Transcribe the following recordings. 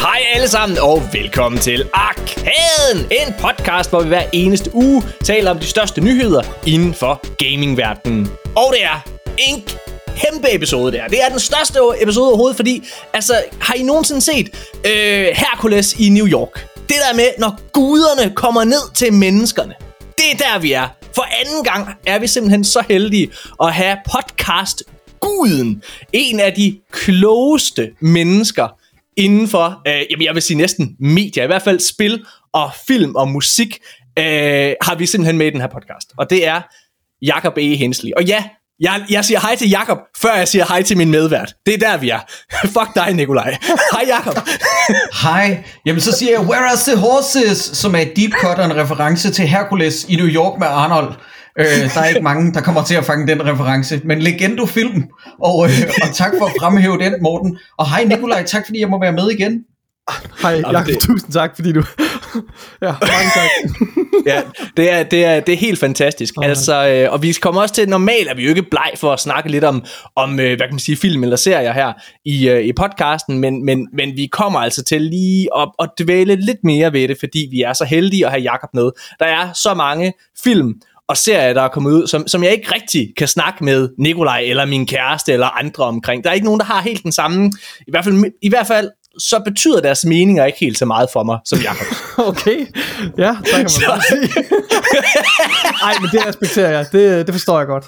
Hej alle sammen, og velkommen til Arkaden, en podcast, hvor vi hver eneste uge taler om de største nyheder inden for gamingverdenen. Og det er en kæmpe episode der. Det er den største episode overhovedet, fordi, altså, har I nogensinde set øh, Hercules i New York? Det der med, når guderne kommer ned til menneskerne. Det er der, vi er. For anden gang er vi simpelthen så heldige at have podcast guden. En af de klogeste mennesker inden for, øh, jamen jeg vil sige næsten medier, i hvert fald spil og film og musik, øh, har vi simpelthen med i den her podcast. Og det er Jakob E. Hensley. Og ja, jeg, jeg siger hej til Jakob før jeg siger hej til min medvært. Det er der, vi er. Fuck dig, Nikolaj. Hej, Jakob. Hej. Jamen, så siger jeg, where are the horses? Som er et deep cut og en reference til Hercules i New York med Arnold. Øh, der er ikke mange, der kommer til at fange den reference. Men Legendo-film. Og, øh, og tak for at fremhæve den, Morten. Og hej, Nikolaj. Tak, fordi jeg må være med igen. Hej, Jacob, det... tusind tak, fordi du... ja, mange tak. ja, det er, det, er, det er helt fantastisk. Oh, altså, øh, og vi kommer også til, normalt er vi jo ikke bleg for at snakke lidt om, om øh, hvad kan man sige, film eller serier her i, øh, i podcasten, men, men, men vi kommer altså til lige at, at dvæle lidt mere ved det, fordi vi er så heldige at have Jakob med. Der er så mange film, og serier, der er kommet ud, som, som jeg ikke rigtig kan snakke med Nikolaj eller min kæreste eller andre omkring. Der er ikke nogen, der har helt den samme, i hvert fald, i hvert fald så betyder deres meninger ikke helt så meget for mig, som Jacob. okay, ja, så kan man så... sige. Ej, men det respekterer jeg, det, det forstår jeg godt.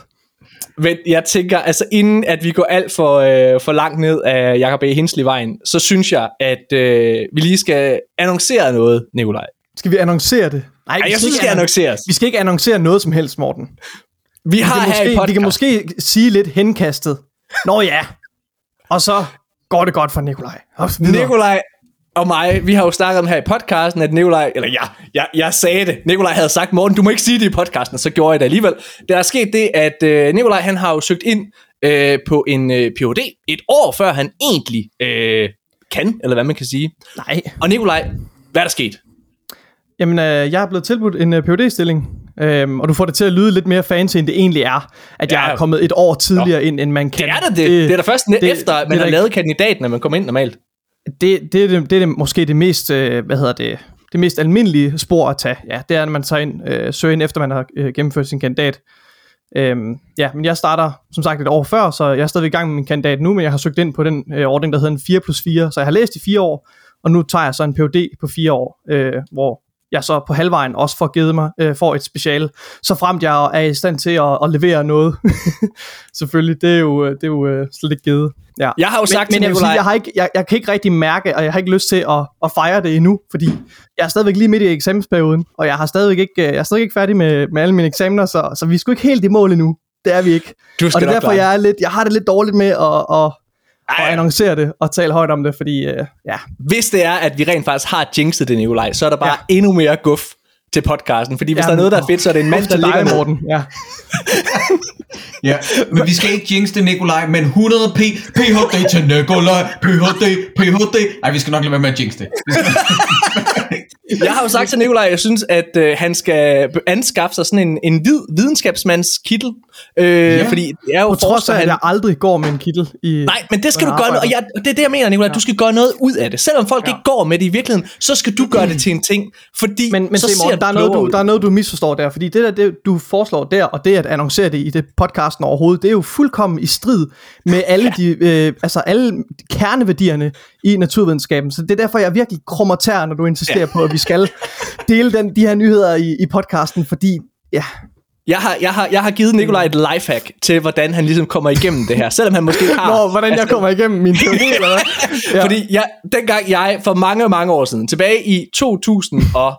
Men jeg tænker, altså inden at vi går alt for, øh, for langt ned af Jacob E. Hensley-vejen, så synes jeg, at øh, vi lige skal annoncere noget, Nikolaj. Skal vi annoncere det? Nej, Ej, jeg synes, det skal annonceres. Vi skal ikke annoncere noget som helst, Morten. Vi har her måske, i podcast. Vi kan måske sige lidt henkastet. Nå ja. Og så går det godt for Nikolaj. Nikolaj og mig, vi har jo snakket om her i podcasten, at Nikolaj, eller ja, jeg, jeg sagde det, Nikolaj havde sagt, Morten, du må ikke sige det i podcasten, og så gjorde jeg det alligevel. Der er sket det, at øh, Nikolaj, han har jo søgt ind øh, på en øh, Ph.D. et år før han egentlig øh, kan, eller hvad man kan sige. Nej. Og Nikolaj, hvad er der sket? Jamen, øh, jeg er blevet tilbudt en øh, phd stilling øhm, og du får det til at lyde lidt mere fancy, end det egentlig er, at ja. jeg er kommet et år tidligere Nå. ind, end man kan. Det er da det. Det, det er da først det, efter, at man har lavet kandidaten, at man kommer ind normalt. Det, det, det, det er det, måske det mest, øh, hvad hedder det, det mest almindelige spor at tage. Ja, det er, når man tager ind, øh, søger ind, efter man har øh, gennemført sin kandidat. Øhm, ja, men jeg starter som sagt et år før, så jeg er stadig i gang med min kandidat nu, men jeg har søgt ind på den øh, ordning, der hedder en 4 plus 4, så jeg har læst i fire år, og nu tager jeg så en PhD på fire år, øh, hvor jeg så på halvvejen også får givet mig, øh, får et special, så fremt jeg er i stand til at, at levere noget. Selvfølgelig, det er jo, det er jo øh, slet ikke givet. Ja. Jeg har jo sagt men, til men jeg, sige, jeg, har ikke, jeg, jeg kan ikke rigtig mærke, og jeg har ikke lyst til at, at fejre det endnu, fordi jeg er stadigvæk lige midt i eksamensperioden, og jeg har stadigvæk ikke, jeg er stadigvæk ikke færdig med, med alle mine eksamener, så, så vi er sgu ikke helt i mål endnu. Det er vi ikke. Du og det er derfor, jeg, er lidt, jeg har det lidt dårligt med at, at, og annoncere det og tale højt om det, fordi øh, ja. Hvis det er, at vi rent faktisk har jinxet det, Nikolaj, så er der bare ja. endnu mere guf til podcasten, fordi hvis ja, der er noget, der er fedt, så er det en mand, der ligger dig, Morten. Ja. ja, men vi skal ikke jinx det, Nikolaj, men 100 p, PHD til Nikolaj, PHD, PHD. Nej, vi skal nok lade være med at jinx det. jeg har jo sagt til Nikolaj, jeg synes, at øh, han skal anskaffe sig sådan en, en hvid videnskabsmands kittel. Øh, ja. Fordi det er jo På trods af, at jeg aldrig går med en kittel. I, Nej, men det skal du gøre noget, og jeg, det er det, jeg mener, Nikolaj. Ja. Du skal gøre noget ud af det. Selvom folk ja. ikke går med det i virkeligheden, så skal du gøre det til en ting. Fordi men, men så se, Morten, der, er noget, du, der er noget, du misforstår der. Fordi det der, det, du foreslår der, og det at annoncere det i det podcasten overhovedet, det er jo fuldkommen i strid med alle ja. de, øh, altså alle kerneværdierne i naturvidenskaben. Så det er derfor, jeg virkelig krummer tær, når du insisterer ja. på, at vi skal dele den, de her nyheder i, i podcasten, fordi ja, jeg har, jeg, har, jeg har givet Nikolaj et lifehack til, hvordan han ligesom kommer igennem det her, selelvom han måske har... Nå, hvordan jeg kommer igennem min teori, eller hvad? Ja. Fordi jeg, dengang jeg, for mange, mange år siden, tilbage i 2000 og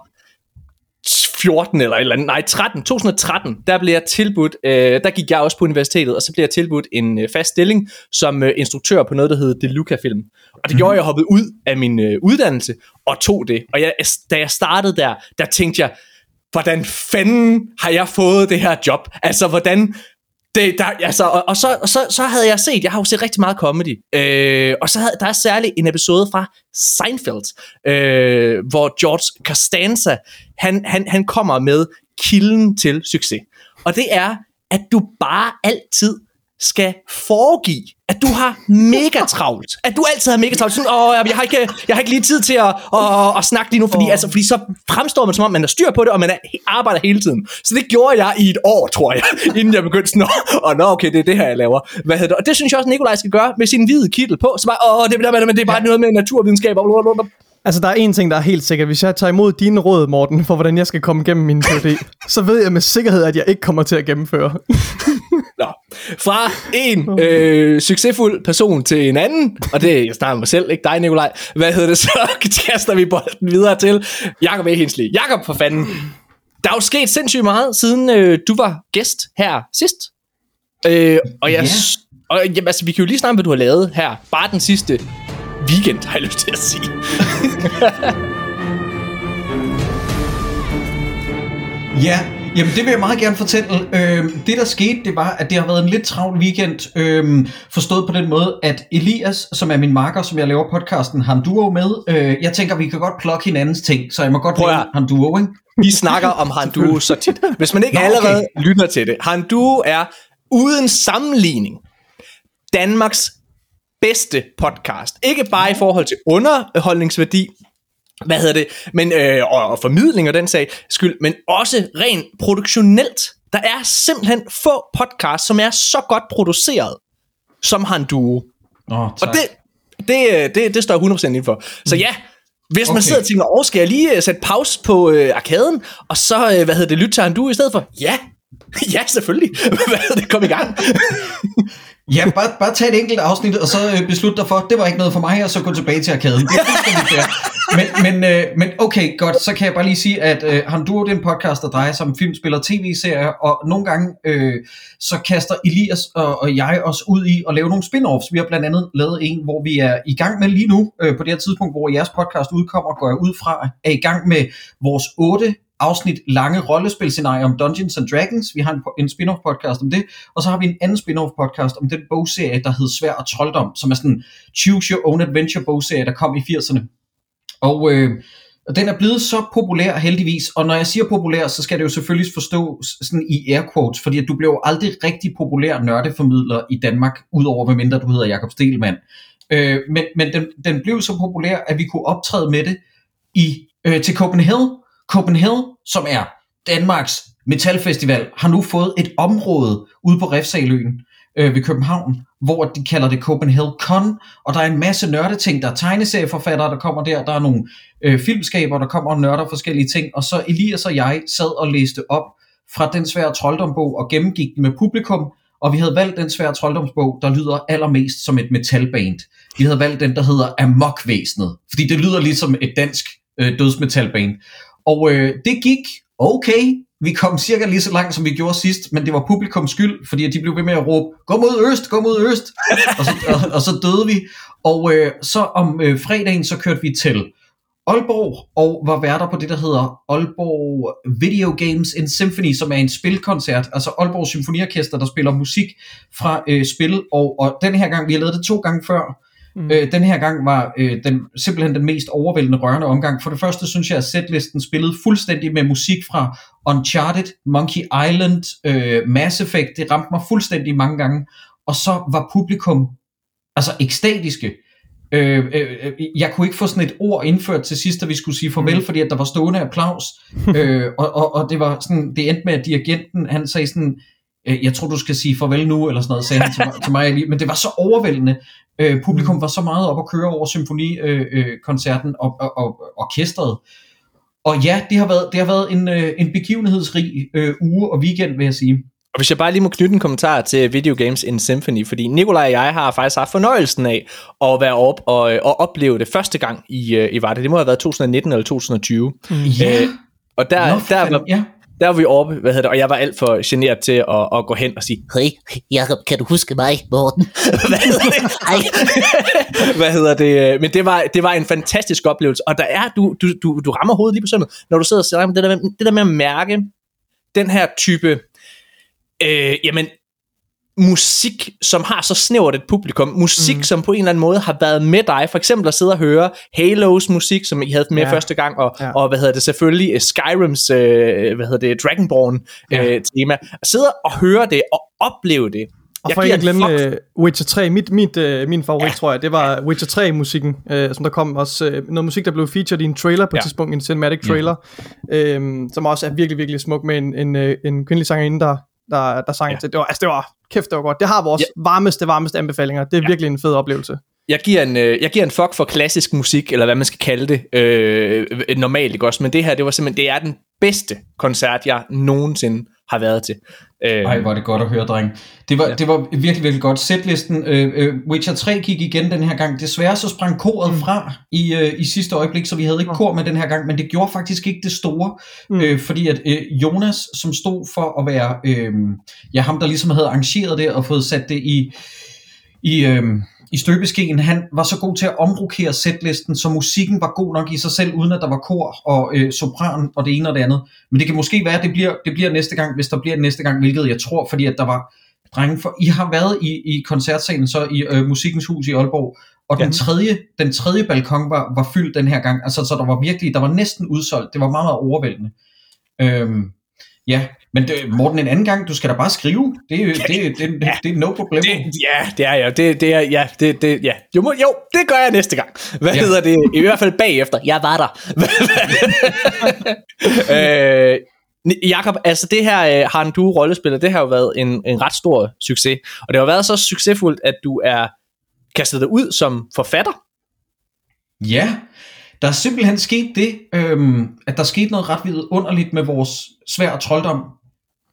14 eller eller andet, nej 13, 2013, der blev jeg tilbudt, øh, der gik jeg også på universitetet, og så blev jeg tilbudt en øh, fast stilling som øh, instruktør på noget, der hedder Deluca Film. Og det gjorde, at jeg hoppede ud af min øh, uddannelse og tog det. Og jeg, da jeg startede der, der tænkte jeg, hvordan fanden har jeg fået det her job? Altså, hvordan... Det, der, altså, og, og, så, og så, så havde jeg set, jeg har jo set rigtig meget comedy, øh, og så havde, der er særligt en episode fra Seinfeld, øh, hvor George Costanza, han, han, han kommer med kilden til succes. Og det er, at du bare altid skal foregive, at du har mega travlt. At du altid har mega travlt. Sådan, Åh, jeg, har ikke, jeg har ikke lige tid til at, at, at snakke lige nu, fordi, oh. altså, fordi så fremstår man som om, man har styr på det, og man er, arbejder hele tiden. Så det gjorde jeg i et år, tror jeg, inden jeg begyndte sådan, og nå, okay, det er det her, jeg laver. Hvad hedder det? Og det synes jeg også, Nikolaj skal gøre med sin hvide kittel på. Så bare, åh, det, det, det, det er bare ja. noget med naturvidenskab. Og Altså, der er en ting, der er helt sikkert. Hvis jeg tager imod dine råd, Morten, for hvordan jeg skal komme igennem min PhD, så ved jeg med sikkerhed, at jeg ikke kommer til at gennemføre. Nå. Fra en øh, succesfuld person til en anden, og det er jeg snakker mig selv, ikke dig, Nikolaj. Hvad hedder det så? Kaster vi bolden videre til Jakob E. Hensley. Jakob, for fanden. Der er jo sket sindssygt meget, siden øh, du var gæst her sidst. Øh, og jeg, yeah. og, jamen, altså, vi kan jo lige snakke, hvad du har lavet her. Bare den sidste weekend, har jeg lyst til at sige. ja, jamen det vil jeg meget gerne fortælle. Øh, det der skete, det var, at det har været en lidt travl weekend, øh, forstået på den måde, at Elias, som er min marker, som jeg laver podcasten Han Duo med, øh, jeg tænker, vi kan godt plukke hinandens ting, så jeg må godt lave Han Duo, ikke? Vi snakker om Han Duo så tit. Hvis man ikke Nå, okay. allerede lytter til det. Han Duo er uden sammenligning Danmarks bedste podcast. Ikke bare i forhold til underholdningsværdi, hvad hedder det, men, øh, og, og formidling og den sag skyld, men også rent produktionelt. Der er simpelthen få podcasts, som er så godt produceret, som Han Duo. Oh, og det, det, det, det står jeg 100% inden for. Så ja, hvis man okay. sidder og tænker, åh, skal jeg lige øh, sætte pause på øh, arkaden, og så, øh, hvad hedder det, lytte til Han Duo i stedet for? Ja, ja, selvfølgelig. hvad hedder det, kom i gang. Ja, bare, bare tag et enkelt afsnit, og så øh, beslut dig for, det var ikke noget for mig, og så gå tilbage til arkaden. Det er fuldstændig Men, men, øh, men okay, godt, så kan jeg bare lige sige, at øh, Handur, det er en podcast, der drejer sig om filmspil og tv-serier, og nogle gange, øh, så kaster Elias og, og jeg os ud i at lave nogle spin-offs. Vi har blandt andet lavet en, hvor vi er i gang med lige nu, øh, på det her tidspunkt, hvor jeres podcast udkommer, går jeg ud fra, er i gang med vores otte afsnit lange rollespilscenarie om Dungeons and Dragons. Vi har en, en spin-off podcast om det, og så har vi en anden spin-off podcast om den bogserie, der hedder Svær og Trolddom, som er sådan en Choose Your Own Adventure bogserie, der kom i 80'erne. Og øh, og den er blevet så populær heldigvis, og når jeg siger populær, så skal det jo selvfølgelig forstå sådan i air quotes, fordi at du blev aldrig rigtig populær nørdeformidler i Danmark, udover hvad mindre du hedder Jakob Stelmann. Øh, men men den, den blev så populær, at vi kunne optræde med det i øh, til Copenhagen, Copenhagen, som er Danmarks metalfestival, har nu fået et område ude på Refsaløen øh, ved København, hvor de kalder det Copenhagen Con, og der er en masse nørdeting, der er tegneserieforfattere, der kommer der, der er nogle øh, filmskaber, der kommer og nørder forskellige ting, og så Elias og jeg sad og læste op fra den svære trolddombog og gennemgik den med publikum, og vi havde valgt den svære trolddomsbog, der lyder allermest som et metalband. Vi havde valgt den, der hedder Amokvæsenet, fordi det lyder ligesom et dansk øh, dødsmetalband. Og øh, det gik okay. Vi kom cirka lige så langt, som vi gjorde sidst, men det var publikums skyld, fordi de blev ved med at råbe, gå mod øst, gå mod øst, og, så, og, og så døde vi. Og øh, så om øh, fredagen, så kørte vi til Aalborg, og var værter på det, der hedder Aalborg Video Games in Symphony, som er en spilkoncert, altså Aalborg Symfoniorkester, der spiller musik fra øh, spil, og, og den her gang, vi har lavet det to gange før, Mm. Øh, den her gang var øh, den, simpelthen den mest overvældende rørende omgang. For det første synes jeg, at setlisten spillede fuldstændig med musik fra Uncharted, Monkey Island, øh, Mass Effect. Det ramte mig fuldstændig mange gange. Og så var publikum altså ekstatiske. Øh, øh, jeg kunne ikke få sådan et ord indført til sidst, da vi skulle sige farvel, mm. fordi at der var stående applaus. øh, og, og, og det var sådan, det endte med, at dirigenten, han sagde sådan, øh, jeg tror du skal sige farvel nu, eller sådan noget, sagde han til mig, til mig men det var så overvældende. Øh, publikum mm. var så meget op at køre over symfonikoncerten øh, øh, og, og, og orkestret. Og ja, det har været, det har været en, øh, en begivenhedsrig øh, uge og weekend, vil jeg sige. Og hvis jeg bare lige må knytte en kommentar til Video Games in Symphony, fordi Nikolaj og jeg har faktisk haft fornøjelsen af at være op og, og opleve det første gang i, i var det. Må have været 2019 eller 2020. Ja. Øh, og der, Nå, der, var, ja der var vi oppe, hvad hedder det, og jeg var alt for generet til at, at gå hen og sige, Hey, Jacob, kan du huske mig, Morten? hvad hedder det? hvad hedder det? Men det var, det var en fantastisk oplevelse, og der er, du, du, du, du rammer hovedet lige på sådan når du sidder og ser det der, med, det der med at mærke den her type, øh, jamen, musik, som har så snævert et publikum, musik, mm. som på en eller anden måde har været med dig, for eksempel at sidde og høre Halos musik, som I havde med ja. første gang, og, ja. og hvad hedder det, selvfølgelig uh, Skyrims, uh, hvad hedder det, Dragonborn ja. uh, tema, at sidde og høre det, og opleve det, Og Jeg for ikke at glemme fuck. uh, Witcher 3, mit, mit, uh, min favorit, Ja. tror jeg, det var Witcher 3-musikken, uh, som der kom også, uh, noget musik, der blev featured i en trailer på Ja. et tidspunkt, en cinematic trailer, ja. um, som også er virkelig, virkelig smuk med en, en, en kvindelig sangerinde, der, der, der sang Ja. til. Det var, altså, det var, kæft, det var godt. Det har vores Ja. varmeste, varmeste anbefalinger. Det er Ja. ja. virkelig en fed oplevelse. Jeg giver, en, øh, jeg giver en fuck for klassisk musik, eller hvad man skal kalde det, øh, normalt, ikke også? Men det her, det var simpelthen, det er den bedste koncert, jeg nogensinde har været til. Øh, Ej, er det godt at høre, dreng. Det var, ja. det var virkelig, virkelig godt. Setlisten, øh, øh, Witcher 3 gik igen den her gang. Desværre så sprang koret mm. fra i, øh, i sidste øjeblik, så vi havde ikke kor med den her gang, men det gjorde faktisk ikke det store, mm. øh, fordi at øh, Jonas, som stod for at være, øh, ja, ham der ligesom havde arrangeret det og fået sat det i, i, øh, i støbeskeen, han var så god til at omrokere setlisten, så musikken var god nok i sig selv, uden at der var kor og øh, sopran og det ene og det andet. Men det kan måske være, at det bliver, det bliver næste gang, hvis der bliver næste gang, hvilket jeg tror, fordi at der var drenge for... I har været i, i koncertsalen så i øh, Musikkens Hus i Aalborg, og den, tredje, den tredje balkon var, var fyldt den her gang, altså så der var virkelig, der var næsten udsolgt, det var meget, meget overvældende. Øhm, ja, men det, Morten, en anden gang, du skal da bare skrive, det, er jo- det, det, det, det, det er no problem. det, ja, det er jeg. Det, det er, ja, det, det, ja. Jo, må- jo, det gør jeg næste gang. Hvad Ja. ja. hedder det? I hvert fald bagefter. Jeg var der. øh, Jakob, altså det her øh, har du rollespiller, det har jo været en, en ret stor succes. Og det har været så succesfuldt, at du er kastet dig ud som forfatter. Ja, der er simpelthen sket det, øhm, at der skete noget ret vidunderligt med vores svær trolddom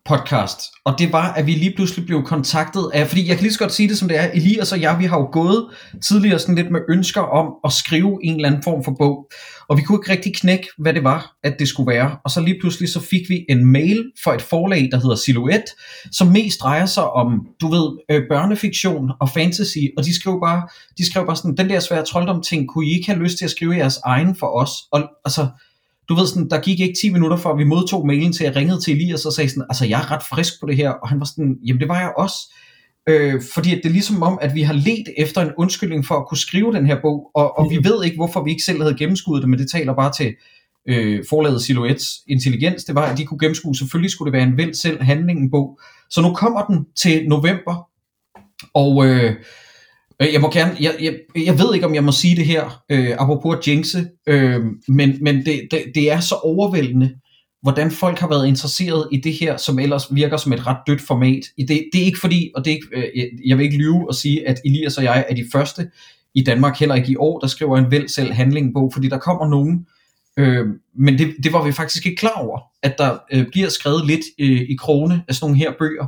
podcast, og det var, at vi lige pludselig blev kontaktet af, fordi jeg kan lige så godt sige det som det er, Elias og jeg, vi har jo gået tidligere sådan lidt med ønsker om at skrive en eller anden form for bog, og vi kunne ikke rigtig knække, hvad det var, at det skulle være, og så lige pludselig så fik vi en mail fra et forlag, der hedder Silhouette, som mest drejer sig om, du ved, øh, børnefiktion og fantasy, og de skrev bare, de skrev bare sådan, den der svære trolddom ting, kunne I ikke have lyst til at skrive jeres egen for os? Og altså, du ved sådan, der gik ikke 10 minutter før vi modtog mailen til, at jeg ringede til Elias og sagde sådan, altså jeg er ret frisk på det her, og han var sådan, jamen det var jeg også. Øh, fordi det er ligesom om, at vi har let efter en undskyldning for at kunne skrive den her bog, og, og vi ved ikke, hvorfor vi ikke selv havde gennemskuddet det, men det taler bare til øh, forlaget Silhouettes intelligens, det var, at de kunne gennemskue, selvfølgelig skulle det være en vel selv handling bog. Så nu kommer den til november, og øh, Øh, jeg må gerne, jeg, jeg, jeg ved ikke, om jeg må sige det her, øh, apropos at jinxe, øh, men, men det, det, det er så overvældende, hvordan folk har været interesseret i det her, som ellers virker som et ret dødt format. Det, det er ikke fordi, og det er ikke, øh, jeg- vil ikke lyve og sige, at Elias og jeg er de første i Danmark, heller ikke i år, der skriver en vel selv handlingbog, fordi der kommer nogen, øh, men det, det var vi faktisk ikke klar over, at der øh, bliver skrevet lidt øh, i krone af sådan nogle her bøger,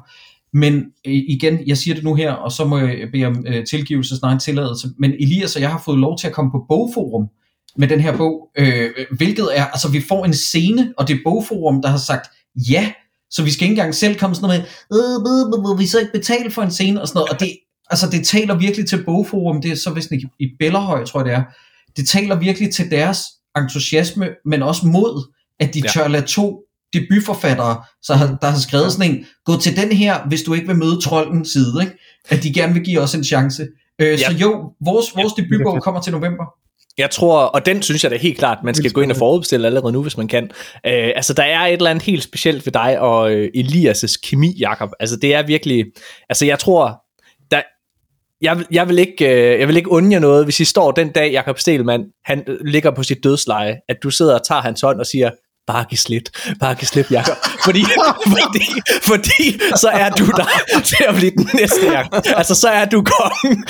men øh, igen, jeg siger det nu her, og så må jeg bede om øh, tilgivelse, snart en tilladelse, men Elias og jeg har fået lov til at komme på bogforum med den her bog, øh, hvilket er, altså vi får en scene, og det er bogforum, der har sagt ja, så vi skal ikke engang selv komme sådan noget med, øh, øh, vi så ikke betale for en scene og sådan noget, og det, altså det taler virkelig til bogforum, det er så vist ikke i Bellerhøj, tror jeg det er, det taler virkelig til deres entusiasme, men også mod, at de ja. tør lade to debutforfattere, så har, der har skrevet sådan en, gå til den her, hvis du ikke vil møde trolden side, ikke? at de gerne vil give os en chance. Øh, Ja. Så jo, vores, vores debutbog kommer til november. Jeg tror, og den synes jeg da helt klart, man skal gå ind og forudbestille allerede nu, hvis man kan. Øh, altså, der er et eller andet helt specielt ved dig og øh, Elias' kemi, Jakob. Altså, det er virkelig... Altså, jeg tror... Der, jeg, vil- jeg, vil ikke, øh, jeg vil ikke undre jer noget, hvis I står den dag, Jakob Stelmann, han øh, ligger på sit dødsleje, at du sidder og tager hans hånd og siger, bare giv slip, bare giv slip, Jakob. Fordi, fordi, fordi, så er du der til at blive den næste, Jakob. Altså, så er du kongen.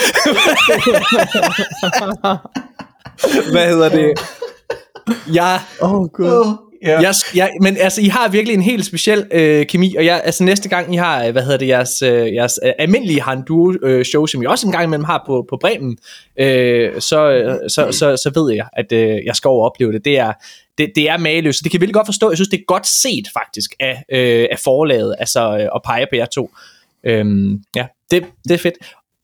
Hvad hedder det? Jeg, oh, gud. Ja. jeg, jeg, men altså, I har virkelig en helt speciel øh, kemi, og jeg, altså næste gang I har, øh, hvad hedder det, jeres, øh, jeres øh, almindelige Han Duo øh, show, som I også en gang imellem har på, på Bremen, øh, så, øh, så, så, så ved jeg, at øh, jeg skal over og opleve det. Det er, det, det er mageløst, det kan jeg virkelig godt forstå. Jeg synes, det er godt set faktisk af, øh, af forlaget, altså øh, at pege på jer to. Øhm, ja, det, det er fedt.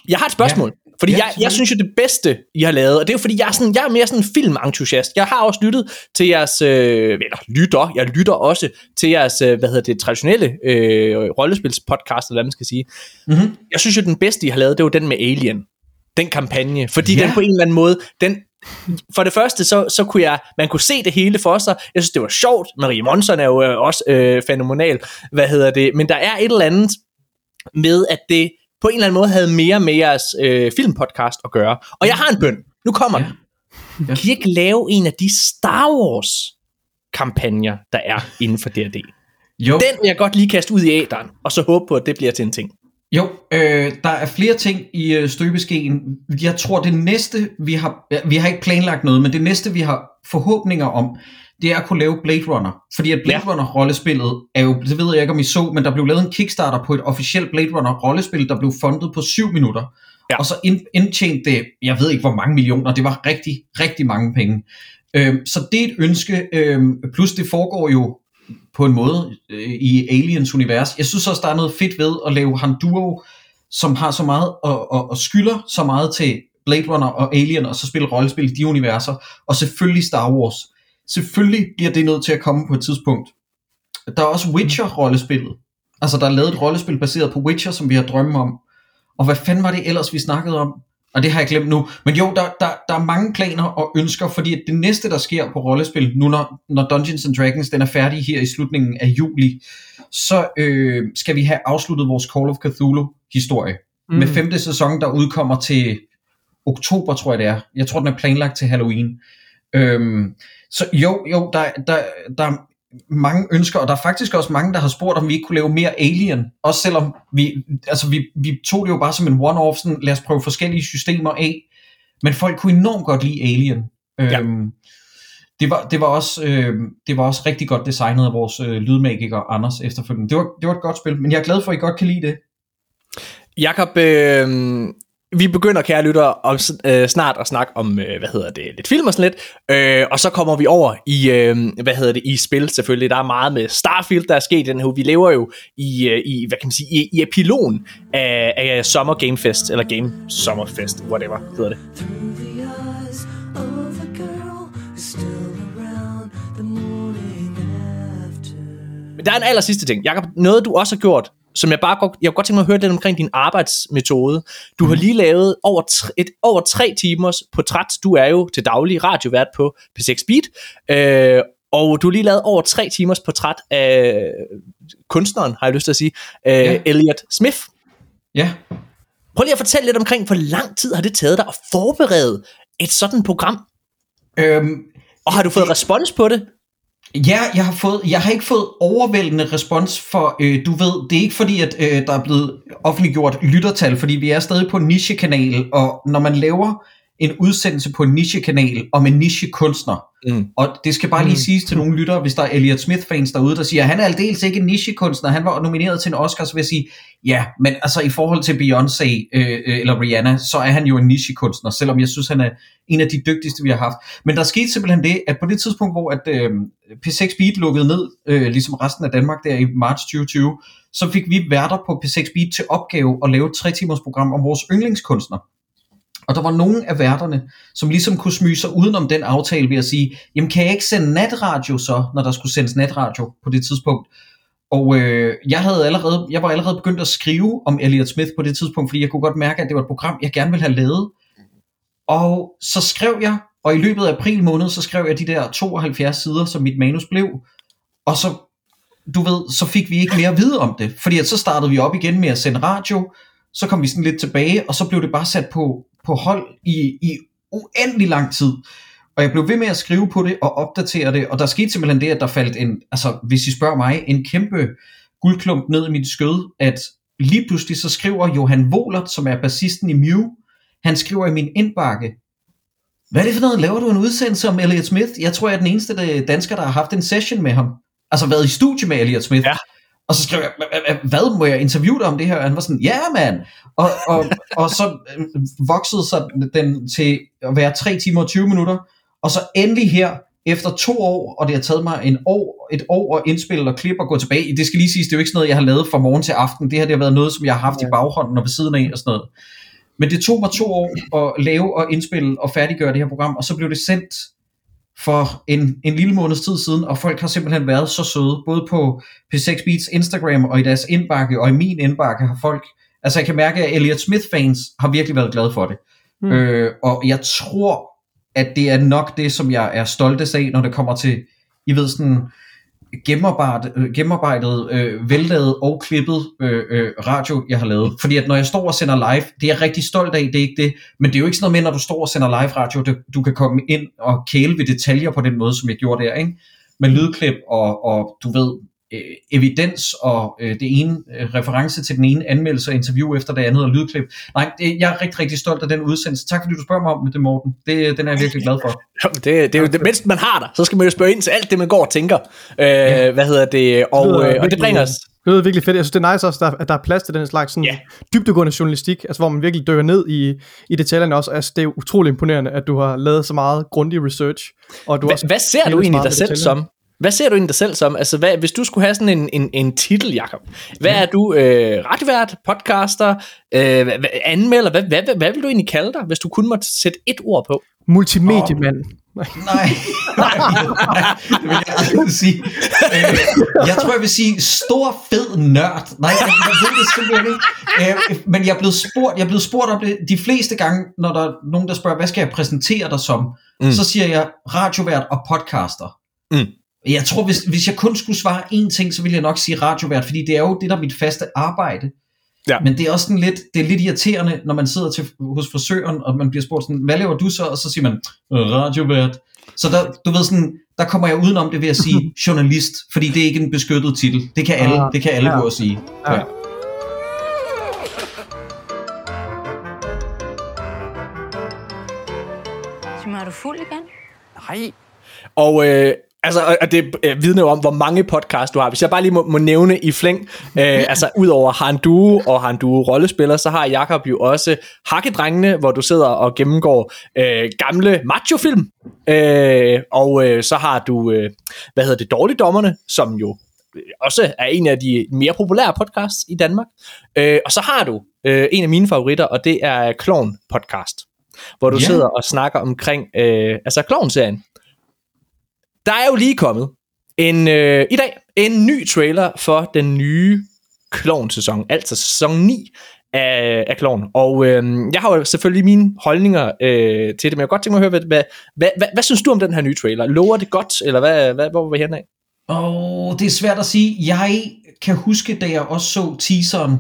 Jeg har et spørgsmål. Ja. Fordi Ja, jeg, jeg synes jo det bedste I har lavet Og det er jo fordi jeg er, sådan, jeg er mere sådan en filmentusiast Jeg har også lyttet til jeres øh, Eller lytter, jeg lytter også Til jeres, øh, hvad hedder det, traditionelle øh, Rollespilspodcast, eller hvad man skal sige Mm-hmm. Jeg synes jo den bedste I har lavet Det var den med Alien Den kampagne Fordi Ja. den på en eller anden måde Den for det første, så, så kunne jeg, man kunne se det hele for sig. Jeg synes, det var sjovt. Marie Monson er jo øh, også øh, fænomenal. Hvad hedder det? Men der er et eller andet med, at det, på en eller anden måde havde mere med jeres øh, filmpodcast at gøre. Og jeg har en bøn. Nu kommer Ja. ja. den. Kan I ikke lave en af de Star Wars kampagner, der er inden for D&D? Jo, Den vil jeg godt lige kaste ud i æderen, og så håbe på, at det bliver til en ting. Jo øh, der er flere ting i øh, støbeskeen. Jeg tror, det næste, vi har... Ja, vi har ikke planlagt noget, men det næste, vi har forhåbninger om, det er at kunne lave Blade Runner. Fordi at Blade Ja. Runner-rollespillet er jo... Det ved jeg ikke, om I så, men der blev lavet en Kickstarter på et officielt Blade Runner-rollespil, der blev fundet på 7 minutter. Ja. Og så ind, indtjente det, jeg ved ikke hvor mange millioner, det var rigtig, rigtig mange penge. Øhm, så det er et ønske, øhm, plus det foregår jo på en måde øh, i Aliens univers. Jeg synes også, der er noget fedt ved at lave Han Duo, som har så meget og, og, og skylder så meget til Blade Runner og Alien, og så spille rollespil i de universer, og selvfølgelig Star Wars. Selvfølgelig bliver det nødt til at komme på et tidspunkt. Der er også Witcher-rollespillet. Altså, der er lavet et rollespil baseret på Witcher, som vi har drømme om. Og hvad fanden var det ellers, vi snakkede om? Og det har jeg glemt nu. Men jo, der, der, der er mange planer og ønsker, fordi at det næste, der sker på rollespil, nu når, når Dungeons and Dragons den er færdig her i slutningen af juli, så øh, skal vi have afsluttet vores Call of Cthulhu-historie. Mm. Med femte sæson, der udkommer til oktober, tror jeg det er. Jeg tror, den er planlagt til Halloween. Øhm, så jo, jo, der, der, der er mange ønsker, og der er faktisk også mange, der har spurgt, om vi ikke kunne lave mere Alien. Også selvom vi, altså vi, vi tog det jo bare som en one-off, sådan, lad os prøve forskellige systemer af. Men folk kunne enormt godt lide Alien. Ja. Øhm, det var, det, var også, øh, det var også rigtig godt designet af vores øh, lydmagiker Anders efterfølgende. Det var, det var et godt spil, men jeg er glad for, at I godt kan lide det. Jakob, øh, vi begynder, kære lyttere, om, øh, snart at snakke om, øh, hvad hedder det, lidt film og sådan lidt, øh, og så kommer vi over i, øh, hvad hedder det, i spil selvfølgelig. Der er meget med Starfield, der er sket den her. Vi lever jo i, øh, i hvad kan man sige, i, i epilogen af, af Summer Game Fest, eller Game Summer Fest, whatever hedder det. Men der er en aller sidste ting. Jakob, noget du også har gjort, som jeg bare godt, jeg godt tænke mig at høre lidt omkring din arbejdsmetode. Du har lige lavet over, tre, et, over tre timers portræt. Du er jo til daglig radiovært på P6 Beat. Øh, og du har lige lavet over tre timers portræt af kunstneren, har jeg lyst til at sige, øh, Ja. Elliot Smith. Ja, Prøv lige at fortælle lidt omkring, hvor lang tid har det taget dig at forberede et sådan program? øhm, Og har du fået respons på det? Ja, jeg har, fået, jeg har ikke fået overvældende respons for, øh, du ved, det er ikke fordi, at øh, der er blevet offentliggjort lyttertal, fordi vi er stadig på en nichekanal, og når man laver en udsendelse på en nichekanal om en nichekunstner, Mm. og det skal bare lige siges til nogle lyttere, hvis der er Elliot Smith-fans derude, der siger, han er aldeles ikke en nichekunstner, han var nomineret til en Oscar, så vil jeg sige, ja, men altså i forhold til Beyoncé øh, øh, eller Rihanna, så er han jo en nichekunstner, selvom jeg synes, han er en af de dygtigste, vi har haft. Men der skete simpelthen det, at på det tidspunkt, hvor at, øh, P6 Beat lukkede ned, øh, ligesom resten af Danmark der i marts 2020, så fik vi værter på P6 Beat til opgave at lave et tre timers program om vores yndlingskunstner. Og der var nogen af værterne, som ligesom kunne smyge sig udenom den aftale ved at sige, jamen kan jeg ikke sende natradio så, når der skulle sendes natradio på det tidspunkt? Og øh, jeg, havde allerede, jeg var allerede begyndt at skrive om Elliot Smith på det tidspunkt, fordi jeg kunne godt mærke, at det var et program, jeg gerne ville have lavet. Og så skrev jeg, og i løbet af april måned, så skrev jeg de der 72 sider, som mit manus blev. Og så, du ved, så fik vi ikke mere at vide om det. Fordi at så startede vi op igen med at sende radio, så kom vi sådan lidt tilbage, og så blev det bare sat på, på hold i, i uendelig lang tid. Og jeg blev ved med at skrive på det og opdatere det, og der skete simpelthen det, at der faldt en, altså hvis I spørger mig, en kæmpe guldklump ned i mit skød, at lige pludselig så skriver Johan Wohlert, som er bassisten i Mew, han skriver i min indbakke, hvad er det for noget, laver du en udsendelse om Elliot Smith? Jeg tror, jeg er den eneste der- dansker, der har haft en session med ham. Altså været i studie med Elliot Smith. Ja. Og så skrev jeg, "Hva- hva- hvad må jeg interviewe dig om det her? Og han var sådan, ja yeah, mand. Og, og, og så øh, voksede så den til at være 3 timer og 20 minutter. Og så endelig her, efter to år, og det har taget mig en år, et år at indspille og klippe og gå tilbage. Det skal lige siges, det er jo ikke sådan noget, jeg har lavet fra morgen til aften. Det her det har været noget, som jeg har haft i baghånden og ved siden af og sådan noget. Men det tog mig to år at lave og indspille og færdiggøre det her program, og så blev det sendt for en, en lille måneds tid siden, og folk har simpelthen været så søde, både på P6 Beats Instagram og i deres indbakke, og i min indbakke har folk, altså jeg kan mærke, at Elliot Smith-fans har virkelig været glade for det. Mm. Øh, og jeg tror, at det er nok det, som jeg er stoltest af, når det kommer til, I ved sådan, gennemarbejdet, øh, gennemarbejdet øh, vellavet og klippet øh, øh, radio, jeg har lavet. Fordi at når jeg står og sender live, det er jeg rigtig stolt af, det er ikke det, men det er jo ikke sådan noget med, når du står og sender live radio, du, du kan komme ind og kæle ved detaljer på den måde, som jeg gjorde der, ikke? Med lydklip og, og du ved, øh, evidens og øh, det ene øh, reference til den ene anmeldelse og interview efter det andet og lydklip. Nej, det, jeg er rigtig, rigtig stolt af den udsendelse. Tak fordi du spørger mig om det, Morten. Det, den er jeg virkelig glad for. Det, det er jo det mindste, man har der. Så skal man jo spørge ind til alt det, man går og tænker. Øh, ja. Hvad hedder det? Og, lyder øh, og det bringer os... Det lyder virkelig fedt. Jeg synes, det er nice også, der- at der er plads til den slags sådan Ja. dybdegående journalistik, altså hvor man virkelig dykker ned i, i detaljerne også. Altså, det er utrolig imponerende, at du har lavet så meget grundig research. Og du Hva, også hvad ser du egentlig dig selv detaljerne. som? Hvad ser du egentlig dig selv som? Altså, hvad, hvis du skulle have sådan en, en, en titel, Jacob. Hvad er du? Øh, radiovært, podcaster, øh, anmelder? Hvad, hvad, hvad, hvad vil du egentlig kalde dig, hvis du kun måtte sætte et ord på? Multimediemand. Nej, nej, nej, det vil jeg aldrig sige. Øh, jeg tror, jeg vil sige stor, fed nørd. Nej, jeg, jeg ved det simpelthen ikke. Øh, men jeg er blevet spurgt, jeg er blevet spurgt om det de fleste gange, når der er nogen, der spørger, hvad skal jeg præsentere dig som? Mm. Mm. Så siger jeg radiovært og podcaster. Mm. Jeg tror, hvis, hvis jeg kun skulle svare én ting, så ville jeg nok sige radiovært, fordi det er jo det, der er mit faste arbejde. Ja. Men det er også sådan lidt, det er lidt irriterende, når man sidder til, hos frisøren, og man bliver spurgt sådan, hvad laver du så? Og så siger man, "Øh, radiovært. Så der, du ved sådan, der kommer jeg udenom det ved at sige journalist, fordi det er ikke en beskyttet titel. Det kan alle, Ah, det kan alle ja. gå og sige. Ja. Ja. Sig mig, er du fuld igen? Nej. Og øh, altså, og- det øh, vidner jo om, hvor mange podcasts du har. Hvis jeg bare lige må, må nævne i flæng, øh, altså udover Han Du og Han Du rollespiller, så har Jakob jo også Hakkedrengene, hvor du sidder og gennemgår øh, gamle machofilm. Øh, og øh, så har du, øh, hvad hedder det, Dårligdommerne, som jo øh, også er en af de mere populære podcasts i Danmark. Øh, og så har du øh, en af mine favoritter, og det er Clown Podcast, hvor du Ja. sidder og snakker omkring øh, altså Clown-serien. Der er jo lige kommet en øh, i dag en ny trailer for den nye Clown-sæson, altså sæson 9 af, af Clown. Og øh, jeg har jo selvfølgelig mine holdninger øh, til det, men jeg godt tænke mig at høre, hvad, hvad, hvad, hvad, hvad synes du om den her nye trailer? Lover det godt, eller hvad, hvad, hvor var vi henne af? Oh, det er svært at sige. Jeg kan huske, da jeg også så teaseren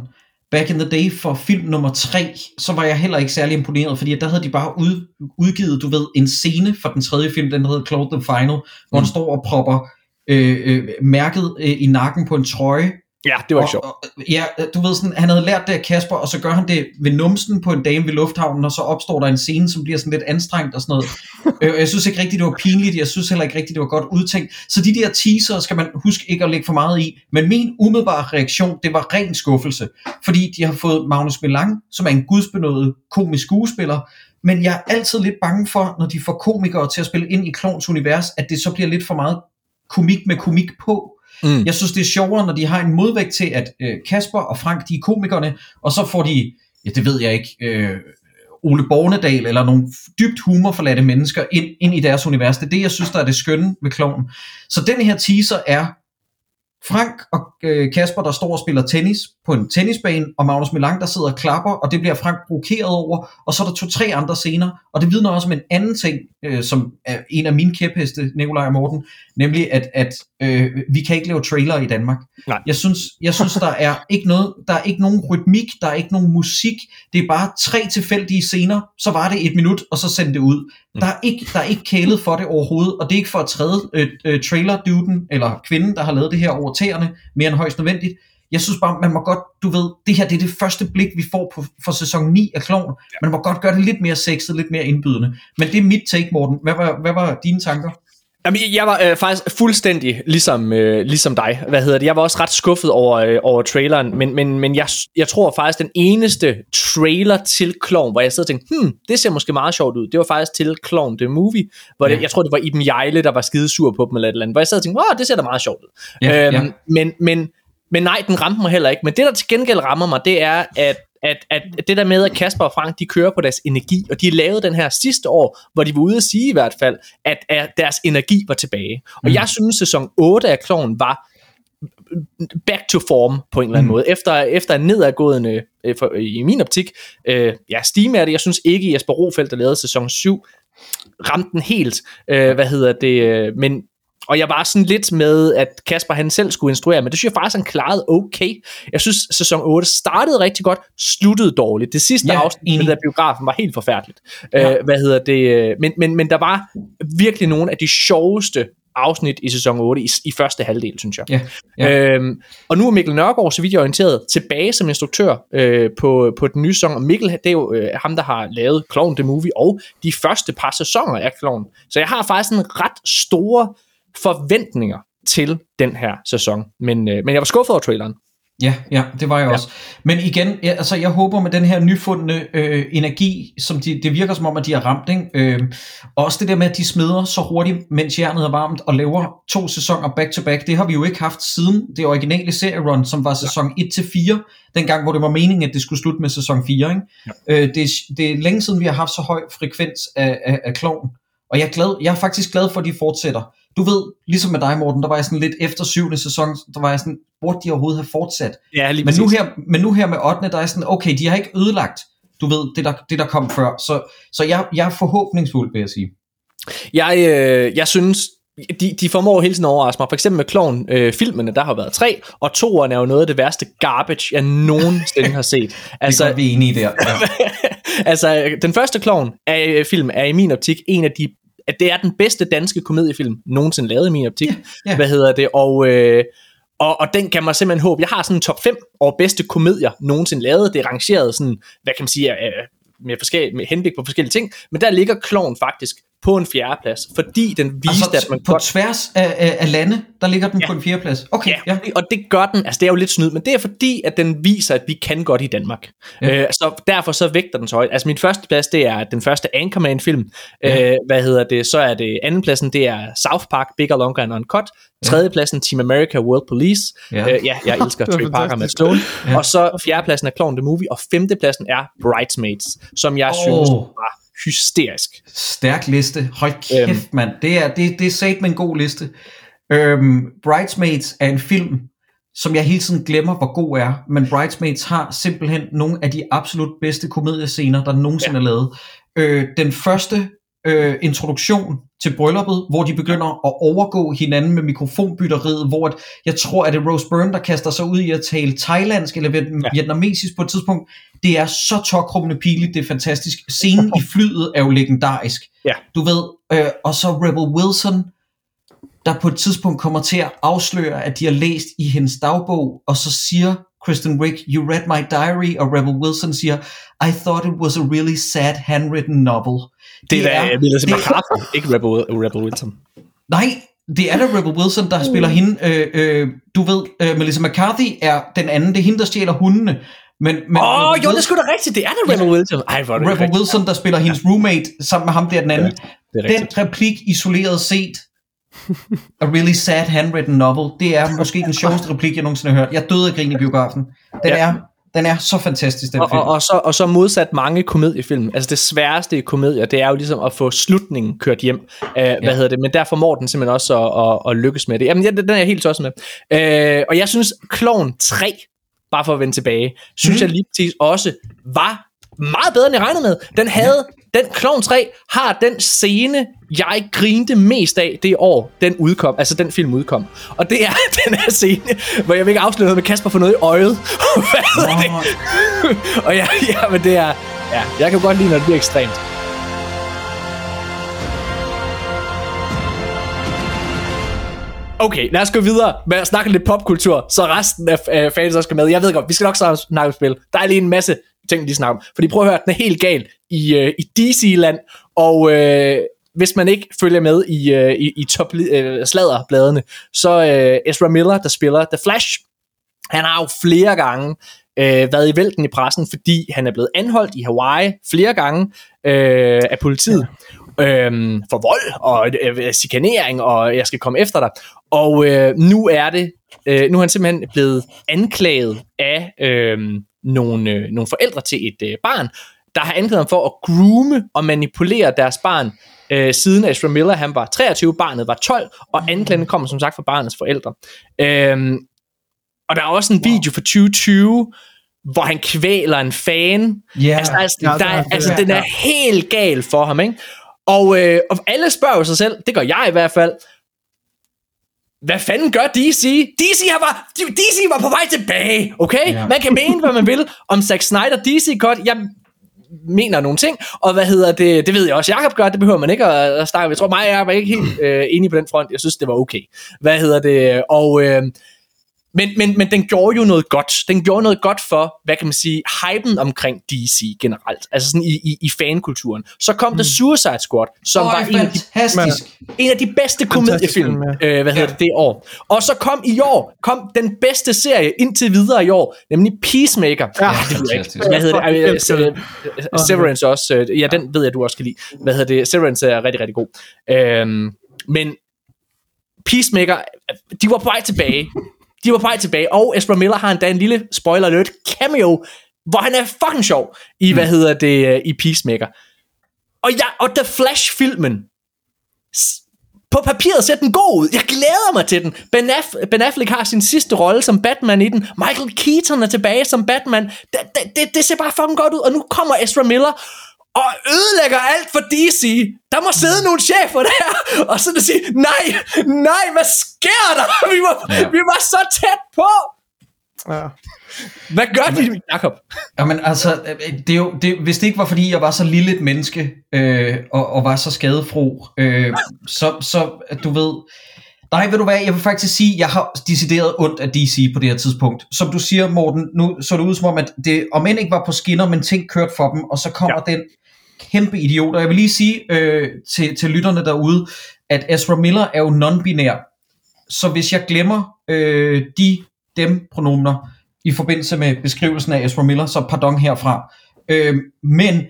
back in the day for film nummer 3, så var jeg heller ikke særlig imponeret, fordi der havde de bare ud, udgivet, du ved, en scene for den tredje film, den hedder Cloud the Final, hvor han står og propper øh, øh, mærket øh, i nakken på en trøje, Ja, det var ikke sjovt. og, ja, du ved sådan, han havde lært det af Kasper, og så gør han det ved numsen på en dame ved lufthavnen, og så opstår der en scene, som bliver sådan lidt anstrengt og sådan noget. Øh, jeg synes ikke rigtigt, det var pinligt, jeg synes heller ikke rigtigt, det var godt udtænkt. Så de der teaser skal man huske ikke at lægge for meget i. Men min umiddelbare reaktion, det var ren skuffelse. Fordi de har fået Magnus Milang, som er en gudsbenået komisk skuespiller, men jeg er altid lidt bange for, når de får komikere til at spille ind i Klons univers, at det så bliver lidt for meget komik med komik på. Mm. Jeg synes, det er sjovere, når de har en modvægt til, at øh, Kasper og Frank, de er komikerne, og så får de, ja, det ved jeg ikke, øh, Ole Bornedal eller nogle dybt humorforladte mennesker ind, ind i deres univers. Det er det, jeg synes, der er det skønne ved kloven. Så den her teaser er Frank og øh, Kasper, der står og spiller tennis på en tennisbane, og Magnus Milang, der sidder og klapper, og det bliver Frank provokeret over, og så er der to-tre andre scener, og det vidner også om en anden ting, øh, som er en af mine kæpheste, Nikolaj og Morten, nemlig at, at øh, vi kan ikke lave trailer i Danmark. Nej. Jeg synes, jeg synes der er ikke noget, der er ikke nogen rytmik, der er ikke nogen musik, det er bare tre tilfældige scener, så var det et minut, og så sendte det ud. Der er ikke, der er ikke kælet for det overhovedet, og det er ikke for at træde øh, øh, trailer-duden, eller kvinden, der har lavet det her over tæerne, mere end højst nødvendigt. Jeg synes bare, man må godt, du ved, det her det er det første blik, vi får på, for sæson 9 af Klovn. Man må godt gøre det lidt mere sexet, lidt mere indbydende. Men det er mit take, Morten. Hvad var, hvad var dine tanker? Jamen, jeg var øh, faktisk fuldstændig ligesom, øh, ligesom dig. Hvad hedder det? Jeg var også ret skuffet over, øh, over traileren, men, men, men jeg, jeg tror faktisk, den eneste trailer til Clown, hvor jeg sad og tænkte, hmm, det ser måske meget sjovt ud, det var faktisk til Clown The Movie, hvor det, Ja. jeg tror, det var Iben Jejle, der var skidesur på dem eller et eller andet, hvor jeg sad og tænkte, åh, det ser da meget sjovt ud. Ja, øhm, ja. Men, men, men nej, den ramte mig heller ikke. Men det, der til gengæld rammer mig, det er, at at, at det der med, at Kasper og Frank, de kører på deres energi, og de lavede den her sidste år, hvor de var ude at sige i hvert fald, at, at deres energi var tilbage. Og Mm. jeg synes, sæson 8 af Kloven var back to form på en eller anden Mm. måde. Efter, efter en nedadgående, øh, for, i min optik, øh, ja, stime er det. Jeg synes ikke, Jesper Rofeldt, der lavede sæson 7, ramte den helt. Øh, hvad hedder det? Øh, men og jeg var sådan lidt med, at Kasper han selv skulle instruere, men det synes jeg faktisk, han klarede okay. Jeg synes, sæson 8 startede rigtig godt, sluttede dårligt. Det sidste Ja, afsnit med der biografen var helt forfærdeligt. Ja. Øh, hvad hedder det? øh, Men, men, men der var virkelig nogle af de sjoveste afsnit i sæson 8 i, i første halvdel, synes jeg. Ja, ja. Øhm, og nu er Mikkel Nørgaard, så vidt jeg er orienteret, tilbage som instruktør øh, på, på den nye sæson. Og Mikkel, det er jo øh, ham, der har lavet Clown The Movie og de første par sæsoner af Clown. Så jeg har faktisk en ret store forventninger til den her sæson. Men, øh, men jeg var skuffet over traileren. Ja, ja, det var jeg ja. også. Men igen, ja, altså jeg håber med den her nyfundne øh, energi, som de, det virker som om, at de har ramt, ikke? Øh, og også det der med, at de smider så hurtigt, mens jernet er varmt, og laver to sæsoner back to back, det har vi jo ikke haft siden det originale serierun, som var sæson 1-4, dengang hvor det var meningen, at det skulle slutte med sæson 4. Ikke? Ja. Øh, det, er- det er længe siden, vi har haft så høj frekvens af, af, af klovn. Og jeg er, glad, jeg er faktisk glad for, at de fortsætter. Du ved, ligesom med dig, Morten, der var jeg sådan lidt efter syvende sæson, der var jeg sådan, burde de overhovedet have fortsat? Ja, lige Men nu, her, men nu her med 8. der er sådan, okay, de har ikke ødelagt, du ved, det der, det der kom før. Så, så jeg, jeg er forhåbningsfuld, vil jeg sige. Jeg, øh, jeg synes, de, de formår hele tiden at overraske mig. For eksempel med Clown øh, filmene, der har været tre, og toeren er jo noget af det værste garbage, jeg nogensinde har set. Altså, det er godt, vi enige der. Ja. altså, den første Clown er, film er i min optik en af de at det er den bedste danske komediefilm nogensinde lavet i min optik. Ja, ja. Hvad hedder det? Og, øh, og, og den kan man simpelthen håbe. Jeg har sådan en top 5 over bedste komedier nogensinde lavet. Det er rangeret sådan, hvad kan man sige, øh, med, forskellige, med henblik på forskellige ting. Men der ligger Clown faktisk på en fjerde plads, fordi den viste, Altså, at man på godt tværs af, af, af lande, der ligger den ja. på en fjerde plads. Okay, Ja, ja. og det gør den, altså det er jo lidt snyd, men det er fordi, at den viser, at vi kan godt i Danmark. Ja. Øh, så derfor så vægter den så højt. Altså min første plads, det er den første Anchorman-film. Ja. Øh, hvad hedder det? Så er det anden pladsen, det er South Park, Bigger, Longer and Uncut. Tredje pladsen, Team America, World Police. Ja. Øh, ja jeg elsker Trey Parker med. Stone. Ja. Og så fjerde pladsen er Clown the Movie, og femte pladsen er Bridesmaids, som jeg oh. synes var hysterisk. Stærk liste. Hold kæft, Øhm. mand. Det er, det, det er sat med en god liste. Øhm, Bridesmaids er en film, som jeg hele tiden glemmer, hvor god er. Men Bridesmaids har simpelthen nogle af de absolut bedste komediescener, der nogensinde ja. er lavet. Øh, den første øh, introduktion til brylluppet, hvor de begynder at overgå hinanden med mikrofonbytteriet, hvor at, jeg tror, at det Rose Byrne, der kaster sig ud i at tale thailandsk eller Ja. vietnamesisk på et tidspunkt. Det er så tokrummende piligt, det er fantastisk. Scenen i flyet er jo legendarisk. Ja. Du ved, øh, og så Rebel Wilson, der på et tidspunkt kommer til at afsløre, at de har læst i hendes dagbog, og så siger Kristen Wiig, you read my diary, og Rebel Wilson siger, I thought it was a really sad handwritten novel. Det, det er da Melissa det- McCarthy, ikke Rebel, Rebel Wilson. Nej, det er da Rebel Wilson, der spiller hende. Øh, øh, du ved, øh, Melissa McCarthy er den anden. Det er hende, der stjæler hundene. Men, men Åh, oh, jo, det er sgu da rigtigt. Det er da Rebel Wilson. Ej, hvor er det Rebel rigtigt. Wilson, der spiller hendes roommate sammen med ham der den anden. Det er rigtigt. Den replik isoleret set, a really sad handwritten novel, det er måske den sjoveste replik, jeg nogensinde har hørt. Jeg døde af grin i biografen. Den, Ja. er, den er så fantastisk, den og, film. og, og, så, og så modsat mange komediefilm. Altså det sværeste i komedier, det er jo ligesom at få slutningen kørt hjem. Uh, ja. Hvad hedder det? Men der formår den simpelthen også at, at, at lykkes med det. Jamen, ja, den er jeg helt tosset med. Uh, og jeg synes, Clown 3, bare for at vende tilbage, synes mm. jeg lige præcis også var meget bedre, end jeg regnede med. Den havde, den Clown 3 har den scene, jeg grinte mest af det år, den udkom, altså den film udkom. Og det er den her scene, hvor jeg vil ikke afsløre noget med Kasper for noget i øjet. Hvad hedder det? og ja, ja, men det er... Ja, jeg kan godt lide, når det bliver ekstremt. Okay, lad os gå videre med at snakke lidt popkultur, så resten af øh, fans også skal med. Jeg ved godt, vi skal nok snakke om spil. Der er lige en masse ting, de snakker om. Fordi prøv at høre, den er helt gal i, øh, i DC-land, og øh, hvis man ikke følger med i, øh, i, i top øh, sladderbladene, så øh, Ezra Miller, der spiller The Flash, han har jo flere gange øh, været i vælten i pressen, fordi han er blevet anholdt i Hawaii flere gange øh, af politiet ja. øh, for vold og øh, chikanering, og jeg skal komme efter dig. Og øh, nu er det, øh, nu er han simpelthen blevet anklaget af øh, nogle, øh, nogle forældre til et øh, barn, der har anklaget ham for at groome og manipulere deres barn, øh, siden Ezra Miller han var 23, barnet var 12, og anklagen kommer som sagt fra barnets forældre. Øh, og der er også en video fra 2020, hvor han kvæler en fan. Ja, Altså, Ja, der der er, er- altså den er helt gal for ham, ikke? Og, øh, og alle spørger jo sig selv, det gør jeg i hvert fald, hvad fanden gør DC? DC, har var, DC var på vej tilbage, okay? Ja. Man kan mene, hvad man vil om Zack Snyder DC Cut. Jeg mener nogle ting, og hvad hedder det, det ved jeg også, Jacob gør, det behøver man ikke at, at snakke om. Jeg tror mig, jeg var ikke helt øh, enig på den front. Jeg synes, det var okay. Hvad hedder det, og... Øh, men, men, men den gjorde jo noget godt. Den gjorde noget godt for, hvad kan man sige, hypen omkring DC generelt. Altså sådan i, i, i fankulturen. Så kom mm. The Suicide Squad, som Åh, var en af, de, fantastisk. en af de bedste komediefilm, film, øh, hvad hedder det, det år. Og så kom i år, kom den bedste serie indtil videre i år, nemlig Peacemaker. Ja, det ved jeg ikke. Hvad hedder det? Øh, Severance også. øh, Ja, den ved jeg, du også kan lide. Hvad hedder det? Severance er rigtig, rigtig god. Øhm, men Peacemaker, de var på vej tilbage. De var på vej tilbage, og Ezra Miller har endda en lille spoiler alert cameo, hvor han er fucking sjov i, hvad hedder det, øh, i Peacemaker. Og, ja, og The Flash-filmen, på papiret ser den god ud. Jeg glæder mig til den. Ben, Aff- ben Affleck har sin sidste rolle som Batman i den. Michael Keaton er tilbage som Batman. Det, det, det, det ser bare fucking godt ud. Og nu kommer Ezra Miller og ødelægger alt for DC. Der må sidde nogle chefer der, og så sige, nej, nej, hvad sker der? Vi var, Ja. vi var så tæt på. Ja. Hvad gør de, Jacob? Jamen altså, det er jo, det, hvis det ikke var fordi, jeg var så lille et menneske, øh, og, og var så skadefro, øh, så, så, at du ved... Nej, ved du hvad, jeg vil faktisk sige, jeg har decideret ondt af DC på det her tidspunkt. Som du siger, Morten, nu så det ud som om, at det om end ikke var på skinner, men ting kørte for dem, og så kommer ja. den kæmpe idiot. Og jeg vil lige sige øh, til, til lytterne derude, at Ezra Miller er jo non-binær. Så hvis jeg glemmer øh, de, dem pronomener i forbindelse med beskrivelsen af Ezra Miller, så pardon herfra. Øh, men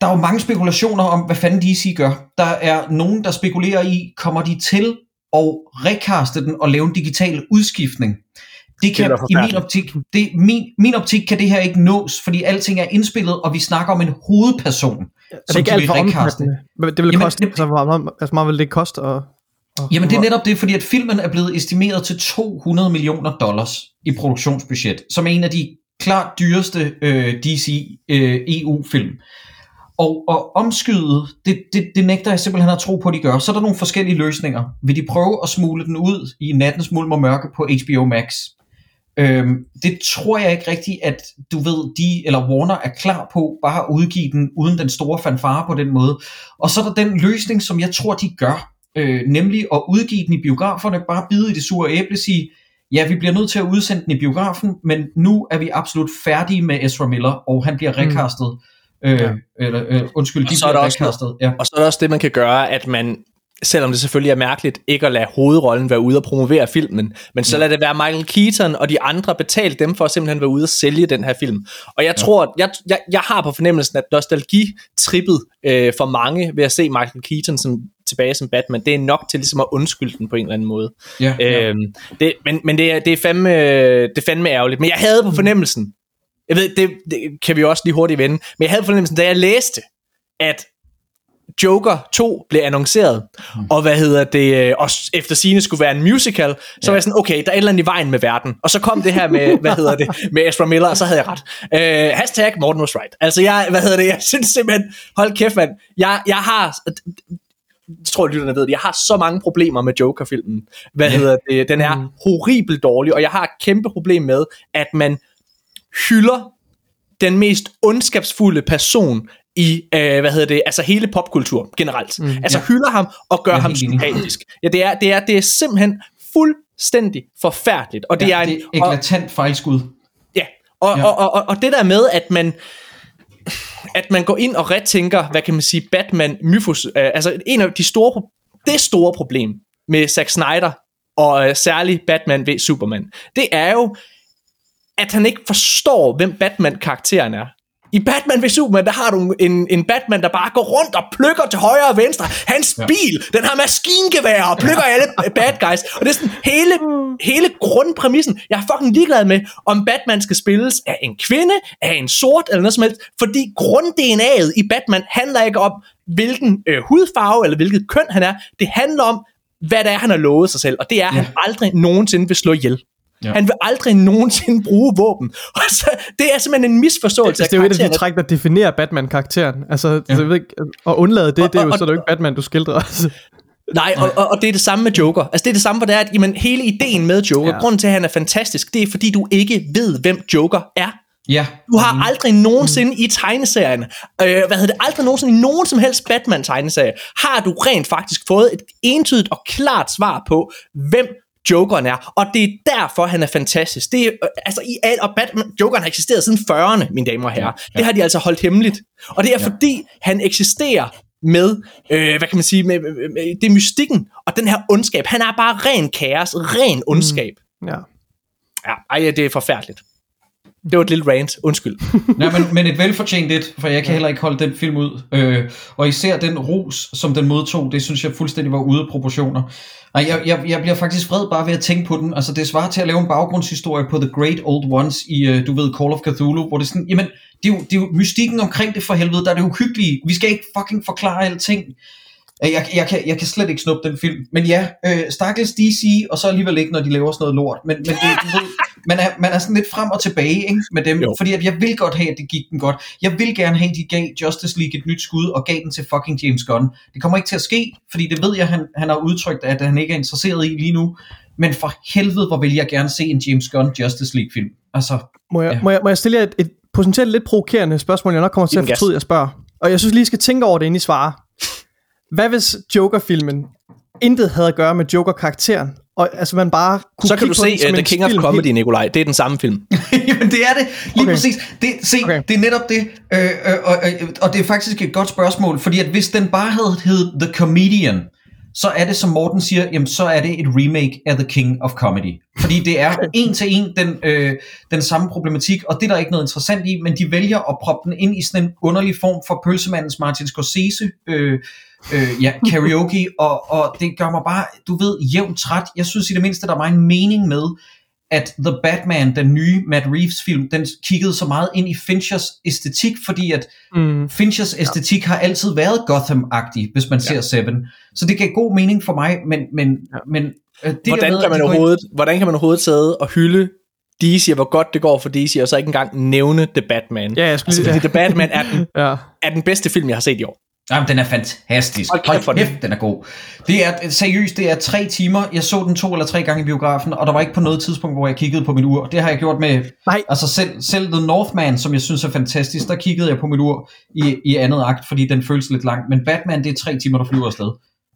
der er jo mange spekulationer om, hvad fanden DC gør. Der er nogen, der spekulerer i, kommer de til at recaste den og lave en digital udskiftning. Det kan, være i min optik, det, min, min optik kan det her ikke nås, fordi alting er indspillet, og vi snakker om en hovedperson, Er det ikke alt for omfattende? Hvad- Det vil Jamen, koste, det- altså, hvor meget, altså, meget vil det koste? Og, og, Jamen det er netop det, fordi at filmen er blevet estimeret til 200 millioner dollars i produktionsbudget, som er en af de klart dyreste øh, DC øh, EU-film. Og, og omskyde, det, det, det nægter jeg simpelthen at tro på, at de gør. Så er der nogle forskellige løsninger. Vil de prøve at smule den ud i nattens mulm og mørke på HBO Max? Øhm, det tror jeg ikke rigtigt, at du ved, de eller Warner er klar på bare at udgive den uden den store fanfare på den måde. Og så er der den løsning, som jeg tror, de gør, øh, nemlig at udgive den i biograferne, bare bide i det sure æble, sige, ja, vi bliver nødt til at udsende den i biografen, men nu er vi absolut færdige med Ezra Miller, og han bliver recastet. Øh, Ja. eller, øh, undskyld, Og de så er bliver der også recastet. Ja. Og så er der også det, man kan gøre, at man, selvom det selvfølgelig er mærkeligt, ikke at lade hovedrollen være ude og promovere filmen, men så lad det være Michael Keaton og de andre betale dem for at simpelthen være ude og sælge den her film. Og jeg tror, jeg, jeg, jeg har på fornemmelsen, at nostalgitrippet øh, for mange ved at se Michael Keaton som, tilbage som Batman, det er nok til ligesom at undskylde den på en eller anden måde. Ja, ja. Øhm, det, men men det, er, det, er fandme, det er fandme ærgerligt. Men jeg havde på fornemmelsen, jeg ved, det, det kan vi også lige hurtigt vende, men jeg havde fornemmelsen, da jeg læste, at Joker 2 blev annonceret, mm. og hvad hedder det, øh, og efter sine skulle være en musical, så ja. var jeg sådan, okay, der er et eller andet i vejen med verden. Og så kom det her med, hvad hedder det, med Ezra Miller, og så havde jeg ret. Øh, hashtag Morten was right. Altså jeg, hvad hedder det, jeg synes simpelthen, hold kæft mand, jeg, jeg har, jeg tror lytterne ved det, jeg har så mange problemer med Joker-filmen. Hvad hedder det, den er horribelt dårlig, og jeg har et kæmpe problem med, at man hylder den mest ondskabsfulde person i, øh, hvad hedder det, altså hele popkultur generelt. Mm, altså ja. hylder ham og gør ham sympatisk. Ja, det er, det er, det er simpelthen fuldstændig forfærdeligt. Og det ja, er, en, det er eklatant fejlskud. Ja, og, Ja. Og, og, og, og det der med, at man at man går ind og retænker, hvad kan man sige, Batman, Mythos, øh, altså en af de store, det store problem med Zack Snyder, og øh, særligt Batman ved Superman, det er jo, at han ikke forstår, hvem Batman-karakteren er. I Batman v Superman, der har du en, en Batman, der bare går rundt og plukker til højre og venstre. Hans ja. bil, den har maskingevær og plukker alle bad guys. Og det er sådan hele, hele grundpræmissen. Jeg er fucking ligeglad med, om Batman skal spilles af en kvinde, af en sort eller noget som helst. Fordi grund-DNA'et i Batman handler ikke om, hvilken øh, hudfarve eller hvilket køn han er. Det handler om, hvad det er, han har lovet sig selv. Og det er, at han aldrig nogensinde vil slå ihjel. Ja. Han vil aldrig nogensinde bruge våben. Og så, det er simpelthen en misforståelse Altså, det er jo et af de træk, der definerer Batman-karakteren. Altså, Ja. jeg ved ikke, at undlade det, Og- det er jo, og- så er det jo ikke Batman, du skildrer. Altså, Nej, og, og, og det er det samme med Joker. Altså det er det samme, hvor det er, at jamen, hele ideen med Joker, Ja. grunden til, at han er fantastisk, det er, fordi du ikke ved, hvem Joker er. Ja. Du har aldrig nogensinde i tegneserien, øh, hvad hedder det, aldrig nogensinde i nogen som helst Batman-tegneserie, har du rent faktisk fået et entydigt og klart svar på, hvem Jokeren er, og det er derfor, han er fantastisk. Det er, øh, altså, i al, og Batman, Jokeren har eksisteret siden 40'erne, mine damer og herrer. Ja. Det har de altså holdt hemmeligt. Og det er Ja. fordi, han eksisterer med, øh, hvad kan man sige, med, med, med, det er mystikken, og den her ondskab. Han er bare ren kaos, ren ondskab. Ja. Ja, ej, det er forfærdeligt. Det var et lille rant, undskyld. Ja, men, men et velfortjent et, for jeg kan heller ikke holde den film ud. Øh, og især den ros, som den modtog, det synes jeg fuldstændig var ude af proportioner. Nej, jeg, jeg, jeg bliver faktisk vred bare ved at tænke på den. Altså det svarer til at lave en baggrundshistorie på The Great Old Ones i, øh, du ved, Call of Cthulhu, hvor det er sådan, jamen, det er, jo, det er jo mystikken omkring det for helvede, der er det uhyggelige. Vi skal ikke fucking forklare alting. Øh, Jeg, jeg, kan, jeg kan slet ikke snuppe den film. Men ja, øh, stakkels DC, og så alligevel ikke, når de laver sådan noget lort. Men, men det, du ved, man, er, man er sådan lidt frem og tilbage ikke, med dem. Jo. Fordi at jeg vil godt have, at det gik den godt. Jeg vil gerne have, at de gav Justice League et nyt skud, og gav den til fucking James Gunn. Det kommer ikke til at ske, fordi det ved jeg, han, han har udtrykt, at han ikke er interesseret i lige nu. Men for helvede, hvor vil jeg gerne se en James Gunn Justice League film. Altså, Må jeg, Ja. må, jeg, må jeg stille jer et, et potentielt lidt provokerende spørgsmål, jeg nok kommer til at fortryde, jeg spørger. Og jeg synes lige, I skal tænke over det, inden I svarer. Hvad hvis Joker-filmen intet havde at gøre med Joker-karakteren? Og altså man bare kunne Så kan du den se som uh, The King of Comedy, helt- Nikolaj. Det er den samme film. Jamen det er det, lige okay. Præcis. Det, se, okay. Det er netop det, øh, øh, og, øh, og det er faktisk et godt spørgsmål, fordi at hvis den bare havde hed The Comedian, så er det, som Morten siger, jamen så er det et remake af The King of Comedy. Fordi det er en til en den, øh, den samme problematik, og det er der ikke noget interessant i, men de vælger at proppe den ind i sådan en underlig form for pølsemandens Martin Scorsese øh, øh, ja, karaoke, og, og det gør mig bare, du ved, jævnt træt. Jeg synes i det mindste, der var en mening med, at The Batman, den nye Matt Reeves film, den kiggede så meget ind i Finchers æstetik, fordi at Mm, Finchers æstetik har altid været Gotham-agtig, hvis man ser Seven. Så det gav god mening for mig, men, men, ja. men øh, det Hvordan der med, kan, man de går ind- overhovedet, hvordan kan man overhovedet sidde og hylde DC, og hvor godt det går for DC, og så ikke engang nævne The Batman? Ja, jeg skulle altså, lige- fordi The Batman er den, ja. er den bedste film, jeg har set i år. Jamen, den er fantastisk. Hold kæft for Hold den. kæft, den er god. Det er seriøst, det er tre timer. Jeg så den to eller tre gange i biografen, og der var ikke på noget tidspunkt, hvor jeg kiggede på min ur. Det har jeg gjort med, Nej. altså selv, selv The Northman, som jeg synes er fantastisk, der kiggede jeg på mit ur i, i andet akt, fordi den føles lidt lang. Men Batman, det er tre timer, der flyver afsted.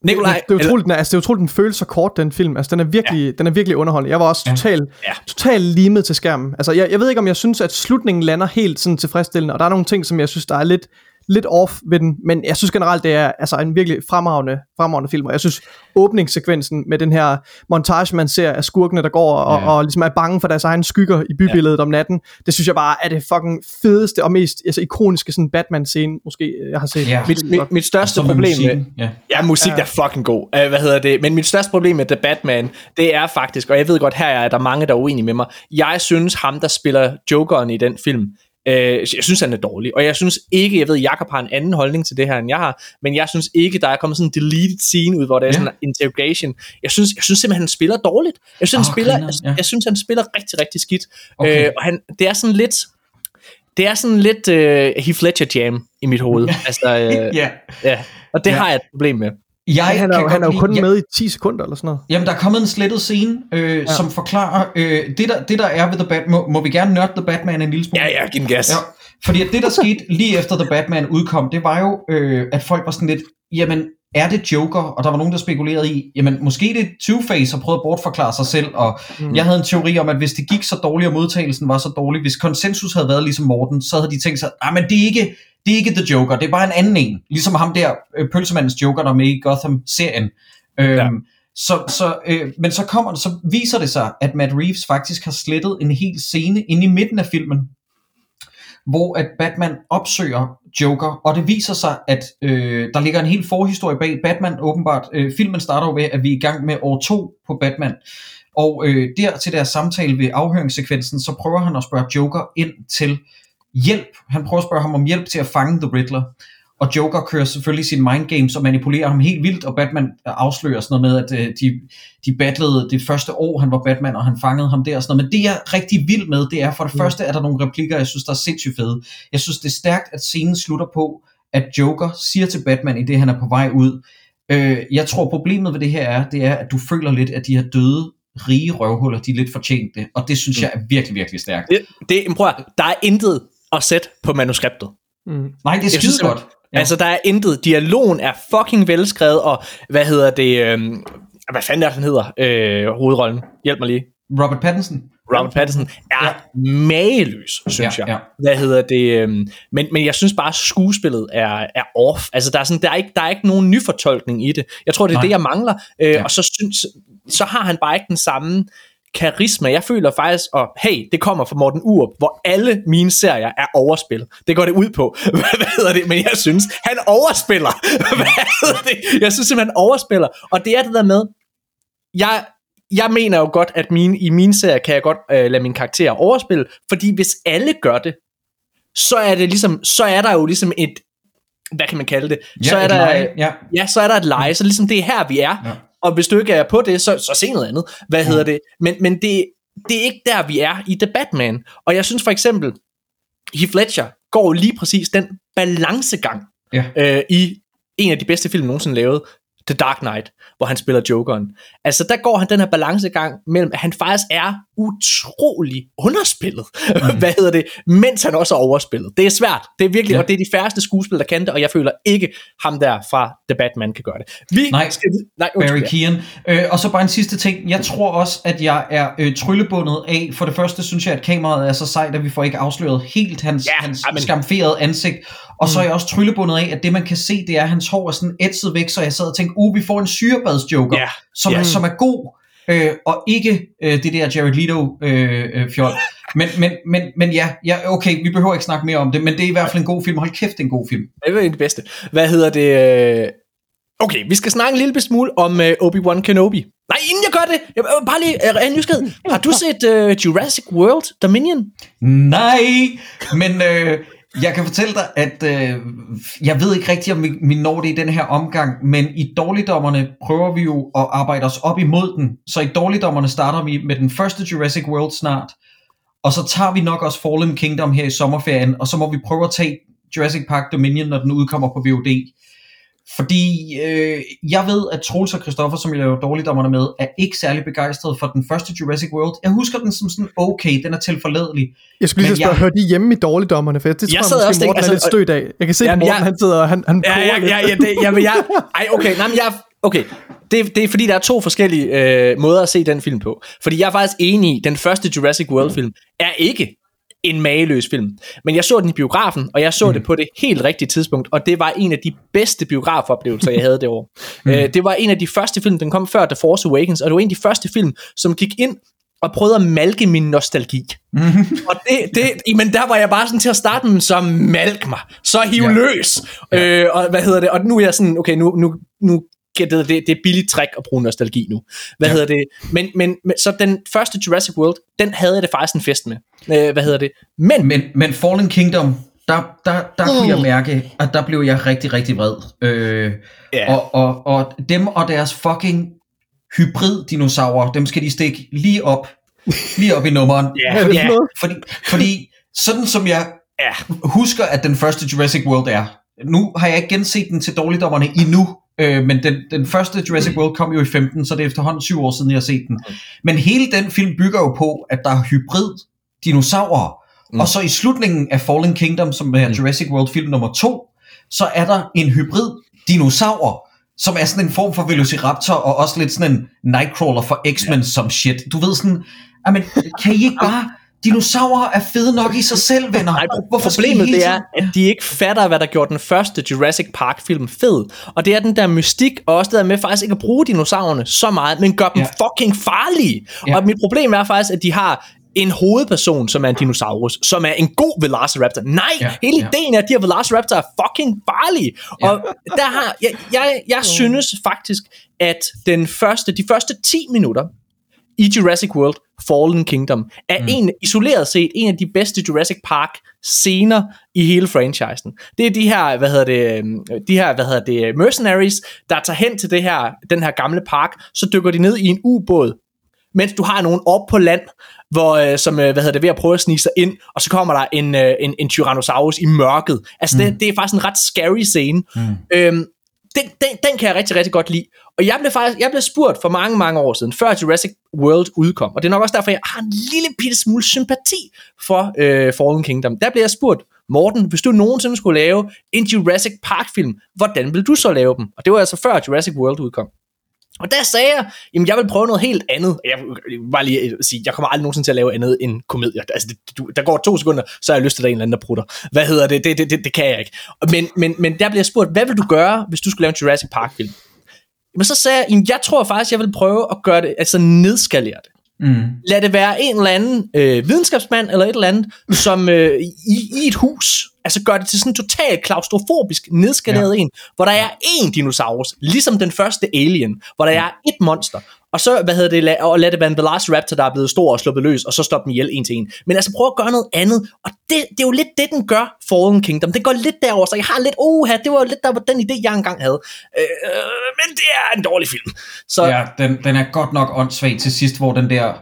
Nikolaj, Det er utroligt, den er, altså, det er utroligt, den føles så kort, den film. Altså, den er virkelig, ja. den er virkelig underholdende. Jeg var også Ja. totalt Ja. total limet til skærmen. Altså, jeg, jeg ved ikke, om jeg synes, at slutningen lander helt sådan tilfredsstillende, og der er nogle ting, som jeg synes, der er lidt, lidt off ved den, men jeg synes generelt, det er altså en virkelig fremragende, fremragende film, og jeg synes, åbningssekvensen med den her montage, man ser af skurkene, der går og, Ja. ja. og ligesom er bange for deres egne skygger i bybilledet ja. om natten, det synes jeg bare er det fucking fedeste og mest altså, ikoniske sådan Batman-scene, måske jeg har set. Ja. mit, mit, mit største Så med problem med, musikken, ja. Ja, musik ja. er fucking god. Uh, hvad hedder det? Men mit største problem med The Batman, det er faktisk, og jeg ved godt, her er der mange, der er uenige med mig. Jeg synes, ham, der spiller Jokeren i den film, uh, jeg synes, han er dårlig. Og jeg synes ikke, jeg ved, Jakob har en anden holdning til det her, end jeg har, men jeg synes ikke, der er kommet sådan en deleted scene ud, hvor der er sådan en interrogation. Jeg synes, jeg synes simpelthen, han spiller dårligt. Jeg synes, Åh, han spiller, grineren, jeg, ja. jeg synes, han spiller rigtig, rigtig skidt. Okay. Øh, og han, det er sådan lidt... Det er sådan lidt uh, Heath Ledger jam i mit hoved. altså, uh, ja. ja. Og det ja. har jeg et problem med. Jeg Han er, kan jo- han er jo kun lide- med i 10 sekunder eller sådan noget. Jamen, der er kommet en slettet scene, øh, ja. som forklarer, øh, det, der, det der er ved The Batman, må, må vi gerne nørde The Batman en lille smule? Ja, ja, giv den gas. Ja, fordi at det, der skete lige efter The Batman udkom, det var jo, øh, at folk var sådan lidt, jamen, er det Joker? Og der var nogen, der spekulerede i, jamen, måske det er Two-Face og prøvede at bortforklare sig selv, og mm. jeg havde en teori om, at hvis det gik så dårligt, og modtagelsen var så dårlig, hvis konsensus havde været ligesom Morten, så havde de tænkt sig, ah, men det er ikke, det er ikke The Joker, det er bare en anden en, ligesom ham der, øh, pølsemandens Joker, der er med i Gotham-serien. Øhm, Ja. så, så, øh, men så kommer så viser det sig, at Matt Reeves faktisk har slettet en hel scene inde i midten af filmen, hvor at Batman opsøger Joker, og det viser sig, at øh, der ligger en helt forhistorie bag Batman åbenbart. Øh, filmen starter jo ved, at vi er i gang med år 2 på Batman, og øh, der til deres samtale ved afhøringssekvensen, så prøver han at spørge Joker ind til hjælp. Han prøver at spørge ham om hjælp til at fange The Riddler. Og Joker kører selvfølgelig sin mind games og manipulerer ham helt vildt, og Batman afslører sådan noget med, at øh, de, de battlede det første år, han var Batman, og han fangede ham der og sådan noget. Men det jeg er rigtig vild med, det er for det mm. første, er der nogle replikker, jeg synes, der er sindssygt fede. Jeg synes, det er stærkt, at scenen slutter på, at Joker siger til Batman, i det han er på vej ud, Øh, jeg tror problemet ved det her er, det er, at du føler lidt, at de her døde, rige røvhuller, de er lidt fortjent det. Og det synes jeg er virkelig, virkelig stærkt. Det, det, prøv at, der er intet at sætte på manuskriptet. Mm. Nej, det er skide godt. Ja. Altså, der er intet. Dialogen er fucking velskrevet, og hvad hedder det... Øhm, hvad fanden er det, han hedder? Øh, hovedrollen. Hjælp mig lige. Robert Pattinson. Robert Pattinson er ja. mageløs, synes Ja, jeg. ja. Hvad hedder det? øhm, Men, men jeg synes bare, at skuespillet er, er off. Altså, der er, sådan, der, er ikke, der er ikke nogen nyfortolkning i det. Jeg tror, det er Nej. det, jeg mangler. Øh, Ja. Og så, synes, så har han bare ikke den samme karisma. Jeg føler faktisk, og hey, det kommer fra Morten Urup, hvor alle mine serier er overspillet. Det går det ud på. Hvad hedder det? Men jeg synes, han overspiller. Hvad hedder det? Jeg synes simpelthen, han overspiller. Og det er det der med, jeg, jeg mener jo godt, at mine, i mine serier kan jeg godt øh, lade mine karakterer overspille, fordi hvis alle gør det, så er det ligesom, så er der jo ligesom et, hvad kan man kalde det? Ja, så er der, leje, ja. ja, så er der et leje, så ligesom det er her, vi er. Ja. Og hvis du ikke er på det, så, så se noget andet. Hvad hedder det? Men, men det, det er ikke der, vi er i The Batman. Og jeg synes for eksempel, Heath Ledger går lige præcis den balancegang Ja. øh, i en af de bedste film nogensinde lavet, The Dark Knight, hvor han spiller Jokeren. Altså, der går han den her balancegang mellem, at han faktisk er utrolig underspillet, mm. hvad hedder det, mens han også er overspillet. Det er svært. Det er virkelig, Ja. og det er de færreste skuespillere, der kan det, og jeg føler ikke, ham der fra The Batman kan gøre det. Vi Nej. skal, nej Barry. Keane. Øh, og så bare en sidste ting. Jeg tror også, at jeg er øh, tryllebundet af. For det første synes jeg, at kameraet er så sejt, at vi får ikke afsløret helt hans, Ja, hans amen. skamferede ansigt. Og så er jeg også tryllebundet af, at det man kan se, det er, at hans hår er sådan ætset væk, så jeg sad og tænkte, uh, vi får en syrebadsjoker, Ja, som, ja. som er god. Øh, og ikke øh, det der Jared Leto øh, øh, fjol. Men, men, men, men ja, ja, okay, vi behøver ikke snakke mere om det, men det er i hvert fald en god film. Hold kæft, det er en god film. Det er det bedste. Hvad hedder det? øh, Okay, vi skal snakke en lille smule om uh, Obi-Wan Kenobi. Nej, inden jeg gør det, jeg, øh, bare lige uh, en nysgerrighed. Har du set uh, Jurassic World Dominion? Nej, men øh, jeg kan fortælle dig, at øh, jeg ved ikke rigtigt, om vi, når det i den her omgang, men i dårligdommerne prøver vi jo at arbejde os op imod den. Så i dårligdommerne starter vi med den første Jurassic World snart, og så tager vi nok også Fallen Kingdom her i sommerferien, og så må vi prøve at tage Jurassic Park Dominion, når den udkommer på VOD. Fordi øh, jeg ved, at Troels og Christoffer, som jeg laver dårligdommerne med, er ikke særlig begejstrede for den første Jurassic World. Jeg husker den som sådan okay, den er tilforladelig. Jeg skulle lige Men spørge, jeg- hører de hjemme i dårligdommerne? For det tror Jeg jeg, sad måske, også Morten tænkte- er lidt altså, stødt af. Jeg kan se, at Morten jeg- han sidder og han, han Ja, ja, ja, ja, det, jamen, jeg, ej, okay, nej, men jeg, okay. Det, det er fordi, der er to forskellige øh, måder at se den film på. Fordi jeg er faktisk enig i, den første Jurassic World-film er ikke en mageløs film. Men jeg så den i biografen, og jeg så mm. det på det helt rigtige tidspunkt, og det var en af de bedste biografoplevelser, jeg havde det år. Mm. Øh, det var en af de første film, den kom før The Force Awakens, og det var en af de første film, som gik ind og prøvede at malke min nostalgi. Og det, det, men der var jeg bare sådan til at starte med, så malk mig, så hiv ja. løs. Ja. Øh, og hvad hedder det, og nu er jeg sådan, okay, nu, nu, nu det, det, det er billigt trick at bruge nostalgi nu. Hvad Ja. hedder det? Men, men, men, så den første Jurassic World, den havde jeg det faktisk en fest med. Øh, hvad hedder det? Men, Men, men Fallen Kingdom, der, der, der kunne jeg mærke, at der blev jeg rigtig, rigtig vred. Øh, Ja. og, og, og dem og deres fucking hybrid-dinosaurer, dem skal de stikke lige op, lige op i nummeren. Ja, noget? Fordi, fordi sådan som jeg Ja. husker, at den første Jurassic World er, nu har jeg ikke genset den til dårligdommerne endnu, øh, men den, den første Jurassic World kom jo i 15, så det er efterhånden syv år siden, jeg har set den. Men hele den film bygger jo på, at der er hybrid dinosaurer, mm. og så i slutningen af Fallen Kingdom, som er Jurassic World film nummer to, så er der en hybrid dinosaur, som er sådan en form for Velociraptor, og også lidt sådan en Nightcrawler for X-Men som shit. Du ved sådan, jamen, kan I ikke bare... Dinosaurer er fede nok i sig selv, venner. Nej, Hvorfor problemet det er, at de ikke fatter, hvad der gjorde den første Jurassic Park film fed. Og det er den der mystik, og også det der med faktisk ikke at bruge dinosaurerne så meget, men gør dem Ja. fucking farlige. Ja. Og mit problem er faktisk, at de har en hovedperson, som er en dinosaurus, som er en god Velociraptor. Nej, Ja, hele ja. ideen er, at de her Velociraptor er fucking farlige. Ja. Og der har, jeg, jeg, jeg synes faktisk, at den første, de første 10 minutter i Jurassic World Fallen Kingdom er mm. en isoleret set en af de bedste Jurassic Park scener i hele franchisen. Det er de her, hvad hedder det, øhm, de her, hvad hedder det, mercenaries, der tager hen til det her, den her gamle park, så dykker de ned i en ubåd, mens du har nogen op på land, hvor, øh, som øh, hvad hedder det, ved at prøve at snige sig ind, og så kommer der en, øh, en, en Tyrannosaurus i mørket. Altså, mm. det, det er faktisk en ret scary scene. Mm. Øhm, den, den, den kan jeg rigtig, rigtig godt lide. Og jeg blev faktisk jeg blev spurgt for mange, mange år siden, før Jurassic World udkom, og det er nok også derfor, jeg har en lille bitte smule sympati for øh, Fallen Kingdom. Der blev jeg spurgt, Morten, hvis du nogensinde skulle lave en Jurassic Park-film, hvordan vil du så lave dem? Og det var altså før Jurassic World udkom. Og der sagde jeg, jamen jeg vil prøve noget helt andet. Jeg vil bare lige øh, sige, jeg kommer aldrig nogensinde til at lave andet end komedier. Altså, det, du, der går to sekunder, så har jeg lyst til, at der er en eller anden, der prutter. Hvad hedder det? Det, det, det, det kan jeg ikke. Men, men, men der bliver jeg spurgt, hvad vil du gøre, hvis du skulle lave en Jurassic Park-film? Men så sagde jeg, jamen, jeg tror faktisk, jeg vil prøve at gøre det, altså nedskalere det. Mm. Lad det være en eller anden øh, videnskabsmand eller et eller andet, som øh, i, i et hus, altså gør det til sådan en totalt klaustrofobisk nedskaleret ja. en, hvor der er én dinosaurus, ligesom den første Alien, hvor der er et monster, og så, hvad hedder det, la- og lad det være en Velociraptor, der er blevet stor og sluppet løs, og så stoppe den ihjel en til en. Men altså prøv at gøre noget andet, og det, det er jo lidt det, den gør, Fallen Kingdom. Det går lidt derover, så jeg har lidt, oha, det var jo lidt der, hvor den idé, jeg engang havde. Øh, men det er en dårlig film. Så Ja, den, den er godt nok åndssvag til sidst, hvor den der...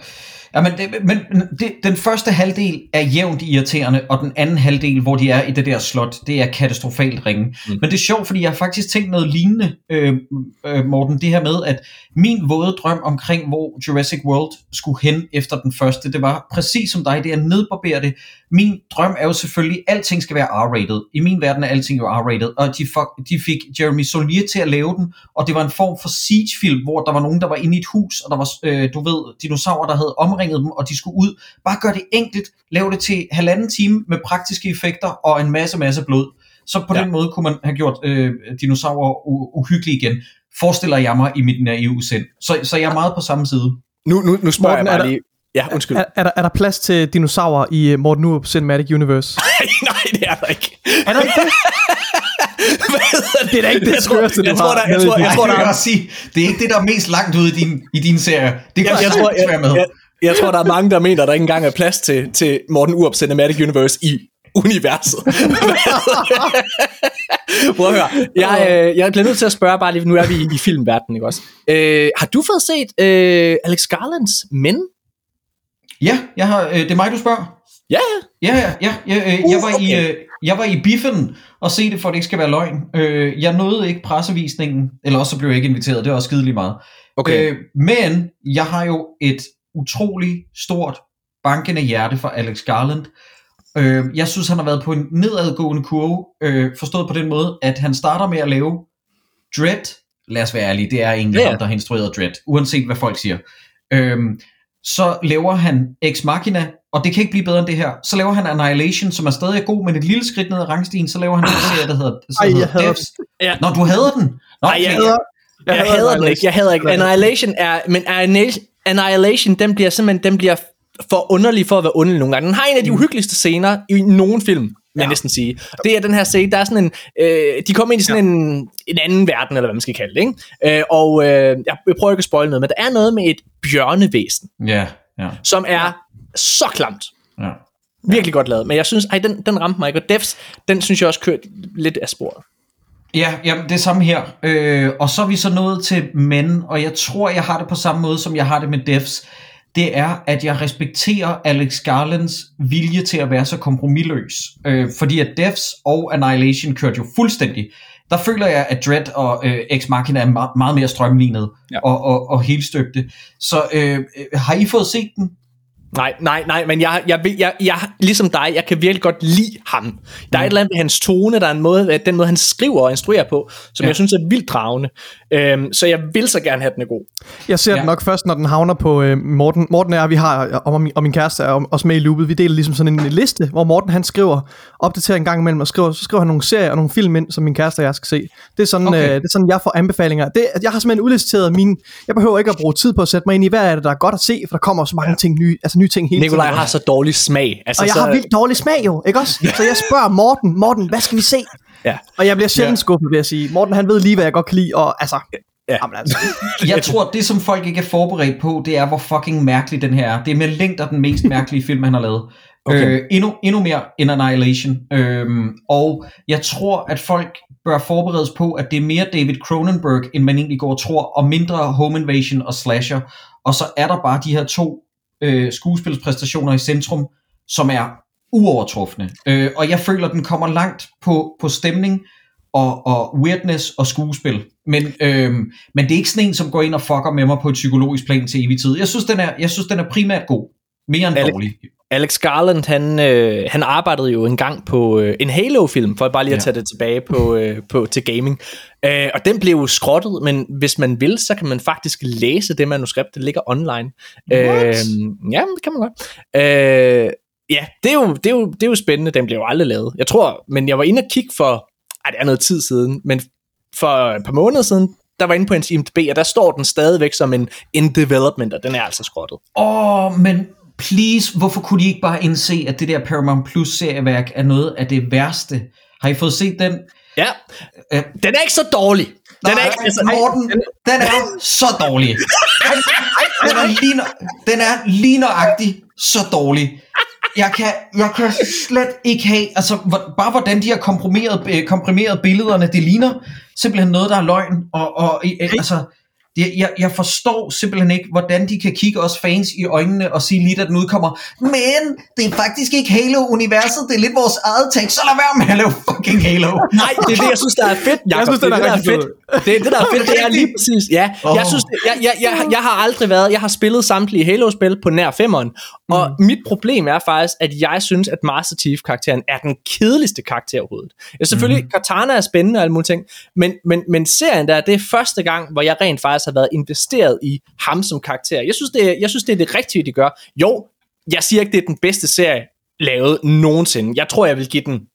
Ja, men, det, men det, den første halvdel er jævnt irriterende, og den anden halvdel, hvor de er i det der slot, det er katastrofalt ringe. Mm. Men det er sjovt, fordi jeg har faktisk tænkt noget lignende, øh, øh, Morten, det her med, at min våde drøm omkring, hvor Jurassic World skulle hen efter den første, det var præcis som dig, det er at nedbarbere det. Min drøm er jo selvfølgelig, at alting skal være R-rated. I min verden er alting jo R-rated, og de, fuck, de fik Jeremy Solier til at lave den, og det var en form for siege-film, hvor der var nogen, der var inde i et hus, og der var, øh, du ved, dinosaurer, der havde omringet dem, og de skulle ud. Bare gør det enkelt, lav det til halvanden time med praktiske effekter og en masse, masse blod. Så på Ja. den måde kunne man have gjort øh, dinosaurer uhyggelige igen. Forestiller jeg mig i mit naive sind. Så, så jeg er meget på samme side. nu, nu, nu spørger Morten, jeg er bare der- lige. Ja, undskyld. Er, er, der, er der plads til dinosaurer i uh, Morten Urup Cinematic Universe? nej, det er der ikke. er der ikke det? Det? Det er da ikke det jeg tror, skøreste, du jeg tror, har der, jeg tror, jeg Jeg tror, der jeg er sige, det er ikke det, der er mest langt ude i din, i din serie. Det kan jeg, jeg, jeg, tror, jeg, med. jeg, jeg tror, der er mange, der mener, der ikke engang er plads til, til Morten Urup Cinematic Universe i universet. Prøv at høre. Jeg, øh, jeg bliver nødt til at spørge bare lige, nu er vi i, i filmverdenen, ikke også? Øh, har du fået set øh, Alex Garlands Men? Ja, jeg har, øh, det er mig, du spørger. Ja, Ja, ja, ja. Jeg, øh, Uh, jeg, var i, øh, jeg var i biffen og se det, for at det ikke skal være løgn. Øh, jeg nåede ikke pressevisningen, eller også så blev jeg ikke inviteret. Det var også skidelig meget. okay. Øh, men jeg har jo et utrolig stort bankende hjerte for Alex Garland. Øh, jeg synes, han har været på en nedadgående kurve, øh, forstået på den måde, at han starter med at lave Dread. Lad os være ærlige, det er ja. ham, der har instrueret Dread, uanset hvad folk siger. Øh, så laver han Ex Machina, og det kan ikke blive bedre end det her. Så laver han Annihilation, som er stadig god, men et lille skridt ned ad rangstigen. Så laver han en serie, der hedder, der Ej, jeg hedder Devs. Ja. Nå, du hader den? Nå, Ej, jeg hader- Jeg, jeg hader den ikke. Jeg hader ikke. Annihilation er... Men Annihilation, Annihilation den bliver simpelthen... Den bliver for underlig for at være underlig nogle gange. Den har en af de uhyggeligste scener i nogen film, vil jeg Ja. næsten sige. Det er den her scene, der er sådan en... Øh, de kommer ind i sådan en, en anden verden, eller hvad man skal kalde det, ikke? Øh, og øh, jeg, prøver ikke at spoil noget, men der er noget med et bjørnevæsen, Ja, ja, som er så klamt. ja. Virkelig godt lavet. Men jeg synes, ej, den, den ramte mig ikke. Og Devs, den synes jeg også kørte lidt af sporet. Ja, jamen, det er samme her. Øh, og så er vi så nået til men, og jeg tror, jeg har det på samme måde, som jeg har det med Devs. Det er, at jeg respekterer Alex Garlands vilje til at være så kompromilløs. Øh, fordi at Devs og Annihilation kørte jo fuldstændig. Der føler jeg, at Dread og øh, Ex Machina er meget, meget mere strømlignet Ja. og, og, og helstøbte. Så øh, øh, har I fået set den? Nej, nej, nej, men jeg, jeg, vil- jeg, jeg, ligesom dig, jeg kan virkelig godt lide ham. Der er et eller andet ved hans tone, der er en måde, den måde, han skriver og instruerer på, som ja. Jeg synes er vildt dragende. Øhm, så jeg vil så gerne have, den er god. Jeg ser ja. Den nok først, når den havner på øh, Morten. Morten og jeg, vi har, og, min, og min kæreste er også med i loopet. Vi deler ligesom sådan en liste, hvor Morten han skriver, opdaterer en gang imellem, og skriver, så skriver han nogle serier og nogle film ind, som min kæreste og jeg skal se. Det er sådan, okay. Øh, det er sådan jeg får anbefalinger. Det, jeg har simpelthen udliciteret mine... Jeg behøver ikke at bruge tid på at sætte mig ind i, hvad er det, der er godt at se, for der kommer så mange ting nye, altså nye ting hele Nikolaj tiden. har så dårlig smag. Altså, og jeg så, har vildt dårlig smag jo, ikke også? Så jeg spørger Morten, Morten, hvad skal vi se? Ja. Og jeg bliver sjældent Ja. skuffet, vil jeg sige. Morten, han ved lige, hvad jeg godt kan lide, og altså... Ja. Jamen, altså. Jeg tror, det som folk ikke er forberedt på, det er, hvor fucking mærkelig den her er. Det er med længder den mest mærkelige film, han har lavet. Okay. Øh, endnu, endnu mere end Annihilation. Øhm, og jeg tror, at folk bør forberedes på, at det er mere David Cronenberg, end man egentlig går og tror, og mindre Home Invasion og Slasher. Og så er der bare de her to øh, skuespilspræstationer i centrum, som er uovertrufne. Øh, og jeg føler, den kommer langt på, på stemning, og, og weirdness og skuespil. Men, øhm, men det er ikke sådan en, som går ind og fucker med mig på et psykologisk plan til evig tid. Jeg synes, den er, jeg synes, den er primært god. Mere end Alex- dårlig. Alex Garland, han, øh, han arbejdede jo engang på øh, en Halo-film, for bare lige at Ja. tage det tilbage på, øh, på, til gaming. Øh, og den blev jo skrottet, men hvis man vil, så kan man faktisk læse det manuskript, det ligger online. What? Øh, ja, det kan man godt. Øh, ja, det er, jo, det, er jo, det er jo spændende, den blev jo aldrig lavet. Jeg tror, men jeg var inde og kigge for, ej, det er noget tid siden, men for et par måneder siden, der var inde på en IMDb, og der står den stadigvæk som en in development, og den er altså skrottet. Åh, oh, men please, hvorfor kunne de ikke bare indse, at det der Paramount Plus serieværk er noget af det værste? Har I fået set den? Ja, Øh, den er ikke så dårlig. Den er ikke, altså, Morten, den er så dårlig. Den er lige, den er lige nøjagtig så dårlig. Jeg kan, jeg kan slet ikke have, altså hvor, bare hvordan de har komprimeret, øh, komprimeret billederne, det ligner simpelthen noget, der er løgn. Og, og altså, jeg, jeg, jeg forstår simpelthen ikke, hvordan de kan kigge os fans i øjnene og sige lige, da den udkommer, men det er faktisk ikke Halo-universet, det er lidt vores eget take, så lad være med at lave fucking Halo. Nej, det er det, jeg synes, der er fedt, Jacob. synes, det, den er det, der er fedt. Det, det, der er fedt, det er lige præcis. Ja, jeg synes, det- jeg, jeg, jeg, jeg har aldrig været, jeg har spillet samtlige Halo-spil på nær femmeren, og mit problem er faktisk, at jeg synes, at Master Chief-karakteren er den kedeligste karakter overhovedet. Ja, selvfølgelig, mm. Katana er spændende og alle mulige ting, men, men, men serien der, det er første gang, hvor jeg rent faktisk har været investeret i ham som karakter. Jeg synes, det er, jeg synes, det er det rigtige, de gør. Jo, jeg siger ikke, det er den bedste serie lavet nogensinde. Jeg tror, jeg vil give den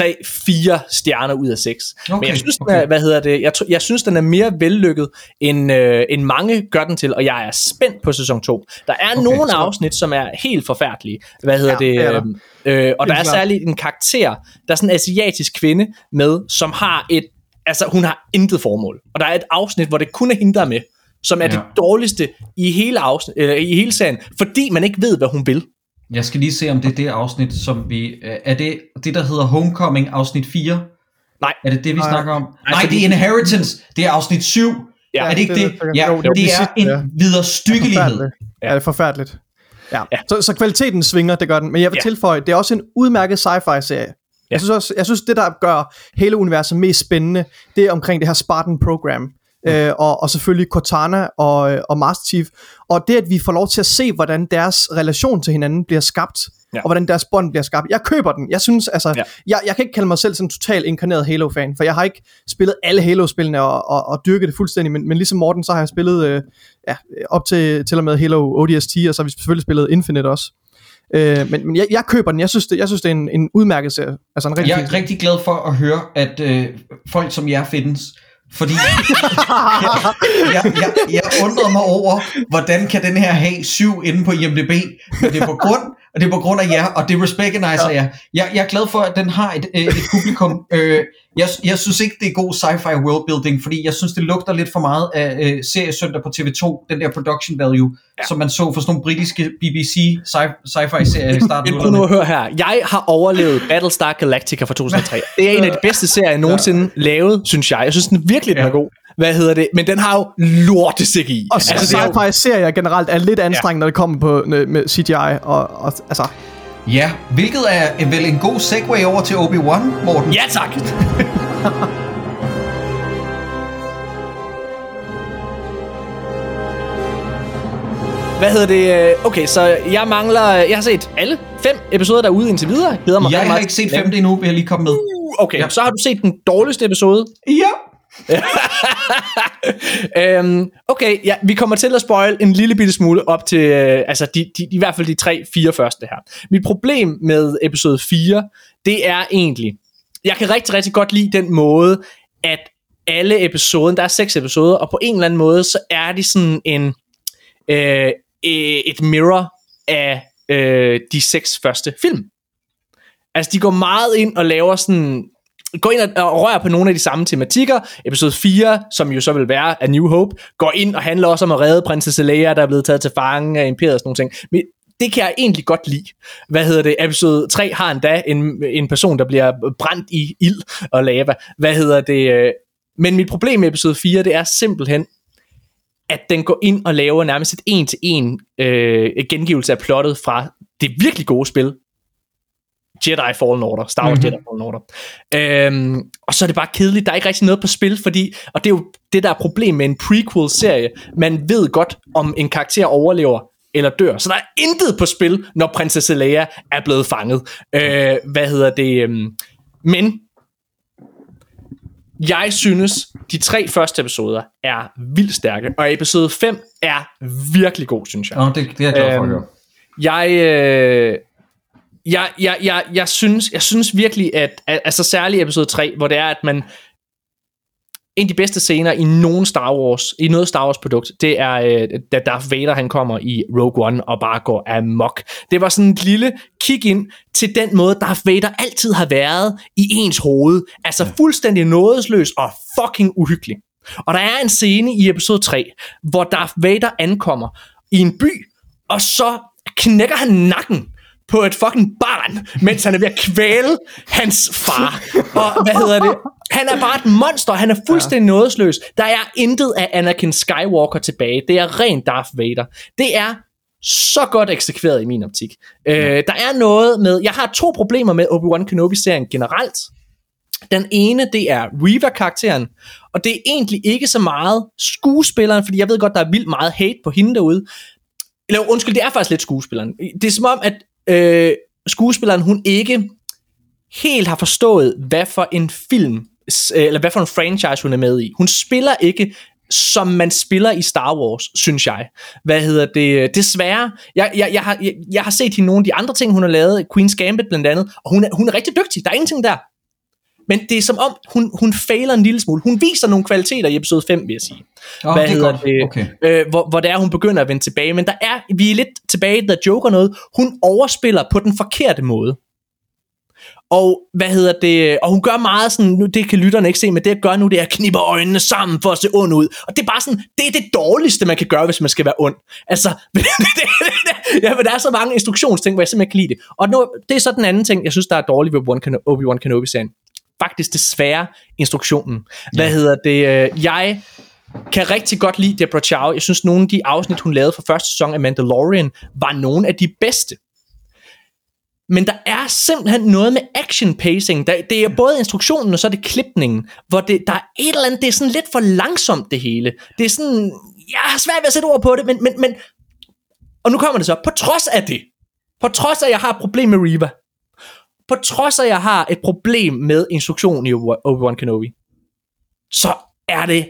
3-4 stjerner ud af 6. Okay, Men jeg synes, okay. okay. er, hvad hedder det, jeg, jeg synes, den er mere vellykket, end, øh, end mange gør den til, og jeg er spændt på sæson 2. Der er okay, nogle så- afsnit, som er helt forfærdelige. Hvad hedder Ja, det? er der. øh, og der er klart. særligt en karakter, der er sådan en asiatisk kvinde med, som har et, altså hun har intet formål. Og der er et afsnit, hvor det kun er hende, der er med, som er ja. Ja. det dårligste i hele, afsnit, øh, i hele serien, fordi man ikke ved, hvad hun vil. Jeg skal lige se, om det er det afsnit, som vi... øh, Er det det, der hedder Homecoming, afsnit 4? Nej. Er det det, vi Nej. snakker om? Nej, fordi- det er Inheritance. Det er afsnit 7. Ja, er det ikke det- det? Ja, jo, det er det er en ja. viderstykkelighed. Forfærdeligt. Ja, det er forfærdeligt. Ja. Ja. Så, så kvaliteten svinger, det gør den. Men jeg vil ja. tilføje, det er også en udmærket sci-fi-serie. Ja. Jeg synes også, jeg synes det der gør hele universet mest spændende, det er omkring det her Spartan program. Øh, og, og selvfølgelig Cortana og, øh, og Master Chief. Og det, at vi får lov til at se, hvordan deres relation til hinanden bliver skabt, Ja. og hvordan deres bånd bliver skabt. Jeg køber den. Jeg synes, altså, Ja. jeg, jeg kan ikke kalde mig selv sådan en total inkarneret Halo-fan, for jeg har ikke spillet alle Halo-spillene og, og, og dyrket det fuldstændig, men, men ligesom Morten, så har jeg spillet øh, ja, op til, til og med Halo ODST, og så har vi selvfølgelig spillet Infinite også. Øh, men men jeg, jeg køber den. Jeg synes, det, jeg synes, det er en, en udmærket serie. Altså en rigtig Jeg er rigtig glad for at høre, at øh, folk som jer findes. Fordi jeg, jeg, jeg, undrede mig over, hvordan kan den her have syv inde på IMDb, men det er på grund, og det er på grund af jer, og det recognizer jeg. jeg. Jeg er glad for, at den har et, øh, et publikum. Øh, jeg, jeg synes ikke, det er god sci-fi worldbuilding, fordi jeg synes, det lugter lidt for meget af øh, seriesøndag på TV2, den der production value, ja. som man så for sådan nogle britiske BBC sci- sci-fi serier i starten. Men prøv nu at 00'erne. høre her. Jeg har overlevet Battlestar Galactica fra 2003. Det er en af de bedste serier nogensinde lavet, synes jeg. Jeg synes den virkelig, den er Ja. god. Hvad hedder det? Men den har jo lorte i. Og altså, det er jo, sci-fi-serier generelt er lidt anstrengende, når det kommer på øh, med CGI. Og, og, altså, Ja, hvilket er vel en god segue over til Obi-Wan, Morten. ja tak. Hvad hedder det? Øh, Okay, så jeg mangler... Jeg har set alle fem episoder derude indtil videre. Jeg Glæder mig Jeg har meget ikke set femte endnu, vil jeg lige komme med. Uh, Okay, Ja. så har du set den dårligste episode. Ja. øhm, okay, ja, vi kommer til at spoil en lille bitte smule op til, øh, altså de, de, i hvert fald de tre, fire første her. Mit problem med episode 4, det er egentlig, jeg kan rigtig, rigtig godt lide den måde, at alle episoden, der er seks episoder, og på en eller anden måde, så er de sådan en, øh, øh et mirror af øh, de seks første film. Altså, de går meget ind og laver sådan går ind og, rører på nogle af de samme tematikker. Episode 4, som jo så vil være A New Hope, går ind og handler også om at redde prinsesse Leia, der er blevet taget til fange af imperiet og sådan nogle ting. Men det kan jeg egentlig godt lide. Hvad hedder det? Episode 3 har endda en, en person, der bliver brændt i ild og lava. Hvad hedder det? Øh, men mit problem med episode 4, det er simpelthen, at den går ind og laver nærmest et en-til-en øh, gengivelse af plottet fra det virkelig gode spil, Jedi Fallen Order. Star Wars mm-hmm. Jedi Fallen Order. Øhm, og så er det bare kedeligt. Der er ikke rigtig noget på spil, fordi, og det er jo det, der er problem med en prequel-serie. Man ved godt, om en karakter overlever eller dør. Så der er intet på spil, når prinsesse Leia er blevet fanget. Øh, hvad hedder det? øhm, Men jeg synes, de tre første episoder er vildt stærke, og episode 5 er virkelig god, synes jeg. Nå, det, det er jeg glad for Øhm. Jeg, øh, jeg, jeg, jeg, jeg, synes, jeg synes virkelig, at, altså særligt episode 3, hvor det er, at man en af de bedste scener i nogen Star Wars, i noget Star Wars produkt, det er, øh, da Darth Vader han kommer i Rogue One og bare går amok. Det var sådan et lille kig ind til den måde, Darth Vader altid har været i ens hoved. Altså fuldstændig nådesløs og fucking uhyggelig. Og der er en scene i episode 3, hvor Darth Vader ankommer i en by, og så knækker han nakken på et fucking barn, mens han er ved at kvæle hans far. Og hvad hedder det? Han er bare et monster, han er fuldstændig nådesløs. Der er intet af Anakin Skywalker tilbage. Det er rent Darth Vader. Det er så godt eksekveret i min optik. Øh, der er noget med... Jeg har to problemer med Obi-Wan Kenobi-serien generelt. Den ene, det er Reva-karakteren, og det er egentlig ikke så meget skuespilleren, fordi jeg ved godt, der er vildt meget hate på hende derude. Eller undskyld, det er faktisk lidt skuespilleren. Det er som om, at øh, skuespilleren, hun ikke helt har forstået, hvad for en film, øh, eller hvad for en franchise hun er med i. Hun spiller ikke som man spiller i Star Wars, synes jeg. Hvad hedder det? Desværre. Jeg, jeg, jeg, har, jeg, jeg har set hende nogle af de andre ting, hun har lavet. Queen's Gambit blandt andet. Og hun er, hun er rigtig dygtig. Der er ingenting der. Men det er som om, hun, hun fejler en lille smule. Hun viser nogle kvaliteter i episode 5, vil jeg sige. Nå, hvad det er hedder godt. det? Okay. Øh, hvor, hvor det er, hun begynder at vende tilbage. Men der er, vi er lidt tilbage, der joker noget. Hun overspiller på den forkerte måde. Og hvad hedder det? Og hun gør meget sådan, nu det kan lytterne ikke se, men det jeg gør nu, det er at knippe øjnene sammen for at se ond ud. Og det er bare sådan, det er det dårligste, man kan gøre, hvis man skal være ond. Altså, ja, men der er så mange instruktionsting, hvor jeg simpelthen kan lide det. Og nu, det er så den anden ting, jeg synes, der er dårligt ved Obi-Wan Kenobi-serien. Faktisk desværre instruktionen. Hvad hedder det? Øh, Jeg kan rigtig godt lide Deborah Chow. Jeg synes, nogle af de afsnit, hun lavede for første sæson af Mandalorian, var nogle af de bedste. Men der er simpelthen noget med action pacing. Der, det er både instruktionen, og så er det klipningen, hvor det, der er et eller andet, det er sådan lidt for langsomt det hele. Det er sådan, jeg har svært ved at sætte ord på det, men, men, men og nu kommer det så, på trods af det, på trods af, at jeg har et problem med Reva, på trods af, at jeg har et problem med instruktionen i Obi-Wan Kenobi, så er det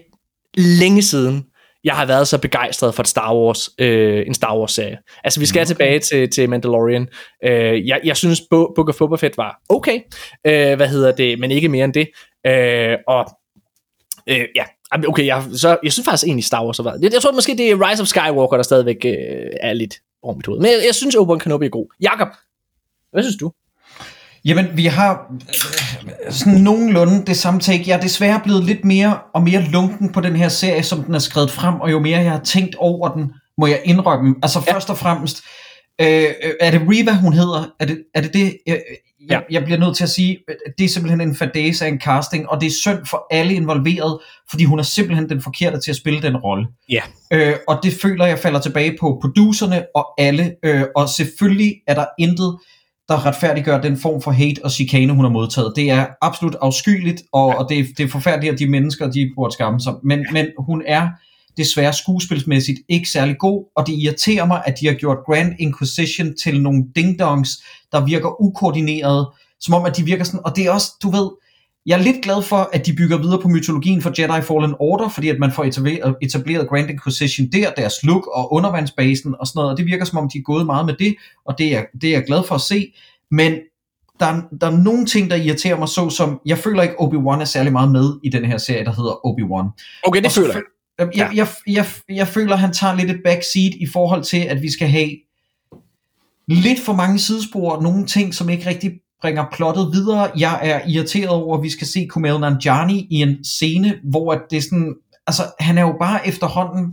længe siden, jeg har været så begejstret for et Star Wars, øh, en Star Wars serie. Altså vi skal okay. tilbage til, til Mandalorian. Øh, jeg, jeg synes Bo- Book of Boba Fett var okay, øh, hvad hedder det, men ikke mere end det. Øh, og øh, ja, okay, jeg, så, jeg synes faktisk egentlig Star Wars har været. Jeg, jeg tror måske det er Rise of Skywalker, der stadigvæk øh, er lidt over mit hoved. Men jeg, jeg synes Obi-Wan Kenobi er god. Jakob, hvad synes du? Jamen, vi har øh, sådan nogenlunde det samme take. Jeg er desværre blevet lidt mere og mere lunken på den her serie, som den er skrevet frem, og jo mere jeg har tænkt over den, må jeg indrømme. Altså Ja. først og fremmest, øh, øh, er det Reva, hun hedder? Er det er det? det? Jeg, Ja. jeg, jeg bliver nødt til at sige, det er simpelthen en fadese af en casting, og det er synd for alle involveret, fordi hun er simpelthen den forkerte til at spille den rolle. Ja. Øh, og det føler jeg falder tilbage på producerne og alle, øh, og selvfølgelig er der intet, der retfærdiggør den form for hate og chikane, hun har modtaget. Det er absolut afskyeligt, og, ja. og det, er, det er forfærdeligt, at de mennesker, de burde skamme sig. Men, ja. men hun er desværre skuespilsmæssigt ikke særlig god, og det irriterer mig, at de har gjort Grand Inquisition til nogle dingdongs, der virker ukoordineret, som om at de virker sådan, og det er også, du ved, jeg er lidt glad for, at de bygger videre på mytologien for Jedi Fallen Order, fordi at man får etableret, etableret Grand Inquisition der, deres look og undervandsbasen og sådan noget, og det virker som om, de er gået meget med det, og det er, det er jeg glad for at se, men der, er- der er nogle ting, der irriterer mig, så som, jeg føler ikke, Obi-Wan er særlig meget med i den her serie, der hedder Obi-Wan. Okay, det føler jeg. Jeg, jeg, jeg, jeg føler, han tager lidt et backseat i forhold til, at vi skal have lidt for mange sidespor, og nogle ting, som ikke rigtig bringer plottet videre. Jeg er irriteret over, at vi skal se Kumail Nanjiani i en scene, hvor det er sådan, altså han er jo bare efterhånden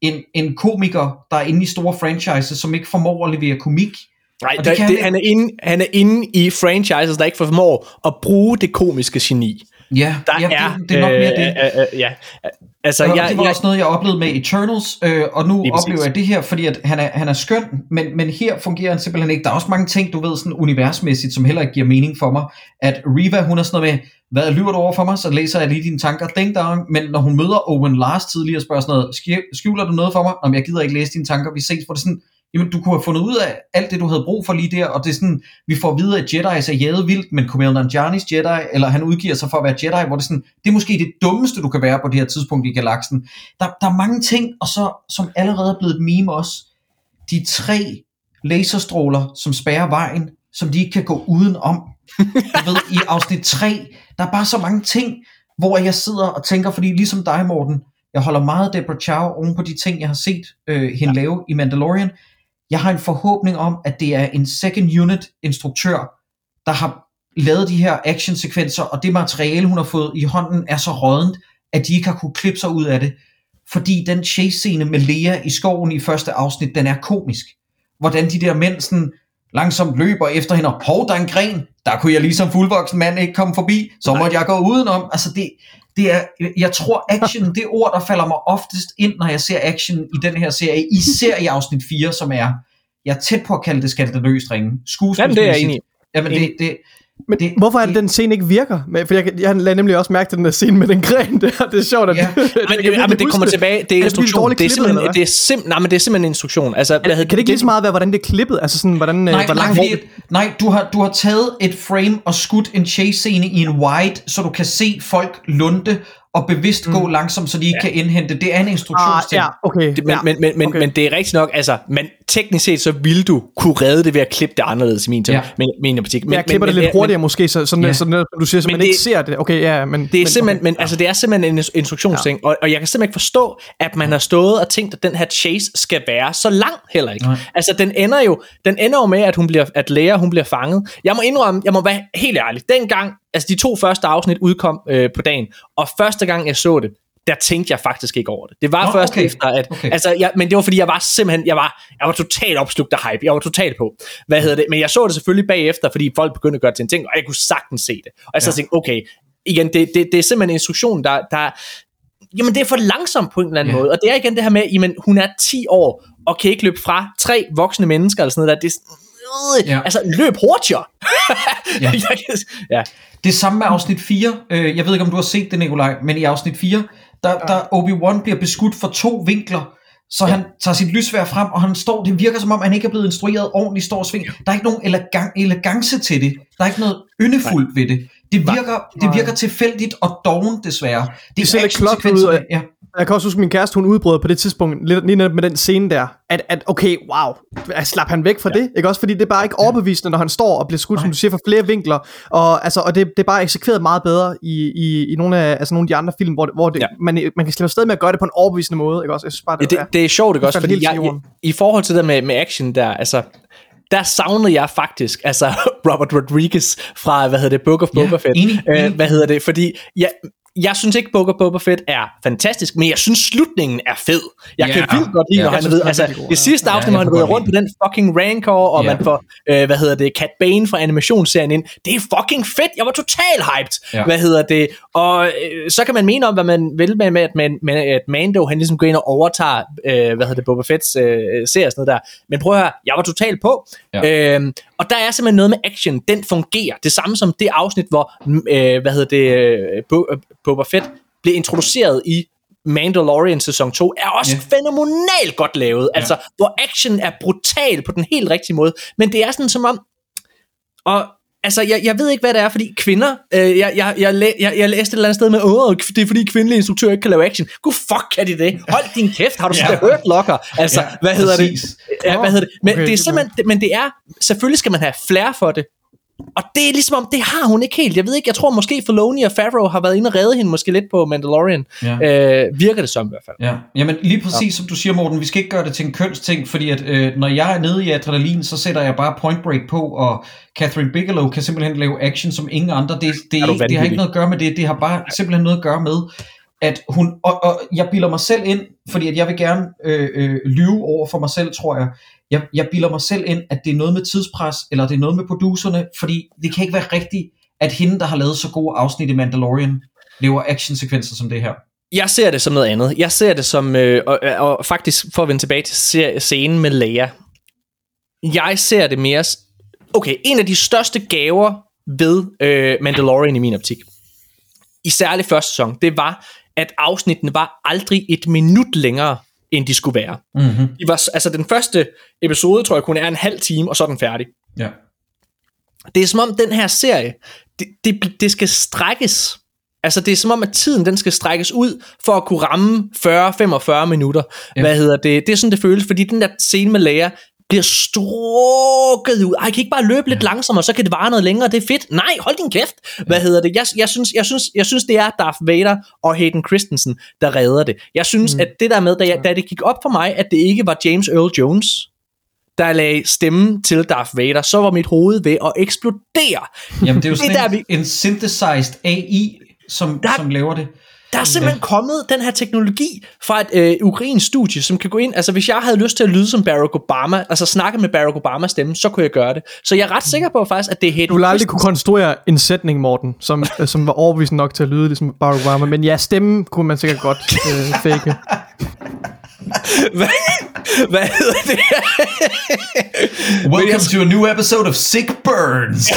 en, en komiker, der er inde i store franchises, som ikke formår at levere komik. Nej, Og det det kan det, han han, er inde, han er inde i franchises, der ikke formår at bruge det komiske geni. Ja, Der ja er, det, det er nok mere det. Øh, øh, øh, ja. Altså, og jeg, det var jeg, også noget, jeg oplevede med Eternals, øh, og nu Lige præcis. oplever jeg det her, fordi at han, er, han er skøn, men, men her fungerer han simpelthen ikke. Der er også mange ting, du ved, sådan universmæssigt, som heller ikke giver mening for mig. At Riva, hun er sådan noget med, hvad lyver du over for mig, så læser jeg lige dine tanker, ding dong. Men når hun møder Owen Lars tidligere og spørger sådan noget, "Skj- skjuler du noget for mig? Om jeg gider ikke læse dine tanker, vi ses, hvor det sådan, jamen du kunne have fundet ud af alt det, du havde brug for lige der, og det er sådan, vi får at vide, at Jedi er jæget vildt, men Kumail Nanjiani's Jedi, eller han udgiver sig for at være Jedi, hvor det er sådan, det er måske det dummeste, du kan være på det her tidspunkt i galaksen. Der, der er mange ting, og så, som allerede er blevet et meme også, de tre laserstråler, som spærrer vejen, som de ikke kan gå udenom. Du ved, i afsnit 3, der er bare så mange ting, hvor jeg sidder og tænker, fordi ligesom dig, Morten, jeg holder meget af Deborah Chow oven på de ting, jeg har set øh, hende ja. lave i Mandalorian. Jeg har en forhåbning om, at det er en second unit instruktør, der har lavet de her actionsekvenser, og det materiale, hun har fået i hånden, er så rådent, at de ikke har kunne klippe sig ud af det. Fordi den chase-scene med Lea i skoven i første afsnit, den er komisk. Hvordan de der mænd sådan langsomt løber efter hende, og hov, der er en gren, der kunne jeg lige som fuldvoksen mand ikke komme forbi, så måtte jeg gå udenom. Altså det, det er, jeg tror action, det ord, der falder mig oftest ind, når jeg ser action i den her serie, især i afsnit 4, som er, jeg er tæt på at kalde det skandaløst ringe. Jamen, det er jeg enig i. Jamen, det, det, Men Det- det, hvorfor er det, den scene ikke virker? For jeg, jeg lagde nemlig også mærke til den der scene med den gren der. Det er sjovt, at Ja. kan men, virkelig ja, men det kommer tilbage, det er Er det instruktion. dårligt Det er simpelthen, det er sim, nej, men det er simpelthen en instruktion. Altså, hvad Kan, det ikke lige så meget være, hvordan det er klippet? Altså sådan, hvordan, Nej, hvor nej, langt at- nej du, har, du har taget et frame og skudt en chase-scene i en wide, så du kan se folk lunde og bevidst mm. gå langsomt, så de ikke ja. kan indhente. Det er en Ah, instruktionsting. ja, okay. Det, men, ja. men, men, men, okay. men det er rigtigt nok, altså, men teknisk set, så vil du kunne redde det ved at klippe det anderledes i min, Ja. ja. min, min optik. Men, Men, jeg klipper men, det lidt men, hurtigere måske, så, sådan, Ja. ja. sådan, sådan, du siger, så Men man det- ikke ser det. Okay, ja, men... Det er men, simpelthen, okay. men, altså, det er simpelthen en ins- instruktionsting, og, og jeg kan simpelthen ikke forstå, at man har stået og tænkt, at den her chase skal være så lang heller ikke. Nej. Altså, den ender jo, den ender jo med, at hun bliver, at Lea, hun bliver fanget. Jeg må indrømme, jeg må være helt ærlig, dengang, altså de to første afsnit udkom øh, på dagen, og første gang jeg så det, der tænkte jeg faktisk ikke over det. Det var Nå, først okay. efter, at, Okay. altså, jeg, men det var fordi, jeg var simpelthen, jeg var, jeg var totalt opslugt af hype, jeg var totalt på, hvad hedder det, men jeg så det selvfølgelig bagefter, fordi folk begyndte at gøre det til en ting, og jeg kunne sagtens se det, og jeg så Ja. tænkte, okay, igen, det, det, det er simpelthen en instruktion, der, der jamen det er for langsomt på en eller anden Ja. måde, og det er igen det her med, jamen hun er 10 år, og kan ikke løbe fra tre voksne mennesker, eller sådan noget der, det øh, Ja. altså løb hurtigere. Ja. Ja. Det samme med afsnit 4. Øh, jeg ved ikke, om du har set det, Nikolaj, men i afsnit 4, der, der Obi-Wan bliver beskudt for to vinkler, så ja. han tager sit lysvær frem, og han står, det virker som om, han ikke er blevet instrueret ordentligt, står og svinger. Der er ikke nogen elegant, elegance til det. Der er ikke noget yndefuldt ved det. Det virker, det virker tilfældigt og doven, desværre. Det ser lidt klokket ud, og- Ja. Jeg kan også huske, at min kæreste, hun udbrød på det tidspunkt, lidt, lige netop med den scene der, at, at okay, wow, slap han væk fra ja. det, ikke også? Fordi det er bare ikke overbevisende, når han står og bliver skudt, som du siger, fra flere vinkler, og, altså, og det, det er bare eksekveret meget bedre i, i, i nogle, af, altså, nogle af de andre film, hvor, hvor det, ja. Man, man kan slippe afsted med at gøre det på en overbevisende måde, ikke også? Jeg synes bare, det, Ja, det, det er sjovt, ikke også? Fordi jeg, i, i forhold til det med, med action der, altså, der savnede jeg faktisk, altså Robert Rodriguez fra, hvad hedder det, Book of Ja, Boba Fett. enig, Øh, enig. hvad hedder det? Fordi jeg, jeg synes ikke, of Boba Fett er fantastisk, men jeg synes, slutningen er fed. Jeg Ja. kan vildt godt lide, Ja. når han ved, altså, det ja. sidste Ja, afsnit, hvor han rider rundt på den fucking Rancor, og Ja. man får, øh, hvad hedder det, Cat Bane fra animationsserien ind. Det er fucking fedt. Jeg var total hyped. Ja. Hvad hedder det? Og øh, så kan man mene om, hvad man vil med, at, man, med, at Mando, han ligesom går ind og overtager, øh, hvad hedder det, Boba Fett's øh, serie og sådan noget der. Men prøv at høre, jeg var totalt på. Ja. Øhm, og der er simpelthen noget med action, den fungerer. Det samme som det afsnit, hvor, øh, hvad hedder det, øh, øh, Boba Fett blev introduceret i Mandalorian sæson 2, er også Ja. fænomenalt godt lavet. Altså, hvor action er brutal på den helt rigtige måde. Men det er sådan som om, og altså, jeg, jeg ved ikke, hvad det er, fordi kvinder, øh, jeg, jeg, jeg, læ, jeg, jeg læste et eller andet sted med, åh, det er fordi kvindelige instruktører ikke kan lave action. Gud fuck, kan de det? Hold din kæft, har du Ja. hørt lokker? Altså, Ja, hvad hedder præcis. det? Ja, hvad hedder det? Men Okay, det er det er simpelthen, men det er, selvfølgelig skal man have flair for det, og det er ligesom om, det har hun ikke helt. Jeg ved ikke, jeg tror måske Filoni og Favreau har været inde og redde hende måske lidt på Mandalorian. Ja. Øh, virker det som i hvert fald. Ja, jamen lige præcis som du siger, Morten, vi skal ikke gøre det til en kønsting, fordi at øh, når jeg er nede i adrenalin, så sætter jeg bare Point Break på, og Catherine Bigelow kan simpelthen lave action som ingen andre. Det, det, Er ikke, det har ikke noget at gøre med det, det har bare simpelthen noget at gøre med, at hun, og, og jeg bilder mig selv ind, fordi at jeg vil gerne øh, øh, lyve over for mig selv, tror jeg jeg. Jeg bilder mig selv ind, at det er noget med tidspres, eller det er noget med producerne, fordi det kan ikke være rigtigt, at hende, der har lavet så gode afsnit i Mandalorian, lever actionsekvenser som det her. Jeg ser det som noget andet. Jeg ser det som, øh, og, og faktisk for at vende tilbage til scenen med Leia. Jeg ser det mere... Okay, en af de største gaver ved øh, Mandalorian i min optik, i særlig første sæson, det var, at afsnittene var aldrig et minut længere, end de skulle være. Mm-hmm. De var, altså den første episode, tror jeg, kun er en halv time, og så er den færdig. Ja. Det er som om den her serie, det, det, det skal strækkes. Altså det er som om, at tiden den skal strækkes ud, for at kunne ramme 40-45 minutter. Ja. Hvad hedder det? Det er sådan, det føles, fordi den der scene med Leia, bliver strukket ud. Ej, jeg kan ikke bare løbe lidt langsommere, så kan det vare noget længere. Det er fedt. Nej, hold din kæft. Hvad hedder det? Jeg, jeg, synes, jeg, synes, jeg synes, det er Darth Vader og Hayden Christensen, der redder det. Jeg synes, mm. at det der med, da, jeg, da det gik op for mig, at det ikke var James Earl Jones, der lagde stemmen til Darth Vader, så var mit hoved ved at eksplodere. Jamen, det er jo Det sådan der, en, en synthesized AI, som, Der- som laver det. Der er simpelthen kommet den her teknologi fra et øh, ukrainsk studie, som kan gå ind, altså hvis jeg havde lyst til at lyde som Barack Obama, altså snakke med Barack Obamas stemme, så kunne jeg gøre det. Så jeg er ret sikker på faktisk, at det er Hayden Du vil aldrig kunne konstruere en sætning, Morten, som, øh, som var overbevisende nok til at lyde ligesom Barack Obama. Men ja, stemmen kunne man sikkert godt øh, fake. Hvad, hvad hedder det? Welcome to a new episode of Sick Burns.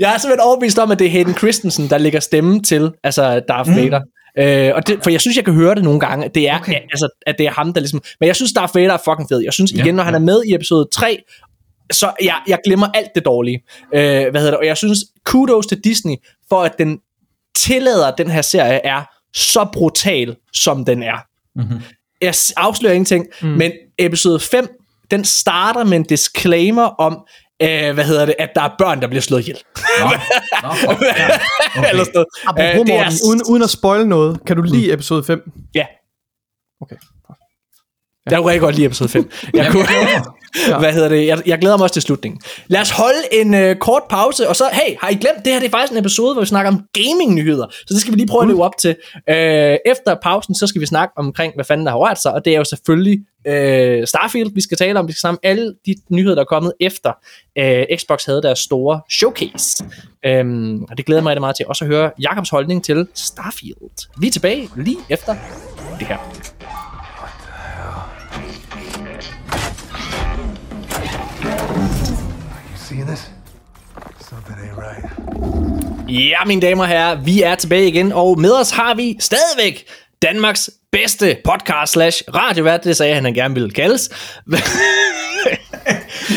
Jeg er simpelthen overbevist om, at det er Hayden Christensen, der lægger stemmen til altså Darth mm. Vader. Øh, og det, for jeg synes, jeg kan høre det nogle gange, at det er, Okay. altså, at det er ham, der ligesom... Men jeg synes, Darth Vader er fucking fed. Jeg synes igen, Ja, når han ja. er med i episode 3, så jeg, jeg glemmer alt det dårlige. Øh, hvad hedder det? Og jeg synes, kudos til Disney, for at den tillader, at den her serie er så brutal, som den er. Mhm. Jeg afslører ingenting, mm. men episode 5, den starter med en disclaimer om, øh, hvad hedder det, at der er børn, der bliver slået ihjel. Nå, nå, ja. Okay. Eller sådan noget. Apropos Øh, er Morten, uden, uden at spoil noget, kan du lide episode 5? Ja. Okay. Jeg kunne rigtig godt lide episode 5. Jeg kunne. Ja. hvad hedder det? Jeg, jeg glæder mig også til slutningen. Lad os holde en øh, kort pause, og så, hey, har I glemt, det her det er faktisk en episode, hvor vi snakker om gaming-nyheder, så det skal vi lige prøve at leve op til. Øh, efter pausen, så skal vi snakke omkring, hvad fanden der har rørt sig, og det er jo selvfølgelig øh, Starfield, vi skal tale om. Vi skal snakke om alle de nyheder, der er kommet efter øh, Xbox havde deres store showcase. Øhm, og det glæder mig rigtig meget til også at høre Jakobs holdning til Starfield. Vi er tilbage lige efter det her. See this? Something ain't right. Ja, mine damer og herrer, vi er tilbage igen, og med os har vi stadigvæk Danmarks bedste podcast slash radiovært, det sagde han, han gerne ville kaldes.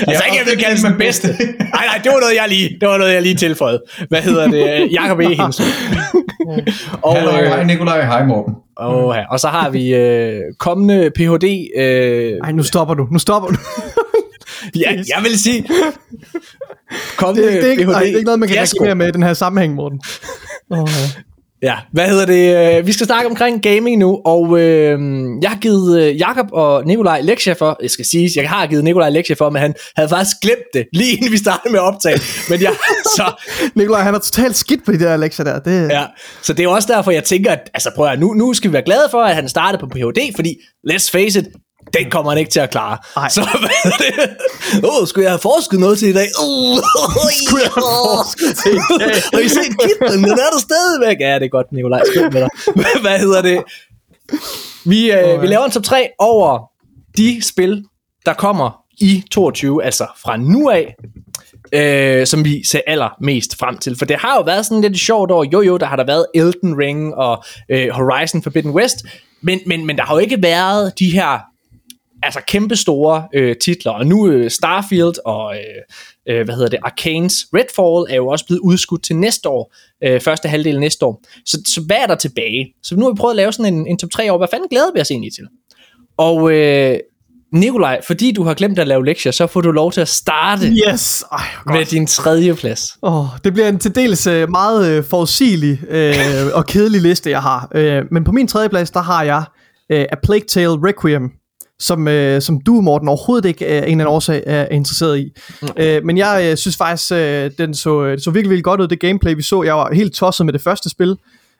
altså ikke, jeg vil kaldes den bedste. Nej, nej, det var noget, jeg lige, det var noget, jeg lige tilføjede. Hvad hedder det? Jakob E. Hensen. og, Hallo, øh, hej Nikolaj, hej Morten. og, og så har vi øh, kommende Ph.D. Øh, Ej, nu stopper du. Nu stopper du. Ja, jeg vil sige... det, Kommende det, er ikke, ej, det er ikke noget, man kan reklamere med i den her sammenhæng, Morten. Oh, ja. Ja, hvad hedder det? Vi skal snakke omkring gaming nu, og øh, jeg har givet øh, Jakob og Nikolaj lektier for, jeg skal sige, jeg har givet Nikolaj lektier for, men han havde faktisk glemt det, lige inden vi startede med at optage. Men jeg, så, Nikolaj, han er totalt skidt på de der lektier der. Det, ja, så det er også derfor, jeg tænker, at altså, prøv at, nu, nu skal vi være glade for, at han startede på Ph.D., fordi let's face it, den kommer han ikke til at klare. Ej. Så hvad er det? Åh, oh, skulle jeg have forsket noget til i dag? Uh, skulle jeg have forsket til i dag? Har I set kitlen? Den er der stadigvæk. Ja, det er godt, Nikolaj. Skål med dig. hvad hedder det? Vi, øh, vi laver en top 3 over de spil, der kommer i 22, altså fra nu af, øh, som vi ser allermest frem til. For det har jo været sådan lidt sjovt år. Jo, jo, der har der været Elden Ring og øh, Horizon Forbidden West, men, men, men der har jo ikke været de her altså kæmpe store øh, titler, og nu øh, Starfield og øh, øh, hvad hedder det, Arcane's Redfall er jo også blevet udskudt til næste år, øh, første halvdel af næste år. Så, så hvad er der tilbage? Så nu har vi prøvet at lave sådan en, en top 3 år. Hvad fanden glæder vi os egentlig til? Og øh, Nikolaj, fordi du har glemt at lave lektier, så får du lov til at starte Yes. Ej, hvor med godt. din tredje plads. Oh, det bliver en til dels øh, meget øh, forudsigelig øh, og kedelig liste, jeg har. Øh, men på min tredje plads, der har jeg øh, A Plague Tale Requiem, som, øh, som du, Morten, overhovedet ikke af en eller anden årsag er interesseret i. Mm. Øh, men jeg øh, synes faktisk, øh, den så, øh, det så virkelig, virkelig godt ud, det gameplay, vi så. Jeg var helt tosset med det første spil,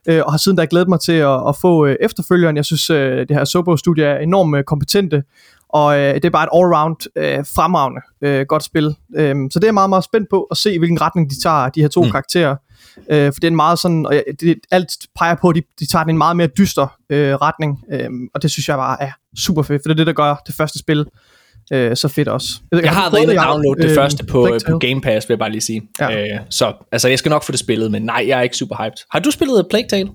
øh, og har siden da glædet mig til at, at få øh, efterfølgeren. Jeg synes, øh, det her Sobo-studie er enormt øh, kompetente, og øh, det er bare et all-round øh, fremragende øh, godt spil. Øh, så det er jeg meget, meget spændt på at se, hvilken retning de tager, de her to mm. karakterer. Øh, for det er en meget sådan, og jeg- det, alt peger på, at de, de tager den en meget mere dyster øh, retning, øh, og det synes jeg bare er super fedt, for det er det, der gør det første spil øh, så fedt også. ved ikke, Jeg har været inde og downloade det Øh, første på, Plague på? Game Pass, vil jeg bare lige sige. Ja. Øh, så altså, jeg skal nok få det spillet, men nej, jeg er ikke super hyped. Har du spillet Plague Tale?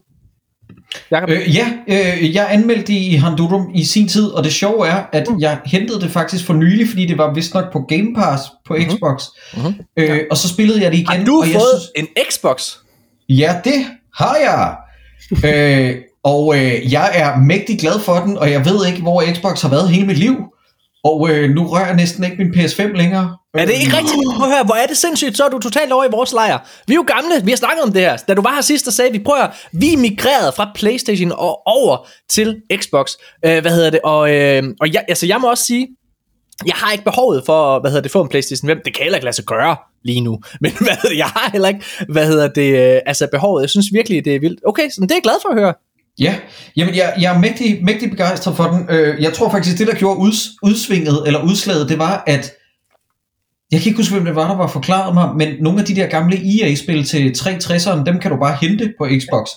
Jacob? Øh, ja, øh, jeg anmeldte i Hondurum i sin tid, og det sjove er, at Mm. jeg hentede det faktisk for nylig, fordi det var vist nok på Game Pass på Xbox. Mhm. Øh, og så spillede jeg det igen. Har du og jeg fået synes, en Xbox? Ja, det har jeg. øh, og øh, jeg er mægtig glad for den, og jeg ved ikke, hvor Xbox har været hele mit liv. Og øh, nu rører jeg næsten ikke min PS5 længere. Er det ikke rigtigt? Prøv at høre, hvor er det sindssygt, så er du totalt over i vores lejr. Vi er jo gamle, vi har snakket om det her. Da du var her sidst, der sagde vi, prøv at høre, vi migrerede fra Playstation og over til Xbox. Øh, hvad hedder det? Og, øh, og jeg, altså, jeg må også sige, jeg har ikke behovet for, hvad hedder det, få en Playstation 5. Det kan heller ikke lade sig gøre lige nu. Men hvad hedder det, jeg har heller ikke, hvad hedder det, øh, altså behovet. Jeg synes virkelig, det er vildt. Okay, så det er jeg glad for at høre. Ja, jamen jeg, jeg er mægtig, mægtig begejstret for den. Øh, jeg tror faktisk, det der gjorde uds, udsvinget, eller udslaget, det var, at jeg kan ikke huske, hvem det var, der var forklaret mig, men nogle af de der gamle EA-spil til 360'eren, dem kan du bare hente på Xbox.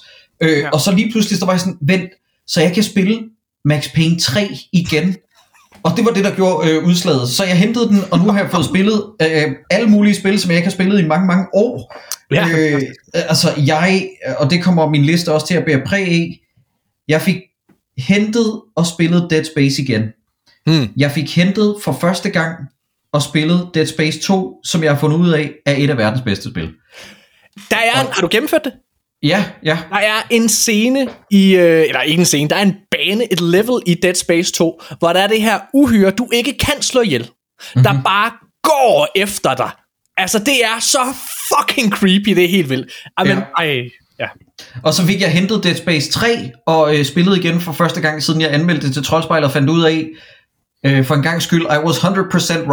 Øh, ja. Og så lige pludselig, så var jeg sådan, vent, så jeg kan spille Max Payne 3 igen. Og det var det, der gjorde øh, udslaget. Så jeg hentede den, og nu har jeg fået spillet øh, alle mulige spil, som jeg ikke har spillet i mange, mange år. Ja. Øh, altså jeg, og det kommer min liste også til at bære præg af, jeg fik hentet og spillet Dead Space igen. Hmm. Jeg fik hentet for første gang og spillet Dead Space 2, som jeg har fundet ud af, er et af verdens bedste spil. Der er en, har du gennemført det? Ja, ja. Der er en scene i, øh, eller ikke en scene, der er en bane, et level i Dead Space 2, hvor der er det her uhyre, du ikke kan slå ihjel, mm-hmm. der bare går efter dig. Altså, det er så fucking creepy, det er helt vildt. Ej, men, Ja. ej, ja. Og så fik jeg hentet Dead Space 3 og øh, spillet igen for første gang, siden jeg anmeldte det til Troldspejlet og fandt ud af, øh, for en gang skyld, I was 100%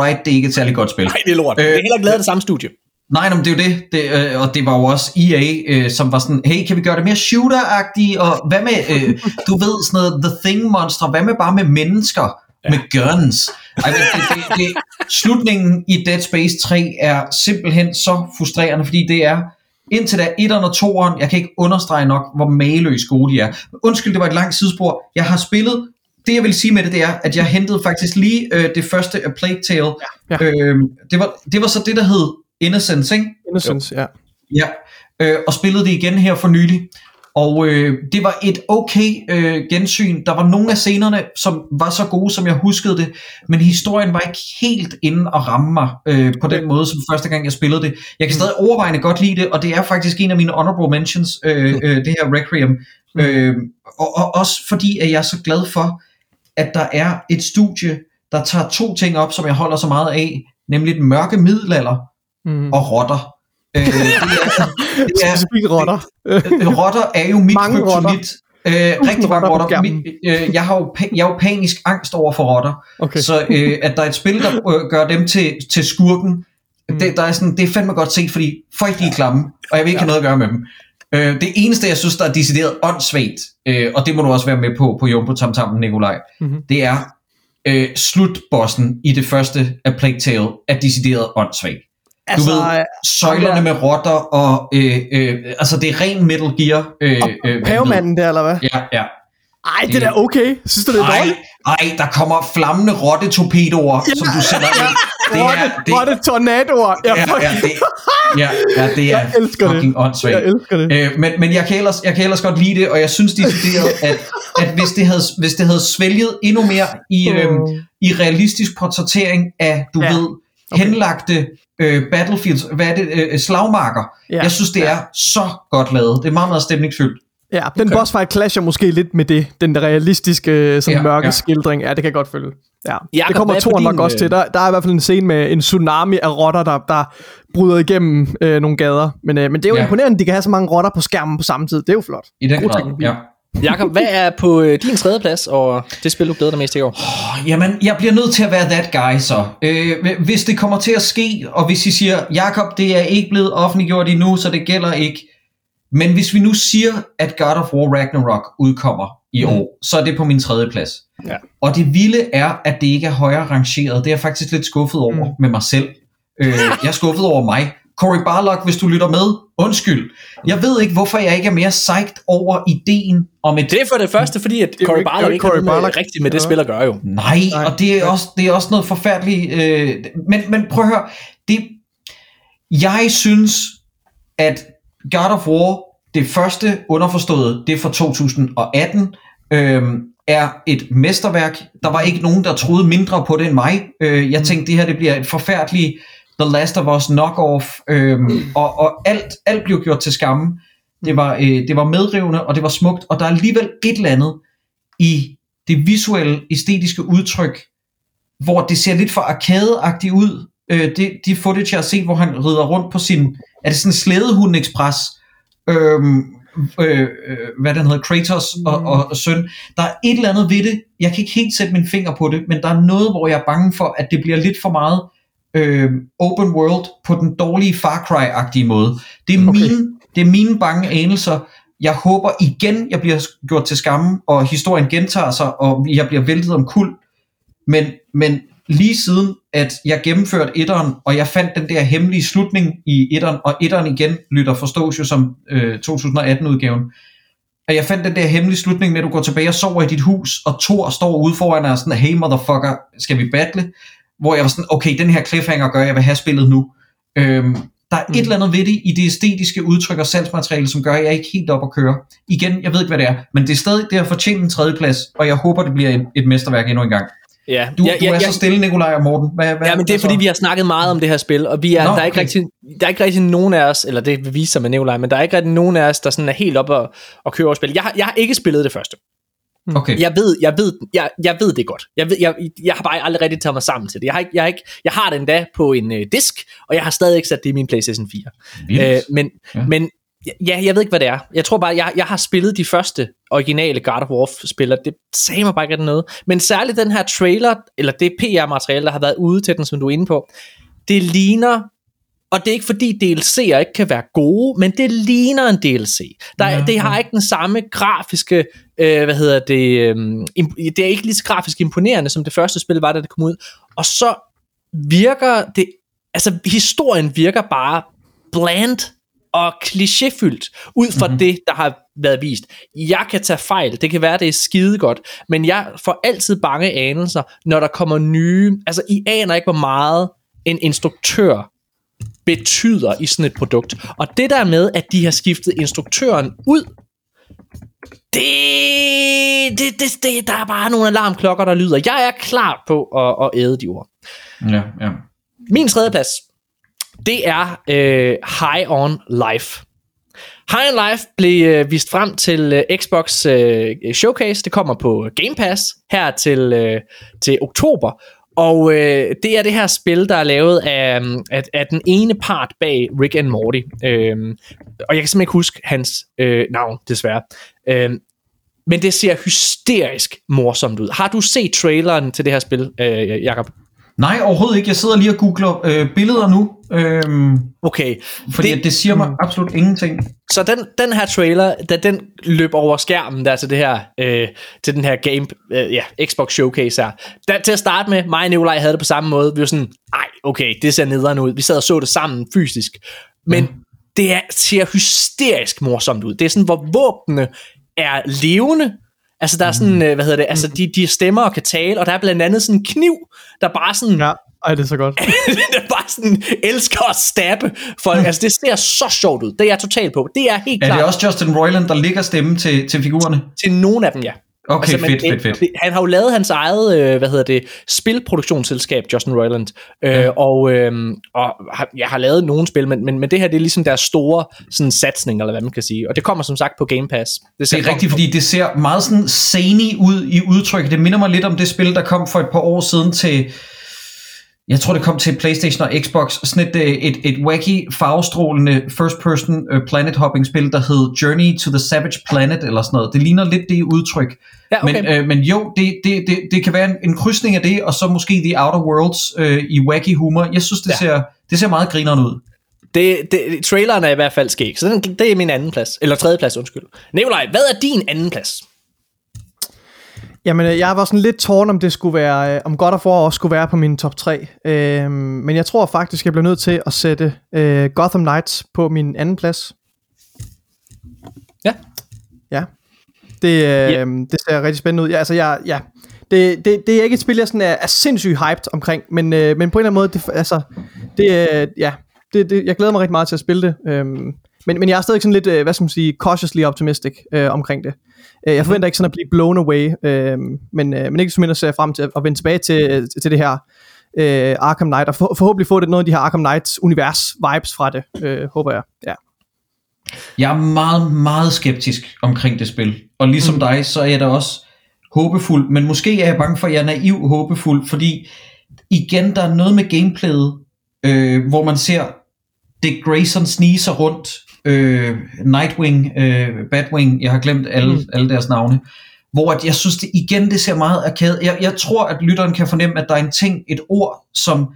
right, det er ikke et særligt godt spil. Ej, det er lort. Øh, det er heller ikke lavet det samme studie. Nej, nej, men det er jo det, det øh, og det var jo også EA, øh, som var sådan, hey, kan vi gøre det mere shooter-agtigt, og hvad med, øh, du ved, sådan noget The Thing-monster, hvad med bare med mennesker, ja. med guns? Ej, men det, det, det, slutningen i Dead Space 3 er simpelthen så frustrerende, fordi det er, indtil da 1'eren og 2'eren, jeg kan ikke understrege nok, hvor mageløs gode de er. Undskyld, det var et langt sidespor. Jeg har spillet, det jeg vil sige med det, det er, at jeg hentede faktisk lige øh, det første af Plague Tale. Ja, ja. Øh, det, var, det var så det, der hed Innocence, ikke? Innocence, ja. Ja, øh, og spillede det igen her for nylig. Og øh, det var et okay øh, gensyn. Der var nogle af scenerne, som var så gode, som jeg huskede det, men historien var ikke helt inde at ramme mig øh, på den måde, som første gang jeg spillede det. Jeg kan stadig overvejende godt lide det, og det er faktisk en af mine honorable mentions, øh, øh, det her Requiem. Øh, og, og også fordi, at jeg er så glad for, at der er et studie, der tager to ting op, som jeg holder så meget af, nemlig den mørke middelalder Mm. og rotter. Øh, det er, det er, rotter. Øh, rotter er jo mit Mange kryptonit. Øh, rigtig mange rotter rotter. Mit, øh, jeg, har jo, jeg har jo panisk angst over for rotter. Okay. Så øh, at der er et spil, der øh, gør dem til, til skurken, mm. det, der er sådan, det er fandme godt set, fordi folk de er klamme, og jeg vil ikke ja. have noget at gøre med dem. Øh, det eneste, jeg synes, der er decideret åndssvagt, øh, og det må du også være med på, på Jumbo Tam Tam, Nikolaj, Mhm. det er øh, slutbossen i det første af Plague Tale er decideret åndssvagt. Altså, du ved, øh, søjlerne med rotter, og øh, øh, altså det er ren Metal Gear. Øh, øh, Pavemanden der, eller hvad? Ja, ja. Ej, det er da okay. Synes du, det er Ej, dårligt? ej, der kommer flammende rottetorpedoer, ja. som du sender ind. Det Rotte, er, det, rotte tornadoer. Ja, ja, ja, det, ja, ja, det er Jeg elsker det. fucking åndssvagt. Jeg elsker det. Øh, men, men jeg kan, ellers, jeg kan ellers godt lide det, og jeg synes decideret, at, at hvis, det havde, hvis det havde svælget endnu mere i, øhm, i realistisk portrættering af, du Ja. ved, henlagte øh, battlefields, hvad er det, øh, slagmarker. Ja. Ja. Jeg synes, det Ja. er så godt lavet. Det er meget, meget stemningsfyldt. Ja, den okay. boss fight clasher måske lidt med det. Den der realistiske, sådan Ja, mørke ja. skildring. Ja, det kan jeg godt følge. Ja. Jakob, det kommer er toren nok din, også øh, til. Der, der er i hvert fald en scene med en tsunami af rotter, der, der bryder igennem øh, nogle gader. Men, øh, men det er jo ja. Imponerende, at de kan have så mange rotter på skærmen på samme tid. Det er jo flot. I den God grad, ja. Jakob, hvad er på øh, din tredje plads, og det spil, du glæder dig mest til i år? Jamen, jeg bliver nødt til at være that guy så. Øh, hvis det kommer til at ske, og hvis I siger, Jakob, det er ikke blevet offentliggjort endnu, så det gælder ikke. Men hvis vi nu siger, at God of War Ragnarok udkommer i år, så er det på min tredje plads. Ja. Og det vilde er, at det ikke er højere rangeret. Det er jeg faktisk lidt skuffet over mm. med mig selv. Øh, jeg er skuffet over mig. Cory Barlog, hvis du lytter med, undskyld. Jeg ved ikke, hvorfor jeg ikke er mere psyched over ideen om et... Det er for det første, fordi at Cory er Barlog ikke noget med- Barlog. rigtigt med det spil at gøre jo. Nej, Nej. og det er, også, det er også noget forfærdeligt. Øh, men, men prøv at høre. Det, jeg synes, at God of War, det første underforstået, det er fra 2018, øhm, er et mesterværk. Der var ikke nogen, der troede mindre på det end mig. Øh, jeg tænkte, det her det bliver et forfærdeligt The Last of Us knock-off, øhm, og, og alt, alt blev gjort til skamme. Det var, øh, det var medrivende, og det var smukt, og der er alligevel et eller andet i det visuelle, æstetiske udtryk, hvor det ser lidt for arcade ud. Øh, det, de footage, jeg har set, hvor han rider rundt på sin, er det sådan en slædehund ekspres, øhm, øh, øh, hvad den hedder, Kratos og, og, og søn. Der er et eller andet ved det, jeg kan ikke helt sætte min finger på det, men der er noget, hvor jeg er bange for, at det bliver lidt for meget øh, open world på den dårlige Far Cry-agtige måde. Det er, okay. mine, det er mine bange anelser. Jeg håber igen, jeg bliver gjort til skamme, og historien gentager sig, og jeg bliver væltet om kul. Men, men lige siden, at jeg gennemførte etteren, og jeg fandt den der hemmelige slutning i etteren, og etteren igen lytter forstås jo som øh, 2018-udgaven, og jeg fandt den der hemmelige slutning med, at du går tilbage og sover i dit hus, og Thor står ude foran og er sådan, hey motherfucker, skal vi battle? Hvor jeg var sådan, okay, den her cliffhanger gør, jeg vil have spillet nu. Øhm, der er mm. et eller andet ved det i det æstetiske udtryk og salgsmateriale, som gør, at jeg ikke helt op at køre. Igen, jeg ved ikke, hvad det er, men det er stadig, det har fortjent en tredjeplads, og jeg håber, det bliver et, et mesterværk endnu en gang. Ja, Du, ja, du ja, er ja, så stille, Nikolaj og Morten. Hvad, hvad, Ja, men det er fordi, vi har snakket meget om det her spil, og vi er, Nå, der, er ikke okay. rigtig, der er ikke rigtig nogen af os, eller det viser sig med Nikolaj, men der er ikke rigtig nogen af os, der sådan er helt op og, og kører over spil. Jeg, har- jeg har ikke spillet det første. Okay. Jeg ved, jeg ved, jeg, jeg ved det godt. Jeg, ved, jeg, jeg har bare aldrig rigtig taget mig sammen til det. Jeg har, ikke, jeg har, ikke, jeg har det endda på en øh, disk, og jeg har stadig ikke sat det i min PlayStation 4. Vildt. Øh, men, ja. men ja, jeg ved ikke, hvad det er. Jeg tror bare, jeg, jeg har spillet de første originale God of War-spiller. Det sagde mig bare ikke noget. Men særligt den her trailer, eller det PR-materiale, der har været ude til den, som du er inde på, det ligner og det er ikke fordi DLC'er ikke kan være gode, men det ligner en DLC. Der, Ja, det har ja. ikke den samme grafiske, øh, hvad hedder det, øh, det er ikke lige så grafisk imponerende, som det første spil var, da det kom ud. Og så virker det, altså historien virker bare bland og klichéfyldt ud fra mm-hmm. det, der har været vist. Jeg kan tage fejl, det kan være, det er skide godt, men jeg får altid bange anelser, når der kommer nye, altså I aner ikke, hvor meget en instruktør betyder i sådan et produkt. Og det der med, at de har skiftet instruktøren ud, det, det, det, det, der er bare nogle alarmklokker, der lyder. Jeg er klar på at, at æde de ord. Ja, ja. Min tredje plads, det er øh, High on Life. High on Life blev øh, vist frem til øh, Xbox øh, Showcase. Det kommer på Game Pass her til, øh, til oktober. Og øh, det er det her spil, der er lavet af, øh, af, af den ene part bag Rick and Morty. Øh, og jeg kan simpelthen ikke huske hans øh, navn, desværre. Øh, men det ser hysterisk morsomt ud. Har du set traileren til det her spil, øh, Jakob? Nej, overhovedet ikke. Jeg sidder lige og googler øh, billeder nu, øhm, Okay. fordi det, det siger mig absolut ingenting. Så den, den her trailer, da den løb over skærmen der til det her, øh, til den her game, øh, ja, Xbox Showcase her, der, til at starte med, mig og Nikolaj havde det på samme måde, vi var sådan, ej, okay, det ser nederen ud, vi sad og så det sammen fysisk, men mm. det er, ser hysterisk morsomt ud, det er sådan, hvor våbnene er levende, Altså der er sådan, øh, hvad hedder det, altså de, de stemmer og kan tale, og der er blandt andet sådan en kniv, der bare sådan, Ja, ej, det er så godt. der bare sådan elsker at stabbe folk. Mm. Altså det ser så sjovt ud, det er jeg totalt på. Det er helt Er klart det også Justin Roiland, der ligger stemme til, til figurerne? til nogen af dem, ja. Okay, fedt, det- fedt, fedt. Det, han har jo lavet hans eget, øh, hvad hedder det, spilproduktionsselskab, Justin Roiland, øh, Ja. og, øh, og har, jeg har lavet nogle spil, men, men, men det her, det er ligesom deres store sådan, satsning, eller hvad man kan sige, og det kommer som sagt på Game Pass. Det er rigtigt, fordi det ser meget sådan zany ud i udtryk. Det minder mig lidt om det spil, der kom for et par år siden til... Jeg tror, det kom til PlayStation og Xbox. Sådan et, øh, et, et wacky, farvestrålende first-person uh, planet-hopping-spil, der hed Journey to the Savage Planet, eller sådan noget. Det ligner lidt det udtryk. Ja, okay. Men, øh, men jo, det, det, det, det kan være en, en krydsning af det, og så måske The Outer Worlds øh, i wacky humor. Jeg synes, det, Ja. ser, det ser meget grineren ud. Det, det, traileren er i hvert fald skæg, så den, det er min anden plads, eller tredje plads, undskyld. Nikolaj, hvad er din anden plads? Jamen, øh, jeg var sådan lidt tårn, om det skulle være, øh, om God of War også skulle være på min top 3. Øh, men jeg tror faktisk, jeg bliver nødt til at sætte øh, Gotham Knights på min anden plads. Ja. Ja. Det, øh, Ja. det ser rigtig spændende ud. Ja, altså, jeg, ja. Det, det, det er ikke et spil, jeg sådan er, er sindssygt hyped omkring, men, øh, men på en eller anden måde, det, altså, det, øh, ja, det, det, jeg glæder mig rigtig meget til at spille det. Øhm, men, men jeg er stadig sådan lidt, øh, hvad skal man sige, cautiously optimistic øh, omkring det. Øh, jeg forventer ikke sådan at blive blown away, øh, men, øh, men ikke så mindre ser jeg frem til at, at vende tilbage til, til det her øh, Arkham Knight, og for, forhåbentlig få det noget af de her Arkham Knights univers vibes fra det, øh, håber jeg. Ja. Jeg er meget, meget skeptisk omkring det spil. Og ligesom mm. dig, så er jeg da også håbefuld. Men måske er jeg bange for, at jeg er naiv håbefuld, fordi igen, der er noget med gameplayet, øh, hvor man ser Dick Grayson snige sig rundt, øh, Nightwing, øh, Batwing, jeg har glemt alle, mm. alle deres navne, hvor at jeg synes det igen, det ser meget arcade. Jeg, jeg tror, at lytteren kan fornemme, at der er en ting, et ord, som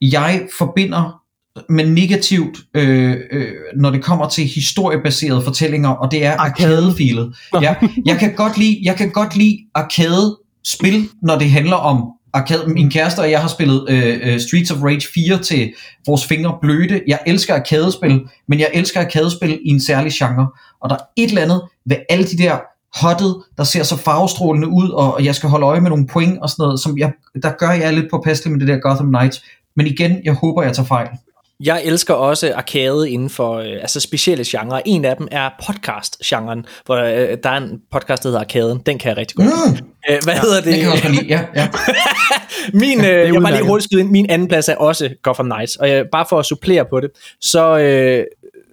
jeg forbinder med negativt, øh, øh, når det kommer til historiebaserede fortællinger, og det er Arcade. arcade-filet. Ja, jeg kan godt lide, jeg kan godt lide arcade-spil, når det handler om arcade. Min kæreste og jeg har spillet øh, øh Streets of Rage 4 til vores fingre bløde. Jeg elsker arkadespil, men jeg elsker arkadespil i en særlig genre. Og der er et eller andet ved alle de der hottet, der ser så farvestrålende ud, og jeg skal holde øje med nogle point og sådan noget, som jeg, der gør jeg lidt påpasselig med det der Gotham Knights. Men igen, jeg håber, jeg tager fejl. Jeg elsker også arcade inden for øh, altså specielle genrer. En af dem er podcast-genren, hvor øh, der er en podcast, der hedder Arcaden. Den kan jeg rigtig godt lide. Mm, Øh, hvad ja, hedder det? det kan også lide. Ja, ja. Min, øh, jeg var lige hurtigt skyde ind. Min anden plads er også Gotham Knights. Og jeg, bare for at supplere på det, så, øh,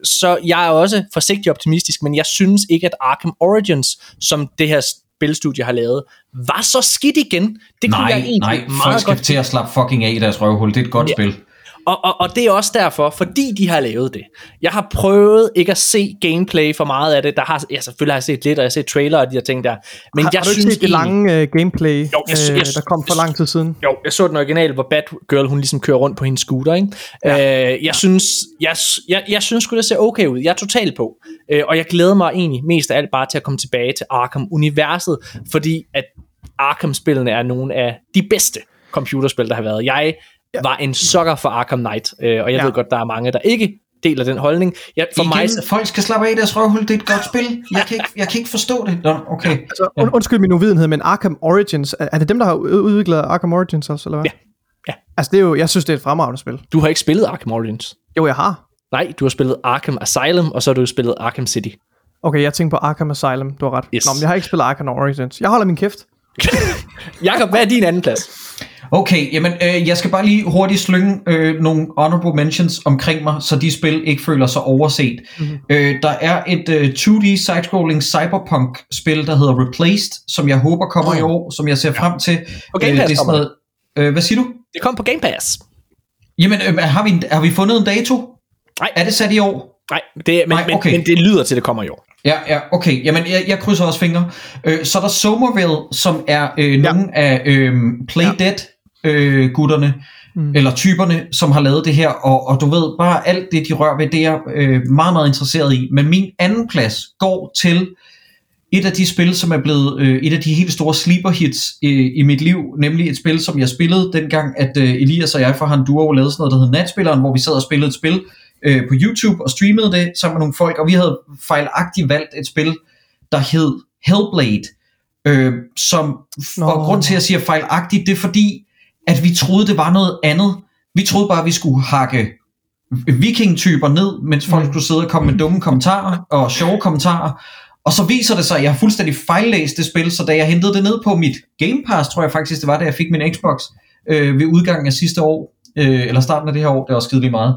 så jeg er også forsigtig optimistisk, men jeg synes ikke, at Arkham Origins, som det her spilstudie har lavet, var så skidt igen. Det kunne jeg Nej, egentlig nej, folk meget skal godt til at slappe fucking af i deres røvhul. Det er et godt Ja. spil. Og, og, og det er også derfor, fordi de har lavet det. Jeg har prøvet ikke at se gameplay for meget af det. Der har, ja, selvfølgelig har jeg set lidt, og jeg har set trailer og de her ting der. Men har, jeg har du ikke synes set det lange øh, gameplay, Jo, jeg øh, jeg- der kom for lang tid siden? Jo, jeg så den originale, hvor Batgirl, hun ligesom kører rundt på hendes scooter, ikke? Ja. Øh, jeg, synes, jeg, jeg, jeg synes sgu, det ser okay ud. Jeg er totalt på. Øh, og jeg glæder mig egentlig mest af alt bare til at komme tilbage til Arkham-universet, fordi at Arkham-spillene er nogle af de bedste computerspil, der har været. Jeg ja. var en sukker for Arkham Knight, øh, og jeg Ja. ved godt, der er mange, der ikke deler den holdning. Jeg, for Igen, mig, folk skal slappe af i deres røvhul. Det er et godt spil. Jeg kan ikke, jeg kan ikke forstå det. Nå, okay. Altså, und, undskyld min uvidenhed, men Arkham Origins, er, er det dem, der har udviklet Arkham Origins også, eller hvad? Ja. Ja. Altså, det er jo, jeg synes, det er et fremragende spil. du har ikke spillet Arkham Origins. Jo, jeg har. Nej, du har spillet Arkham Asylum, og så har du spillet Arkham City. Okay, jeg tænker på Arkham Asylum, du har ret. Yes. Nå, men jeg har ikke spillet Arkham Origins. Jeg holder min kæft. Jakob, hvad er din anden plads? Okay, jamen øh, jeg skal bare lige hurtigt slynge øh, nogle honorable mentions omkring mig, så de spil ikke føler sig overset. Mm-hmm. Øh, der er et øh, 2D side-scrolling cyberpunk-spil, der hedder Replaced, som jeg håber kommer i år, som jeg ser frem til. På Game Pass det er sådan noget, øh, hvad siger du? Det kom på Game Pass. Jamen, øh, har, vi, har vi fundet en dato? Nej. Er det sat i år? Nej, det, men, Nej, okay. men, men det lyder til, at det kommer i år. Ja, ja, okay. Jamen, jeg, jeg krydser også fingre. Øh, så er der Somerville, som er øh, Ja. nogle af øh, Play Dead øh, gutterne, mm. eller typerne, som har lavet det her, og, og du ved, bare alt det, de rører ved, det er jeg øh, meget, meget interesseret i. Men min anden plads går til et af de spil, som er blevet øh, et af de helt store sleeper hits øh, i mit liv, nemlig et spil, som jeg spillede dengang, at øh, Elias og jeg fra Han Duo lavede sådan noget, der hed Natspilleren, hvor vi sad og spillede et spil øh, på YouTube og streamede det sammen med nogle folk, og vi havde fejlagtigt valgt et spil, der hed Hellblade, øh, som, Nå. og grund til at jeg siger fejlagtigt, det er fordi, at vi troede, det var noget andet. Vi troede bare, at vi skulle hakke vikingtyper ned, mens folk skulle sidde og komme med dumme kommentarer og sjove kommentarer. Og så viser det sig, at jeg har fuldstændig fejllæst det spil, så da jeg hentede det ned på mit Game Pass, tror jeg faktisk det var, da jeg fik min Xbox øh, ved udgangen af sidste år, øh, eller starten af det her år, det var skide lige meget.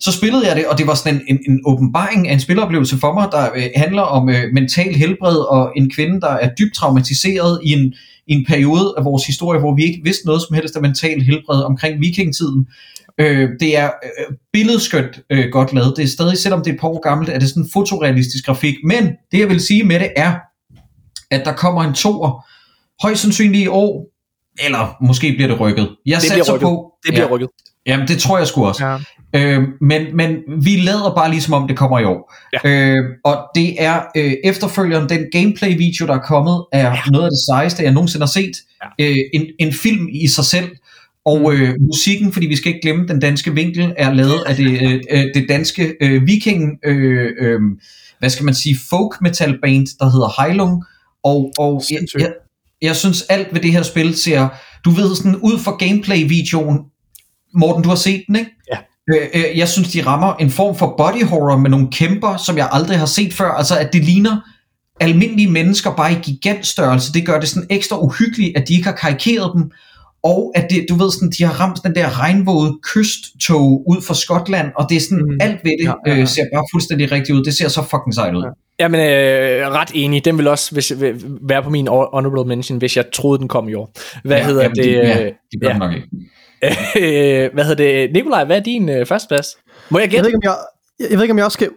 Så spillede jeg det, og det var sådan en, en, en åbenbaring af en spiloplevelse for mig, der øh, handler om øh, mental helbred og en kvinde, der er dybt traumatiseret i en, i en periode af vores historie, hvor vi ikke vidste noget som helst af mental helbred omkring vikingetiden. Øh, det er øh, billedskønt øh, godt lavet. Det er stadig, selvom det er et par år gammelt, er det sådan en fotorealistisk grafik. Men det jeg vil sige med det er, at der kommer en toer, højst sandsynligt i år, eller måske bliver det rykket. Jeg Det satser rykket. på, Det bliver ja, rykket. Jamen, det tror jeg sgu også. Ja. Øh, men, men vi lader bare ligesom om det kommer i år. Ja. Øh, og det er øh, efterfølgeren, den gameplay-video, der er kommet, er ja. noget af det sejeste, jeg nogensinde har set. Ja. Øh, en, en film i sig selv. Og øh, musikken, fordi vi skal ikke glemme, den danske vinkel er lavet af det, øh, øh, det danske øh, viking, øh, øh, hvad skal man sige, folk metal band, der hedder Heilung. Og, og jeg, jeg, jeg synes alt ved det her spil ser, du ved sådan ud fra gameplay-videoen, Morten, du har set den, ikke? Ja. Øh, øh, jeg synes, de rammer en form for body horror med nogle kæmper, som jeg aldrig har set før. Altså, at det ligner almindelige mennesker bare i gigantstørrelse. Det gør det sådan ekstra uhyggeligt, at de ikke har karikeret dem. Og at det, du ved sådan, de har ramt den der regnvåde kysttog ud fra Skotland, og det er sådan, Mm. alt ved det Ja, ja, ja. Øh, ser bare fuldstændig rigtigt ud. Det ser så fucking sejt ud. Jamen, øh, ret enig. Den vil også hvis, vil være på min honorable mention, hvis jeg troede, den kom i år. Hvad hedder jamen, det? De, ja, øh, de gør ja. ja. nok ikke. Øh, hvad hedder det? Nikolaj, hvad er din øh, førsteplads? Må jeg Jeg gætte? ved, ikke, om jeg, jeg jeg ved ikke, om jeg også skal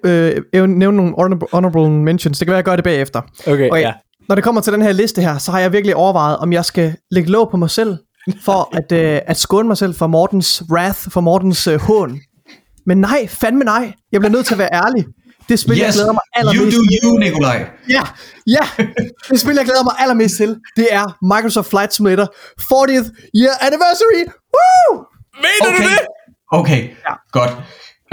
øh, nævne nogle honorable, honorable mentions. Det kan være, at jeg gør det bagefter. Okay, Okay. ja. Når det kommer til den her liste her, så har jeg virkelig overvejet, om jeg skal lægge låg på mig selv, for at, øh, at skåne mig selv for Mortens wrath, for Mortens øh, hån. Men nej, fandme nej. Jeg bliver nødt til at være ærlig. Det spil, yes, jeg glæder mig you allermest do you, Nikolaj. Ja, ja. Det spil, jeg glæder mig allermest til, det er Microsoft Flight Simulator 40th Year Anniversary. Woo! Mener du Okay, det? okay. Ja. godt.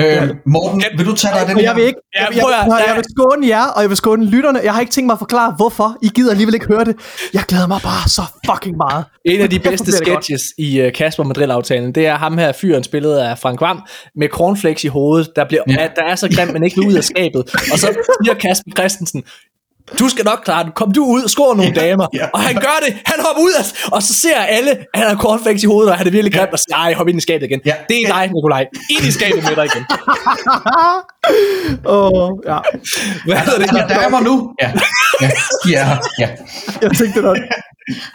Øh, Morten, vil du tage dig af den jeg vil ikke, Ja, jeg, jeg, jeg, jeg, vil skåne jer, og jeg vil skåne lytterne. Jeg har ikke tænkt mig at forklare, hvorfor. I gider alligevel ikke høre det. Jeg glæder mig bare så fucking meget. En af de bedste sketches i uh, Kasper Madrid-aftalen, det er ham her fyren, spillet af Frank Vam, med cornflakes i hovedet, der, bliver, Ja. der er så grim, men ikke ud af skabet. Og så siger Kasper Christensen, du skal nok klare det. Kom du ud, skår nogle Ja, damer. ja. Og han gør det. Han hopper ud, af, og så ser alle, at han har cornflakes i hovedet, og han er virkelig grim, og siger, ej, hop ind i skabet igen. Ja. Det er dig, Nikolaj. Ind i skabet med dig igen. Oh, ja. Hvad hedder det? Der er mig nu. Ja, ja, ja, ja. Jeg tænkte nok.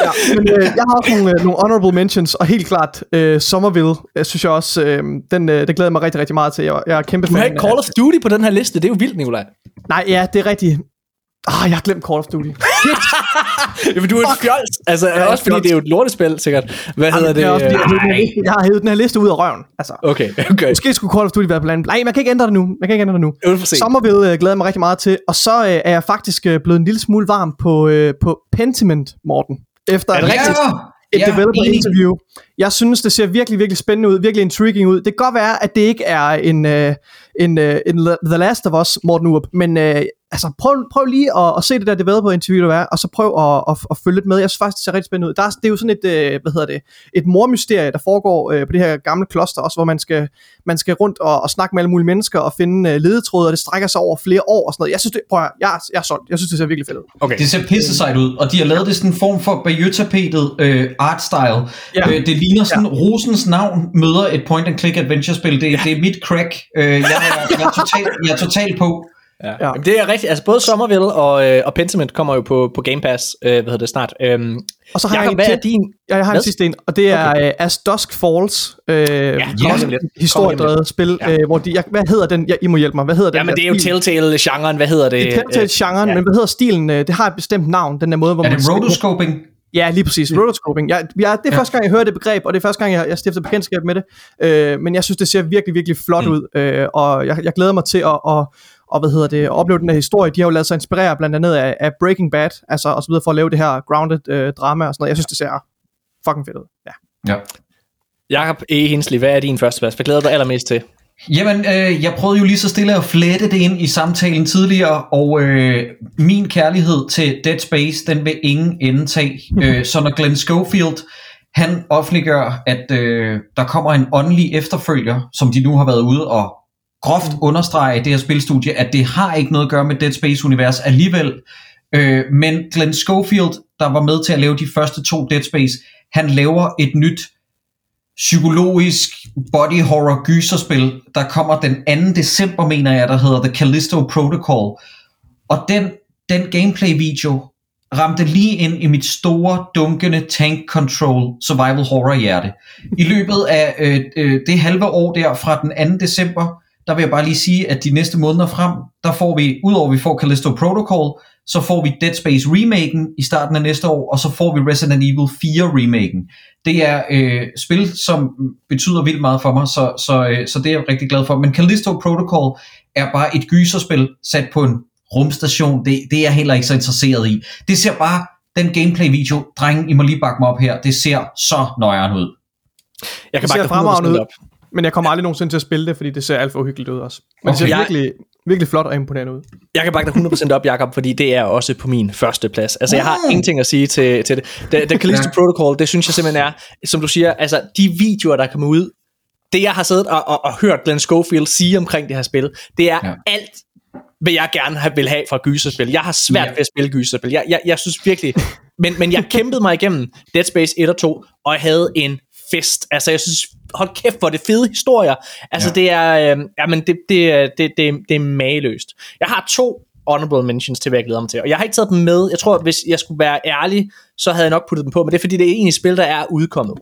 Ja, men øh, jeg har også nogle, øh, nogle honorable mentions, og helt klart øh, Somerville, jeg synes jeg også, øh, den, øh, det glæder mig rigtig, rigtig meget til. Jeg, jeg er kæmpe Du har fan ikke Call of Duty på den her liste. Det er jo vildt, Nikolaj. Nej, ja, det er rigtigt. Ah, jeg har glemt Call of Duty. Jamen, du er et fjols. Altså, er også fordi det er jo et lortespil, sikkert. Hvad hedder Jamen, det? er også, fordi jeg, har hævet den her liste, ud af røven. Altså, Okay, okay. måske skulle Call of Duty være på landet. Nej, man kan ikke ændre det nu. Man kan ikke ændre det nu. Det er. Somerville øh, glæder jeg mig rigtig meget til. Og så øh, er jeg faktisk øh, blevet en lille smule varm på, øh, på Pentiment, Morten. Efter Er det et rigtigt? et Ja, developer interview. Jeg synes, det ser virkelig, virkelig spændende ud, virkelig intriguing ud. Det kan godt være, at det ikke er en, øh, en, øh, en The Last of Us, Morten Urup, men øh, altså, prøv, prøv lige at, at se det der developer interview, der er, og så prøv at, at, at følge lidt med. Jeg synes faktisk, det ser rigtig spændende ud. Der er, det er jo sådan et, øh, hvad hedder det, et mormysterie, der foregår øh, på det her gamle kloster, også hvor man skal, man skal rundt og, og snakke med alle mulige mennesker og finde øh, ledetråde, og det strækker sig over flere år og sådan noget. Jeg synes, det, prøv at, jeg, jeg er solgt. Jeg synes, det ser virkelig fedt ud. Okay. Det ser pisse sejt ud, og de har lavet det sådan en form for bayeux-tapetet øh, art style. Ja. Øh, det ligner sådan, ja. Rosens navn møder et point-and-click adventure-spil. Det, ja. det er mit crack. Øh, jeg, er, jeg, er total, jeg er total på. Ja. Ja. ja. Jamen, det er rigtigt. Altså både Somerville og, øh, og Pentiment kommer jo på, på Game Pass, øh, hvad hedder det snart. Øhm, Og så har jeg Jacob, en hvad til- er din? Ja, jeg har en sidste en, og det er okay. uh, As Dusk Falls. Øh, ja, lidt. historiedrevet spil, Ja. ja. øh, hvor de, jeg, hvad hedder den? Ja, I må hjælpe mig. Hvad hedder den? Jamen, der det er jo? Telltale-genren. Hvad hedder det? Det er Telltale-genren, ja. men hvad hedder stilen? Øh, Det har et bestemt navn, den der måde, hvor Er man... det rotoscoping? Ja, lige præcis. Rotoscoping. Jeg, jeg, det er Ja. første gang, jeg hører det begreb, og det er første gang, jeg, jeg stifter bekendtskab med det. Øh, men jeg synes, det ser virkelig, virkelig flot Mm. ud, øh, og jeg, jeg glæder mig til at, at, og, hvad hedder det, at opleve den her historie. De har jo lavet sig inspirere blandt andet af, af Breaking Bad, altså og så videre for at lave det her grounded øh, drama og sådan noget. Jeg synes, det ser fucking fedt ud. Ja. Ja. Jakob E. Hensley, hvad er din første plads? Hvad glæder du dig allermest til? Jamen, øh, jeg prøvede jo lige så stille at flette det ind i samtalen tidligere, og øh, min kærlighed til Dead Space, den vil ingen ende tage. øh, så når Glenn Schofield, han offentliggør, at øh, der kommer en åndelig efterfølger, som de nu har været ude og groft understrege i det her spilstudie, at det har ikke noget at gøre med Dead Space-univers alligevel. Øh, men Glenn Schofield, der var med til at lave de første to Dead Space, han laver et nyt psykologisk body horror gyserspil, der kommer den 2. december, mener jeg, der hedder The Callisto Protocol. Og den, den gameplay video ramte lige ind i mit store, dunkende tank control survival horror hjerte. I løbet af øh, øh, det halve år der fra den 2. december, der vil jeg bare lige sige, at de næste måneder frem, der får vi, udover at vi får Callisto Protocol, så får vi Dead Space remaken i starten af næste år, og så får vi Resident Evil 4 remaken. Det er øh, spil, som betyder vildt meget for mig, så, så, øh, så det er jeg rigtig glad for. Men Callisto Protocol er bare et gyserspil sat på en rumstation. Det, det er jeg heller ikke så interesseret i. Det ser bare, den gameplay-video, dreng, I må lige bakke mig op her, det ser så nøjeren ud. Jeg kan Det ser bakke dig fremragende 100% ud. op. Men jeg kommer aldrig nogensinde til at spille det, fordi det ser alt for uhyggeligt ud også. Men det Okay. ser Jeg- virkelig, virkelig flot og imponerende ud. Jeg kan bakke dig 100% op, Jacob, fordi det er også på min første plads. Altså, jeg har ingenting at sige til, til det. Da, da Callisto Ja. Protocol, det synes jeg simpelthen er, som du siger, altså, de videoer, der kommer ud, det jeg har siddet og, og, og hørt Glenn Schofield sige omkring det her spil, det er Ja. alt, hvad jeg gerne vil have fra gyserspil. Jeg har svært Ja. ved at spille gyserspil. Jeg, jeg, jeg synes virkelig... Men, men jeg kæmpede mig igennem Dead Space 1 og 2, og jeg havde en fest. Altså, jeg synes, hold kæft, hvor det fede historier. Altså, Ja. det er... Øh, jamen, det, det, det, det, det er mageløst. Jeg har to honorable mentions til, hvad jeg glæder mig til. Og jeg har ikke taget dem med. Jeg tror, hvis jeg skulle være ærlig, så havde jeg nok puttet dem på. Men det er, fordi det er egentlig spil, der er udkommet.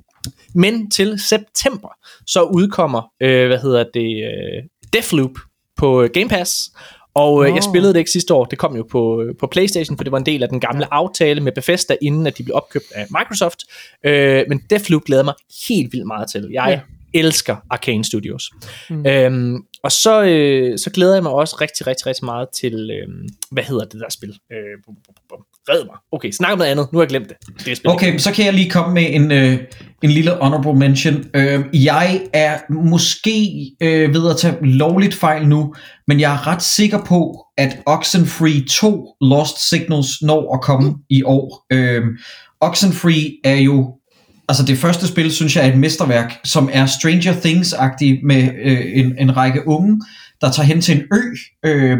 Men til september, så udkommer, øh, hvad hedder det, øh, Deathloop på øh, Game Pass. Og øh, jeg Nå. spillede det ikke sidste år. Det kom jo på, øh, på PlayStation, for det var en del af den gamle aftale med Bethesda, inden at de blev opkøbt af Microsoft. Øh, men Deathloop glæder mig helt vildt meget til. Jeg Ja. elsker Arcane Studios. Mm. Øhm, og så, øh, så glæder jeg mig også rigtig, rigtig, rigtig meget til, øh, hvad hedder det der spil? Øh, bum, bum, bum. Red mig. Okay, snak om noget andet. Nu har jeg glemt det. det er. Okay, så kan jeg lige komme med en, øh, en lille honorable mention. Øh, jeg er måske øh, ved at tage lovligt fejl nu, men jeg er ret sikker på, at Oxenfree 2 Lost Signals når at komme i år. Øh, Oxenfree er jo Altså det første spil, synes jeg, er et mesterværk, som er Stranger Things-agtig med øh, en, en række unge, der tager hen til en ø øh,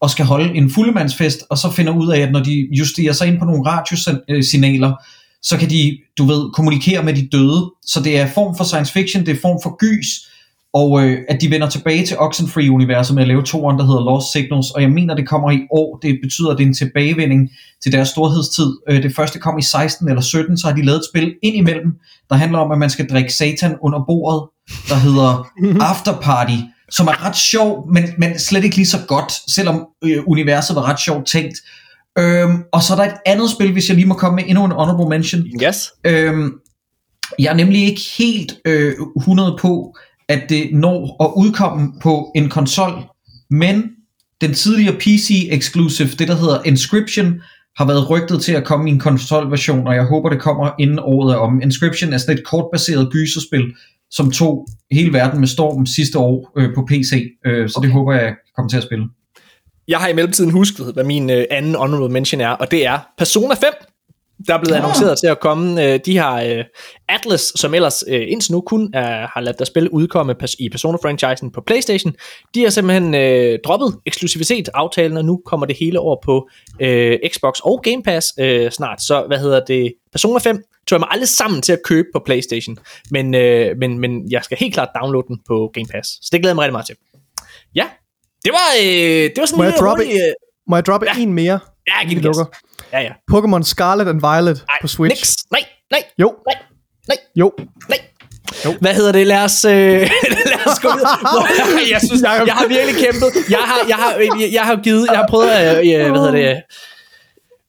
og skal holde en fuldemandsfest, og så finder ud af, at når de justerer sig ind på nogle radiosignaler, så kan de, du ved, kommunikere med de døde. Så det er form for science fiction, det er form for gys, og øh, at de vender tilbage til Oxenfree-universet med at lave toeren, der hedder Lost Signals, og jeg mener, det kommer i år. Det betyder, at det er en tilbagevending til deres storhedstid. Øh, det første kom i 16 eller 17, så har de lavet et spil ind imellem, der handler om, at man skal drikke satan under bordet, der hedder After Party, som er ret sjov, men, men slet ikke lige så godt, selvom øh, universet var ret sjovt tænkt. Øhm, og så er der et andet spil, hvis jeg lige må komme med endnu en honorable mention. Yes. Øhm, jeg er nemlig ikke helt øh, 100 på, at det når at udkomme på en konsol, men den tidligere PC exclusive, det der hedder Inscription, har været rygtet til at komme i en konsolversion, og jeg håber det kommer inden året er om. Inscription er sådan et kortbaseret gyserspil, som tog hele verden med storm sidste år øh, på PC, øh, så okay. det håber jeg kommer til at spille. Jeg har i mellemtiden husket, hvad min øh, anden honorable mention er, og det er Persona 5. Der er blevet Ah. annonceret til at komme. Øh, de har øh, Atlas, som ellers øh, indtil nu kun er, har ladet der spil udkomme i Persona-franchisen på Playstation. De har simpelthen øh, droppet eksklusivitet-aftalen, og nu kommer det hele over på øh, Xbox og Game Pass øh, snart. Så hvad hedder det? Persona 5 tror jeg mig aldrig sammen til at købe på Playstation, men, øh, men, men jeg skal helt klart downloade den på Game Pass. Så det glæder jeg mig rigtig meget til. Ja, det var, øh, det var sådan Må en jeg lille droppe- hurtig... Øh, Må jeg droppe Ja. en mere? ja, giv lukker. Ja, ja. Pokémon Scarlet and Violet Ej, på Switch. Niks. Nej, nej, Jo, nej, nej, jo. nej. Hvad hedder det? Lad os, øh, lad os gå. Hvor- jeg synes, jeg har virkelig kæmpet. Jeg har, jeg har, jeg, har givet, jeg har prøvet at, øh, hvad hedder det,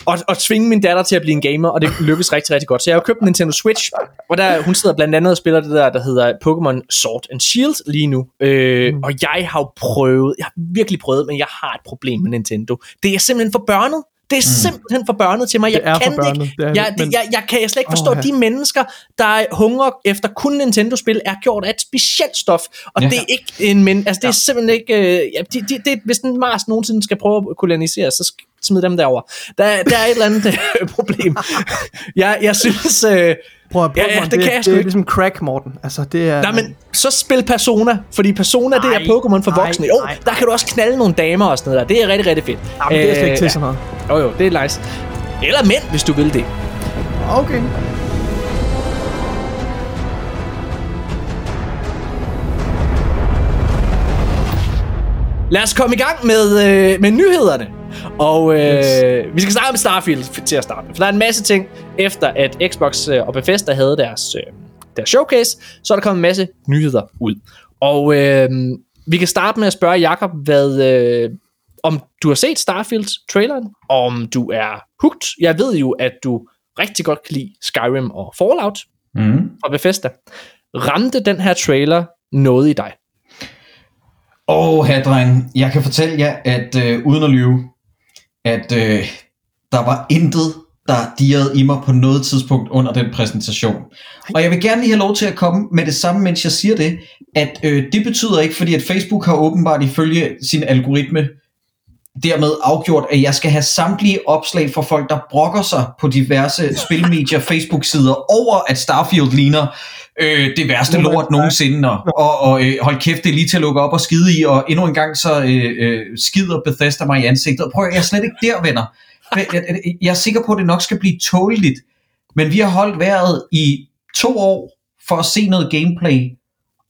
at, at tvinge min datter til at blive en gamer, og det lykkes rigtig, rigtig godt. Så jeg har købt en Nintendo Switch, og der, hun sidder blandt andet og spiller det der, der hedder Pokémon Sword and Shield lige nu. Øh, Og jeg har jo prøvet, jeg har virkelig prøvet, men jeg har et problem med Nintendo. Det er simpelthen for børnet. Det er simpelthen for børnet til mig. Jeg Det kan det ikke. det er jeg, men- jeg, jeg kan jeg slet ikke forstå, ja. de mennesker, der hungrer efter kun Nintendo-spil, er gjort af et specielt stof. Og Ja. ja. det er ikke en men, altså det er simpelthen ikke, øh, ja, de, de, det, hvis den Mars nogensinde skal prøve at kolonisere, så sk- smid dem derover. Der, der er et eller andet øh, problem. jeg, jeg synes, øh, Prøv at Ja, Pokémon, ja, det det, kan jeg det, det er ligesom crack, Morten. Altså, det er... nej, men så spil Persona, fordi Persona, det er Pokémon for voksne. Jo, ej, der kan du også knalde nogle damer og sådan noget der. Det er rigtig, rigtig fedt. Jamen, det er slet ikke til Øh, sådan noget. Jo, jo, det er nice. Eller mænd, hvis du vil det. Okay. Lad os komme i gang med, øh, med nyhederne. Og øh, yes. vi skal snakke om Starfield til at starte med. For der er en masse ting, efter at Xbox øh, og Bethesda havde deres, øh, deres showcase, så er der kommet en masse nyheder ud. Og øh, vi kan starte med at spørge Jakob, hvad, øh, om du har set Starfield-traileren, om du er hooked. Jeg ved jo, at du rigtig godt kan lide Skyrim og Fallout Mm. fra Bethesda. Ramte den her trailer noget i dig? Åh, her dreng, jeg kan fortælle jer, at øh, uden at lyve, at øh, der var intet, der dirrede i mig på noget tidspunkt under den præsentation. Og jeg vil gerne lige have lov til at komme med det samme, mens jeg siger det, at øh, det betyder ikke, fordi at Facebook har åbenbart ifølge sin algoritme dermed afgjort, at jeg skal have samtlige opslag fra folk, der brokker sig på diverse spilmedier, Facebook-sider over, at Starfield ligner øh, det værste lort nogensinde, og, og, og øh, hold kæft, det er lige til at lukke op og skide i, og endnu en gang så øh, øh, skider Bethesda mig i ansigtet. Prøv jeg er slet ikke der, venner. Jeg, jeg, jeg er sikker på, at det nok skal blive tåleligt, men vi har holdt vejret i to år for at se noget gameplay,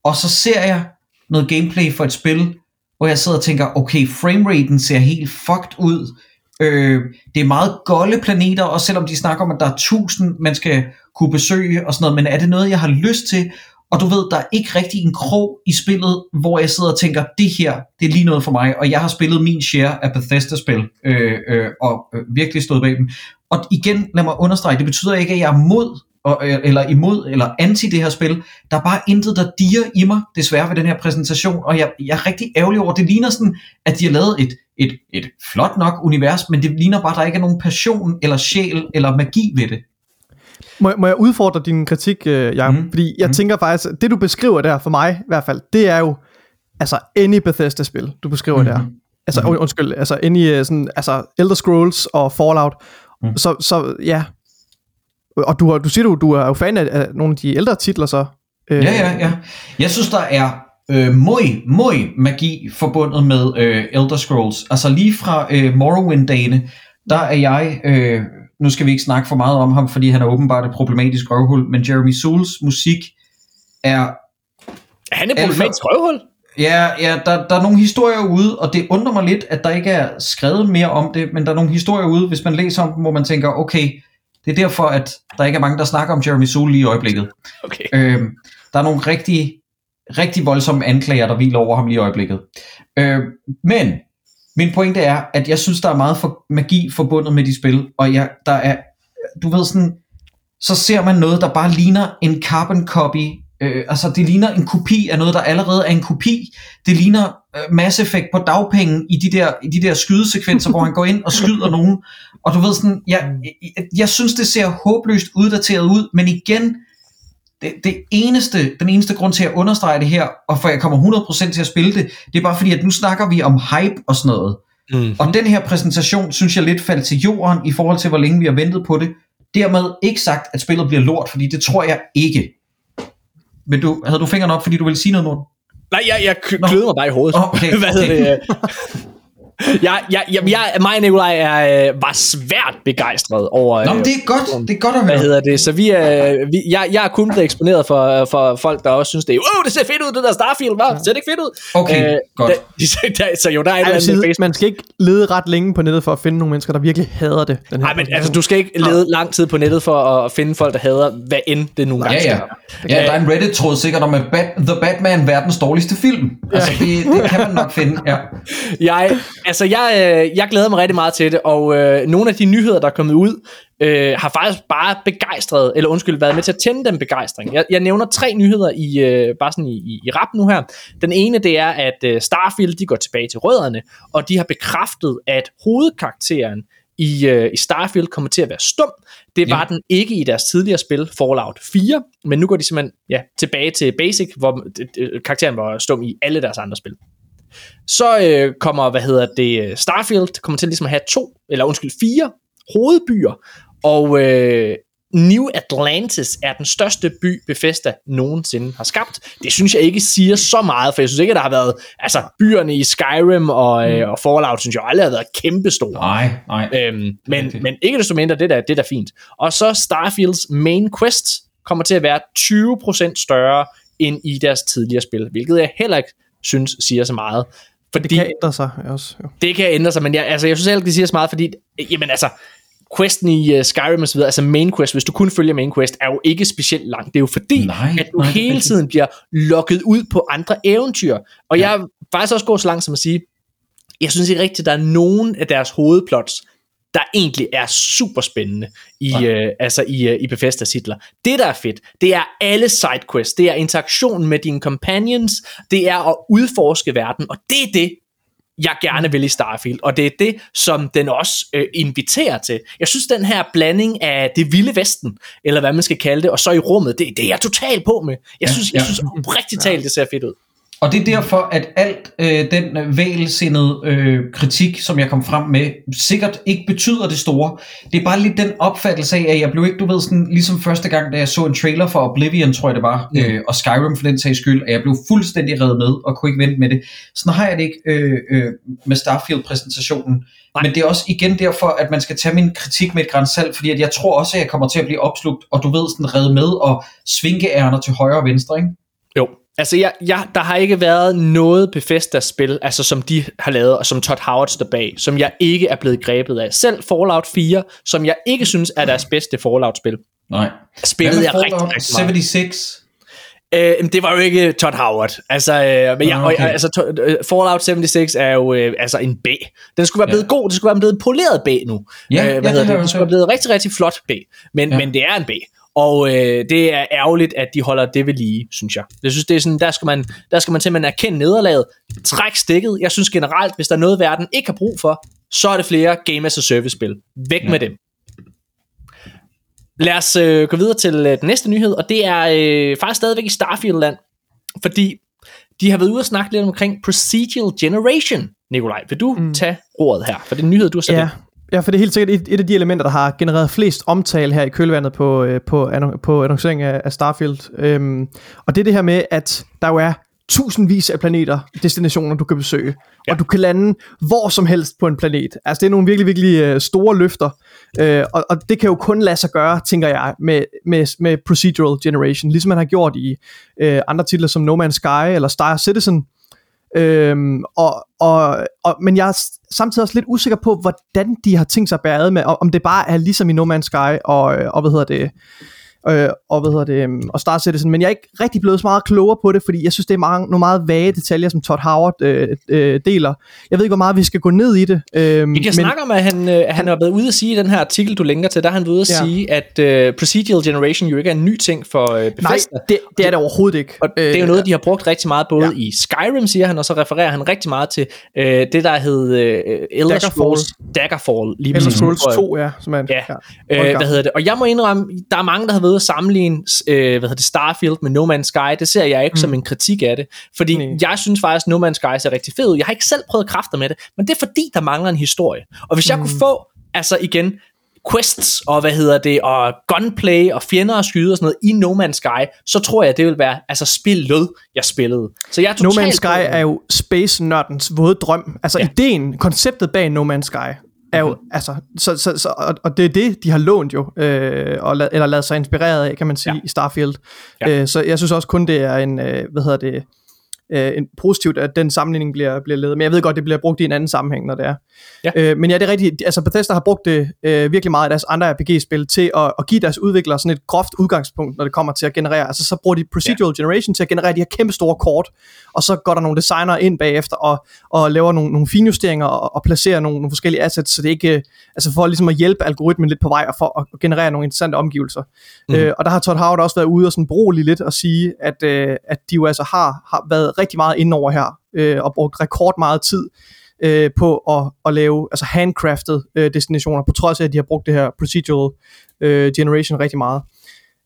og så ser jeg noget gameplay for et spil, hvor jeg sidder og tænker, okay, frameraten ser helt fucked ud. Øh, det er meget golde planeter, og selvom de snakker om, at der er tusind, man skal kunne besøge og sådan noget, men er det noget, jeg har lyst til? Og du ved, der er ikke rigtig en krog i spillet, hvor jeg sidder og tænker, det her, det er lige noget for mig, og jeg har spillet min share af Bethesda-spil, øh, øh, og øh, virkelig stået bag dem. Og igen, lad mig understrege, det betyder ikke, at jeg er mod, og, øh, eller imod, eller anti det her spil. Der er bare intet, der diger i mig, desværre ved den her præsentation, og jeg, jeg er rigtig ærgerlig over, det ligner sådan, at de har lavet et, et, et flot nok univers, men det ligner bare, at der ikke er nogen passion, eller sjæl, eller magi ved det. Må, jeg- må jeg udfordre din kritik, øh, Jacob? Mhm. Mm. Fordi jeg Mhm. mm. tænker faktisk, det du beskriver der for mig i hvert fald, det er jo altså any Bethesda-spil, du beskriver Mhm. mm. der. Altså, mm. undskyld, altså any øh, sådan, altså Elder Scrolls og Fallout. Mhm. Mm. Så, så ja. Og du, du siger, du, du er jo fan af, nogle af de ældre titler så. Øh, Ja, ja, ja. Jeg synes, der er øh, muy, muy magi forbundet med øh, Elder Scrolls. Altså lige fra øh, Morrowind-dagene, der er jeg, øh, nu skal vi ikke snakke for meget om ham, fordi han er åbenbart et problematisk røvhul, men Jeremy Souls musik er Er han et Alfa- problematisk røvhul? Ja, ja der, der er nogle historier ude, og det undrer mig lidt, at der ikke er skrevet mere om det, men der er nogle historier ude, hvis man læser om dem, hvor man tænker, okay, det er derfor, at der ikke er mange, der snakker om Jeremy Soule lige i øjeblikket. Okay. Øh, der er nogle rigtig, rigtig voldsomme anklager, der hviler over ham lige i øjeblikket. Øh, men min pointe er, at jeg synes, der er meget for magi forbundet med de spil, og jeg, der er, du ved sådan, så ser man noget, der bare ligner en carbon copy. Øh, altså det ligner en kopi af noget, der allerede er en kopi. Det ligner øh, Mass Effect på dagpenge i de der, i de der skydesekvenser, hvor han går ind og skyder nogen. Og du ved sådan, jeg, jeg, jeg synes, det ser håbløst uddateret ud, men igen, det, det eneste, den eneste grund til at understrege det her, og for jeg kommer 100% til at spille det, det er bare fordi, at nu snakker vi om hype og sådan noget. Mm. Og den her præsentation, synes jeg lidt faldt til jorden i forhold til, hvor længe vi har ventet på det. Dermed ikke sagt, at spillet bliver lort, fordi det tror jeg ikke. Men du, havde du fingeren op, fordi du ville sige noget, Morten? Nej, jeg, jeg k- Nå. kløede mig bare i hovedet. Åh, okay, Hvad hedder okay. det? Jeg, jeg, jeg, jeg, mig og Nikolaj er, øh, var svært begejstret over... Nå, men øh, det er godt, det er godt at Hvad høre. hedder det? Så vi er, vi, jeg, jeg er kun blevet eksponeret for, for folk, der også synes, det er, oh, det ser fedt ud, det der Starfield, var. Ser det ikke fedt ud? Okay, godt. Der, der, så jo, der er et eller andet man skal ikke lede ret længe på nettet for at finde nogle mennesker, der virkelig hader det. Den her Nej, men altså, du skal ikke lede lang tid på nettet for at finde folk, der hader, hvad end det nogle gange Ja, ja. Ja, der er en Reddit-tråd sikkert om, at Bat- The Batman verdens dårligste film. Altså, det, det kan man nok finde, ja. Jeg, altså, jeg, øh, jeg glæder mig rigtig meget til det, og øh, nogle af de nyheder, der er kommet ud, øh, har faktisk bare begejstret, eller undskyld, været med til at tænde den begejstring. Jeg, jeg nævner tre nyheder i øh, bare sådan i, i, i rap nu her. Den ene, det er, at øh, Starfield, de går tilbage til rødderne, og de har bekræftet, at hovedkarakteren i, øh, i Starfield kommer til at være stum. Det var Ja. den ikke i deres tidligere spil, Fallout 4, men nu går de simpelthen ja, tilbage til Basic, hvor øh, øh, karakteren var stum i alle deres andre spil. Så øh, kommer, hvad hedder det, Starfield kommer til ligesom at have to, eller undskyld, fire hovedbyer, og øh, New Atlantis er den største by, Bethesda nogensinde har skabt. Det synes jeg ikke siger så meget, for jeg synes ikke, at der har været, altså byerne i Skyrim og, øh, og Fallout, synes jeg aldrig har været kæmpestore. Nej, nej. Øhm, men, men ikke desto mindre, det der, det der er fint. Og så Starfields main quest kommer til at være 20% større end i deres tidligere spil, hvilket jeg heller ikke synes siger så meget. Fordi Det kan ændre sig også. Jo. det kan ændre sig, men jeg, altså, jeg synes heller ikke, det siger så meget, fordi, jamen altså, questen i uh, Skyrim og så videre, altså main quest, hvis du kun følger main quest, er jo ikke specielt lang. Det er jo fordi, Nej, at du nej, hele tiden bliver lukket ud på andre eventyr. Og ja. jeg faktisk også gå så langt som at sige, jeg synes ikke rigtigt, at der er nogen af deres hovedplots, der egentlig er super spændende i, øh, altså i, øh, i Bethesda titler. Det der er fedt, det er alle sidequests, det er interaktionen med dine companions, det er at udforske verden, og det er det, jeg gerne vil i Starfield, og det er det, som den også øh, inviterer til. Jeg synes, den her blanding af det vilde vesten, eller hvad man skal kalde det, og så i rummet, det, det er jeg totalt på med. Jeg Ja, synes, jeg ja. synes oprigtigt talt, det ser fedt ud. Og det er derfor, at alt øh, den øh, vælsindede øh, kritik, som jeg kom frem med, sikkert ikke betyder det store. Det er bare lidt den opfattelse af, at jeg blev ikke, du ved, sådan, ligesom første gang, da jeg så en trailer for Oblivion, tror jeg det var, mm. øh, og Skyrim for den sags skyld, at jeg blev fuldstændig reddet med, og kunne ikke vente med det. Sådan har jeg det ikke øh, øh, med Starfield-præsentationen. Nej. Men det er også igen derfor, at man skal tage min kritik med et grænsalt, fordi at jeg tror også, at jeg kommer til at blive opslugt, og du ved, sådan reddet med, og svinkeærner til højre og venstre, ikke? Jo, altså jeg, jeg, der har ikke været noget Bethesda-spil, altså som de har lavet, og som Todd Howard står bag, som jeg ikke er blevet grebet af. Selv Fallout 4, som jeg ikke synes er deres bedste Fallout-spil, Nej. spillede jeg rigtig, Fallout rigtig meget. 76? Øh, men det var jo ikke Todd Howard. Altså, øh, men jeg, okay. og, altså to, øh, Fallout 76 er jo øh, altså en B. Den skulle være blevet Ja. god, det skulle være blevet en poleret B nu. Ja, øh, ja, hvad det hedder det? også skulle være blevet rigtig, rigtig flot B. Men, Ja. ja. men det er en B. Og øh, det er ærgerligt, at de holder det ved lige, synes jeg. Jeg synes, det er sådan, der skal man, der skal man simpelthen erkende nederlaget, træk stikket. Jeg synes generelt, hvis der er noget, verden ikke har brug for, så er det flere Game as a Service-spil. Væk Ja. med dem. Lad os øh, gå videre til øh, den næste nyhed, og det er øh, faktisk stadigvæk i Starfield-land, fordi de har været ude og snakke lidt omkring Procedural Generation. Nikolaj, vil du mm. tage ordet her? For det er en nyhed, du har sat Ja, ind. Ja, for det er helt sikkert et, et af de elementer, der har genereret flest omtale her i kølvandet på, øh, på, annon- på annoncering af, af Starfield. Øhm, og det er det her med, at der jo er tusindvis af planeter, destinationer, du kan besøge. Ja. Og du kan lande hvor som helst på en planet. Altså, det er nogle virkelig, virkelig øh, store løfter. Øh, og, og det kan jo kun lade sig gøre, tænker jeg, med, med, med procedural generation. Ligesom man har gjort i øh, andre titler som No Man's Sky eller Star Citizen. Øhm, og, og, og, men jeg samtidig også lidt usikker på, hvordan de har tænkt sig at bære ad med, om det bare er ligesom i No Man's Sky og, øh, og hvad hedder det, øh, og hvad hedder det, øhm, og Star Citizen, men jeg er ikke rigtig blevet så meget klogere på det, fordi jeg synes, det er mange, nogle meget vage detaljer, som Todd Howard øh, øh, deler. Jeg ved ikke, hvor meget vi skal gå ned i det. Øh, kan men, snakke om, at han, øh, han har været ude at sige i den her artikel, du linker til, der har han været ude at Ja. sige, at øh, Procedural Generation jo ikke er en ny ting for øh, Bethesda. Nej, det, det er det overhovedet ikke. Og det er jo noget, de har brugt rigtig meget, både Ja. i Skyrim, siger han, og så refererer han rigtig meget til øh, det, der hed øh, Elder. Scrolls Daggerfall. Lige Elder Scrolls tror jeg. 2, ja, som er Ja, ja. Øh, hvad hedder det? Og jeg må indrømme, der er mange, der har været ude at sammenligne øh, hvad hedder det, Starfield med No Man's Sky. Det ser jeg ikke mm. som en kritik af det. Fordi Nej. jeg synes faktisk, No Man's Sky ser rigtig fed ud. Jeg har ikke selv prøvet kræfter med det, men det er fordi, der mangler en historie. Og hvis jeg kunne få, altså igen, quests og hvad hedder det, og gunplay og fjender og skyde og sådan noget i No Man's Sky, så tror jeg, det vil være altså spillet, jeg spillede. Så jeg er No Man's Sky er jo space-nørdens våde drøm. Altså. Ja. ideen, konceptet bag No Man's Sky, er jo, altså, så, så, så, og, og det er det, de har lånt jo, øh, og la, eller lavet sig inspireret af, kan man sige, ja. I Starfield. Ja. Øh, så jeg synes også kun, det er en, øh, hvad hedder det, øh, en positivt, at den sammenligning bliver, bliver lavet. Men jeg ved godt, det bliver brugt i en anden sammenhæng, når det er. Ja. Øh, men ja, det er rigtigt. Altså Bethesda har brugt det øh, virkelig meget af deres andre RPG-spil til at, at give deres udviklere sådan et groft udgangspunkt, når det kommer til at generere. Altså så bruger de procedural ja. generation til at generere de her kæmpe store kort, og så går der nogle designer ind bagefter og, og laver nogle, nogle finjusteringer og, og placerer nogle, nogle forskellige assets, så det ikke, altså for ligesom at hjælpe algoritmen lidt på vej og for at generere nogle interessante omgivelser. Mm. Øh, og der har Todd Howard også været ude og sådan berolige lidt og sige, at, øh, at de jo altså har, har været rigtig meget inde over her, øh, og brugt rekord meget tid øh, på at, at lave altså handcrafted øh, destinationer, på trods af, at de har brugt det her procedural øh, generation rigtig meget.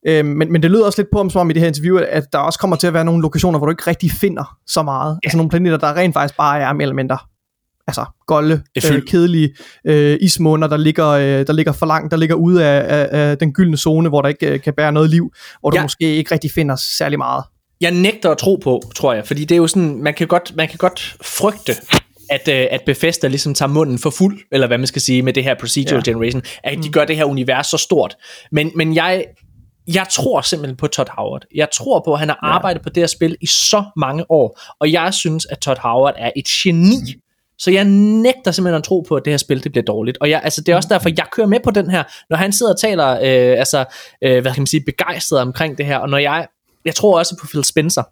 Øh, men, men det lyder også lidt på, som om i det her interview, at der også kommer til at være nogle lokationer, hvor du ikke rigtig finder så meget. Ja. Altså nogle planeter, der rent faktisk bare er mere eller mindre altså golde, øh, kedelige øh, ismåner, der ligger, øh, der ligger for langt, der ligger ude af, af, af den gyldne zone, hvor der ikke øh, kan bære noget liv, hvor du Ja. måske ikke rigtig finder særlig meget. Jeg nægter at tro på, tror jeg, fordi det er jo sådan, man kan godt, man kan godt frygte, at, øh, at Bethesda ligesom tager munden for fuld, eller hvad man skal sige, med det her procedural Ja. ja. generation, at de gør det her univers så stort. Men, men jeg, jeg tror simpelthen på Todd Howard. Jeg tror på, at han har Ja. arbejdet på det her spil i så mange år, og jeg synes, at Todd Howard er et geni Så jeg nægter simpelthen at tro på, at det her spil det bliver dårligt. Og jeg, altså, det er også derfor, jeg kører med på den her, når han sidder og taler øh, altså, øh, hvad kan man sige, begejstret omkring det her. Og når jeg, jeg tror også på Phil Spencer.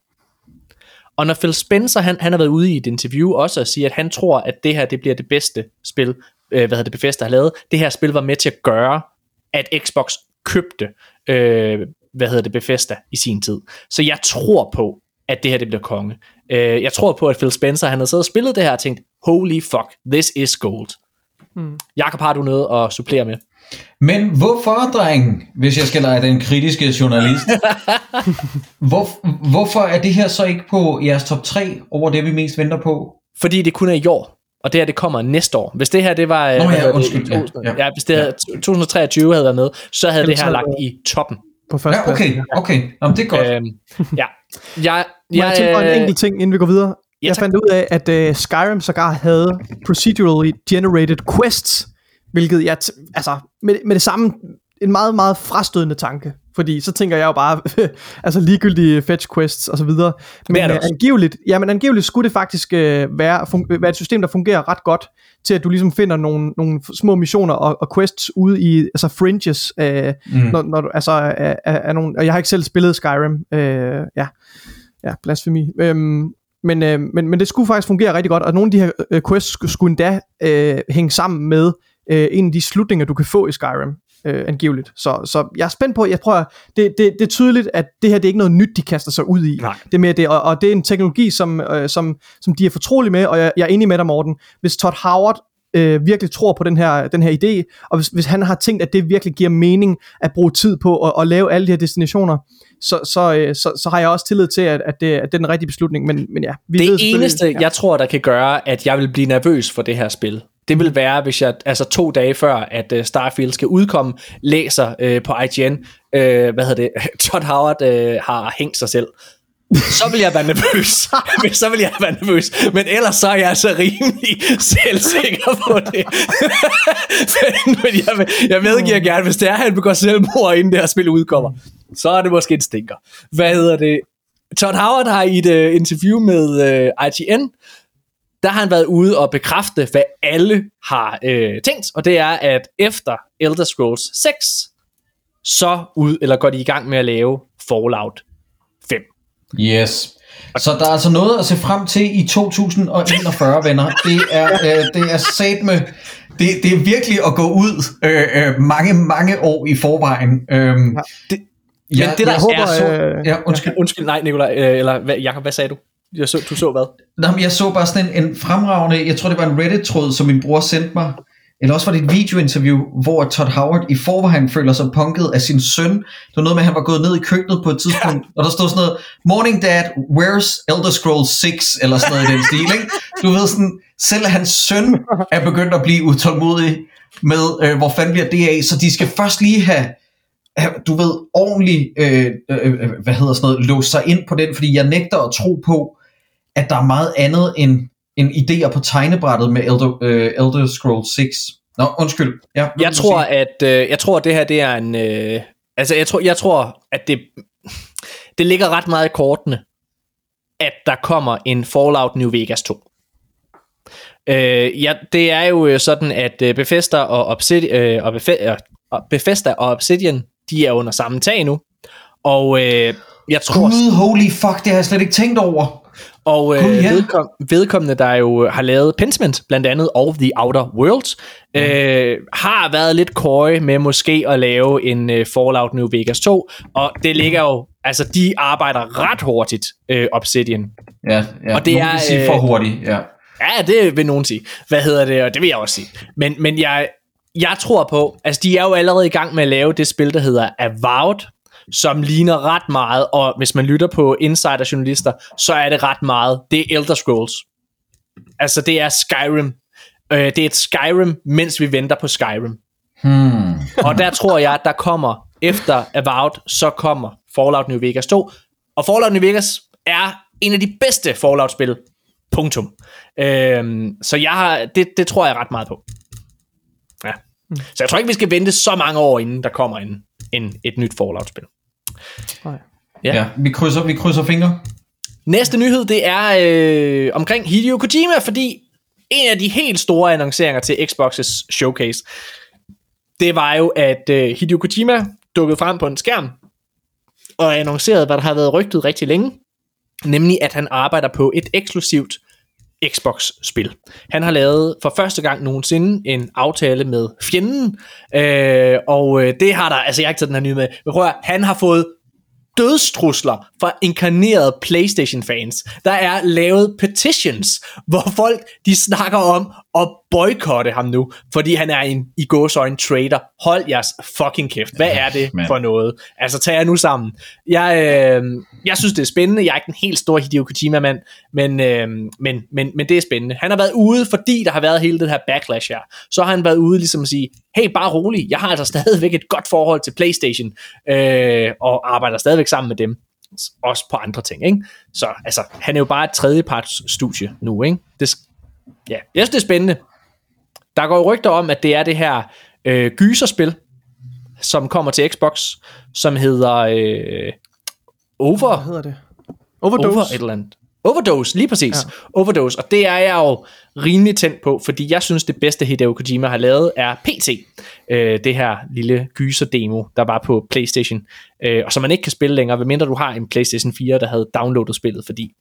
Og når Phil Spencer, han, han har været ude i et interview også og siger, at han tror, at det her det bliver det bedste spil, øh, hvad hedder det, Bethesda har lavet. Det her spil var med til at gøre, at Xbox købte, øh, hvad hedder det, Bethesda i sin tid. Så jeg tror på, at det her det bliver konge. Øh, jeg tror på, at Phil Spencer, han har siddet og spillet det her og tænkt, holy fuck, this is gold. Mm. Jakob, har du noget at supplere med? Men hvorfor, dreng, hvis jeg skal lege den kritiske journalist, hvor, hvorfor er det her så ikke på jeres top 3 over det, vi mest venter på? Fordi det kun er i år, og det her det kommer næste år. Hvis det her det var... øh, Nå ja, hedder det, undskyld, ja, 2000, ja. ja, hvis det havde, 2023 havde været med, så havde Jamen, det her lagt i toppen. På første Ja, okay, okay. Nå, men det er godt. Øhm, ja. Jeg, Må jeg tilføje en øh, enkelt ting, inden vi går videre? ja, jeg tak. fandt ud af, at uh, Skyrim sågar havde procedurally generated quests, hvilket jeg, t- altså, med, med det samme, en meget, meget frastødende tanke. Fordi så tænker jeg jo bare, altså ligegyldige fetch quests og så videre. Men er det øh, også. angiveligt, ja, men angiveligt skulle det faktisk øh, være, fun- være et system, der fungerer ret godt til, at du ligesom finder nogle, nogle små missioner og, og quests ude i altså fringes, øh, mm. når, når du, altså, er, er, er nogle, og jeg har ikke selv spillet Skyrim, øh, ja, ja, blasfemi. Øhm, men, øh, men, men det skulle faktisk fungere rigtig godt, og nogle af de her øh, quests skulle, skulle endda øh, hænge sammen med øh, en af de slutninger, du kan få i Skyrim, øh, angiveligt. Så, så jeg er spændt på, jeg prøver, det, det, det er tydeligt, at det her det er ikke noget nyt, de kaster sig ud i. Nej. Det er mere det, og, og det er en teknologi, som, øh, som, som de er fortrolige med, og jeg, jeg er enig med dig, Morten. Hvis Todd Howard øh, virkelig tror på den her, den her idé, og hvis, hvis han har tænkt, at det virkelig giver mening at bruge tid på at, at lave alle de her destinationer, så, så, øh, så, så har jeg også tillid til, at, at, det, at det er den rigtige beslutning. Men, men ja, vi ved det selvfølgelig- eneste, ja. jeg tror, der kan gøre, at jeg vil blive nervøs for det her spil, det vil være, hvis jeg altså to dage før, at uh, Starfield skal udkomme, læser uh, på IGN, uh, hvad hedder det, Todd Howard uh, har hængt sig selv. Så vil jeg være nervøs. så vil jeg være nervøs. Men ellers så er jeg altså rimelig selvsikker på det. Men jeg, vil- jeg medgiver gerne, hvis det er, at han begår selvmord, inden det her spil udkommer, så er det måske en stinker. Hvad hedder det? Todd Howard har i et uh, interview med uh, IGN, der har han været ude og bekræfte, hvad alle har øh, tænkt, og det er, at efter Elder Scrolls 6, så ud, eller går de i gang med at lave Fallout 5. Yes. Så der er altså noget at se frem til i 2041, venner. Det er, øh, det er sat med... Det, det er virkelig at gå ud øh, øh, mange, mange år i forvejen. Øhm, Det, jeg, men det, der jeg er håber, så... øh, Ja, undskyld. Undskyld, nej, Nikolaj, øh, eller hvad, Jacob, hvad sagde du? Jeg så, du så hvad? Nå, jeg så bare sådan en, en fremragende, jeg tror det var en Reddit-tråd, som min bror sendte mig, eller også var det et videointerview, hvor Todd Howard i forvejen føler sig punket af sin søn. Det var noget med, at han var gået ned i køkkenet på et tidspunkt, og der stod sådan noget, Morning Dad, where's Elder Scrolls 6? Eller sådan noget i den stil, ikke? Du ved sådan, selv hans søn er begyndt at blive utålmodig med, øh, hvor fanden bliver det af, så de skal først lige have, have du ved, ordentligt, øh, øh, øh, hvad hedder sådan noget, låse sig ind på den, fordi jeg nægter at tro på, at der er meget andet end, end idéer på tegnebrættet med Elder, øh, Elder Scrolls 6. Nå, undskyld. Ja, Jeg tror, at øh, jeg tror, at det her det er en... Øh, altså, jeg tror, jeg tror, at det, det ligger ret meget i kortene, at der kommer en Fallout New Vegas 2. Øh, ja, det er jo øh, sådan, at øh, Bethesda og, Obsidian, øh, og, øh, og Bethesda og Obsidian, de er under samme tag nu. Og øh, jeg tror, Gud, holy fuck, det har jeg slet ikke tænkt over. Og øh, Gud, ja. vedkom, vedkommende, der jo har lavet Pentiment, blandt andet, og The Outer Worlds, mm. øh, har været lidt køje med måske at lave en øh, Fallout New Vegas 2, og det ligger jo, altså de arbejder ret hurtigt, øh, Obsidian. Ja, ja. Og det Nogen er, vil sige øh, for hurtigt, ja. Ja, det vil nogen sige. Hvad hedder det? Og det vil jeg også sige. Men, men jeg, jeg tror på, altså de er jo allerede i gang med at lave det spil, der hedder Avowed, som ligner ret meget, og hvis man lytter på insider-journalister, så er det ret meget, det er Elder Scrolls. Altså det er Skyrim. Øh, det er et Skyrim, mens vi venter på Skyrim. Hmm. Og der tror jeg, at der kommer, efter Avowed, så kommer Fallout New Vegas 2. Og Fallout New Vegas er en af de bedste Fallout-spil. Punktum. Øhm, så jeg har, det, det tror jeg ret meget på. Ja. Så jeg tror ikke, vi skal vente så mange år, inden der kommer en, en, et nyt Fallout-spil. Nej. Ja. Ja, vi krydser, vi krydser fingre. Næste nyhed, det er øh, omkring Hideo Kojima, fordi en af de helt store annonceringer til Xbox's showcase, det var jo, at uh, Hideo Kojima dukkede frem på en skærm, og annoncerede, hvad der har været rygtet rigtig længe, nemlig at han arbejder på et eksklusivt Xbox-spil. Han har lavet for første gang nogensinde en aftale med fjenden, øh, og øh, det har der, altså jeg har ikke taget den her nye med, men prøv at, han har fået dødstrusler fra inkarnerede PlayStation-fans. Der er lavet petitions, hvor folk de snakker om at boykotte ham nu, fordi han er en i gåsøjne trader. Hold jeres fucking kæft. Hvad er det for noget? Altså, tag jer nu sammen. Jeg, øh, jeg synes, det er spændende. Jeg er ikke den helt store Hideo Kojima-mand, men, øh, men, men, men det er spændende. Han har været ude, fordi der har været hele det her backlash her. Så har han været ude ligesom at sige, hey, bare rolig, jeg har altså stadigvæk et godt forhold til PlayStation, øh, og arbejder stadigvæk sammen med dem også på andre ting, ikke? Så altså, han er jo bare et tredjeparts studie nu, ikke? Det, ja, jeg synes, det er spændende. Der går jo rygter om, at det er det her øh, gyserspil, som kommer til Xbox, som hedder øh, Over, Hvad hedder det? Overdose. Over et eller andet. Overdose, lige præcis. Ja. Overdose, og det er jeg jo rimelig tændt på, fordi jeg synes, det bedste Hideo Kojima har lavet er PT. Øh, det her lille gyser-demo, der var på Playstation, øh, og som man ikke kan spille længere, medmindre du har en Playstation 4, der havde downloadet spillet, fordi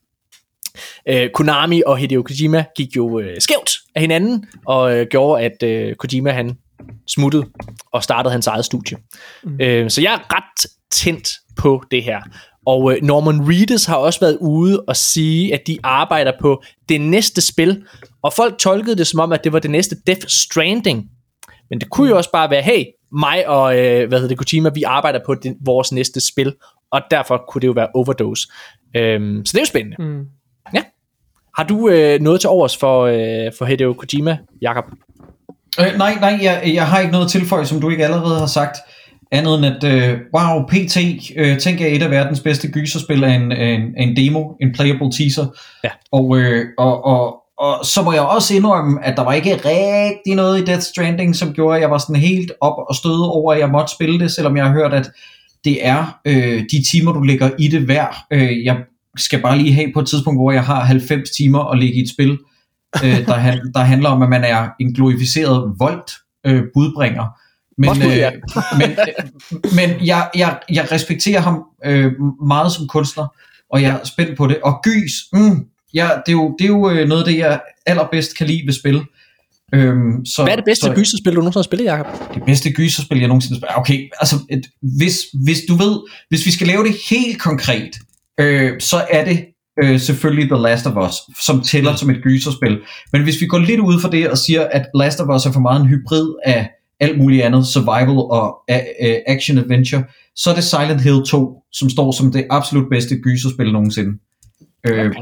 øh, Konami og Hideo Kojima gik jo øh, skævt af hinanden, og øh, gjorde, at øh, Kojima han smuttede og startede hans eget studie. Mm. Øh, så jeg er ret tændt på det her. Og øh, Norman Reedus har også været ude og sige, at de arbejder på det næste spil, og folk tolkede det som om, at det var det næste Death Stranding. Men det kunne jo også bare være, hey, mig og øh, hvad hedder det, Kojima, vi arbejder på det, vores næste spil, og derfor kunne det jo være Overdose. Øhm, så det er jo spændende. Mm. Ja. Har du øh, noget til overs for, øh, for Hideo Kojima, Jakob? Øh, nej, nej, jeg, jeg har ikke noget tilføje, som du ikke allerede har sagt. Andet end at, øh, wow, PT, øh, tænk jeg et af verdens bedste gyserspil af en, en, en demo, en playable teaser. Ja. Og, øh, og, og, og så må jeg også indrømme, at der var ikke rigtig noget i Death Stranding, som gjorde, at jeg var sådan helt op og støde over, at jeg måtte spille det, selvom jeg har hørt, at det er øh, de timer, du lægger i det værd. Øh, jeg skal bare lige have på et tidspunkt, hvor jeg har 90 timer at ligge i et spil, øh, der, han, der handler om, at man er en glorificeret voldt øh, budbringer. Men, ja. øh, men, øh, men jeg, jeg, jeg respekterer ham øh, meget som kunstner, og jeg er spændt på det. Og gys, mm, ja, det er jo, det er jo øh, noget af det, jeg allerbedst kan lide ved spil. Øhm, så, Hvad er det bedste så, gyserspil, du nogensinde har spillet, Jacob? det bedste gyserspil, jeg nogensinde har spillet. Okay, altså, et, hvis, hvis du ved, hvis vi skal lave det helt konkret, øh, så er det øh, selvfølgelig The Last of Us, som tæller som et gyserspil. Men hvis vi går lidt ud for det og siger, at Last of Us er for meget en hybrid af alt muligt andet, survival og uh, action adventure, så er det Silent Hill 2, som står som det absolut bedste gyserspil nogensinde. Øh, Okay.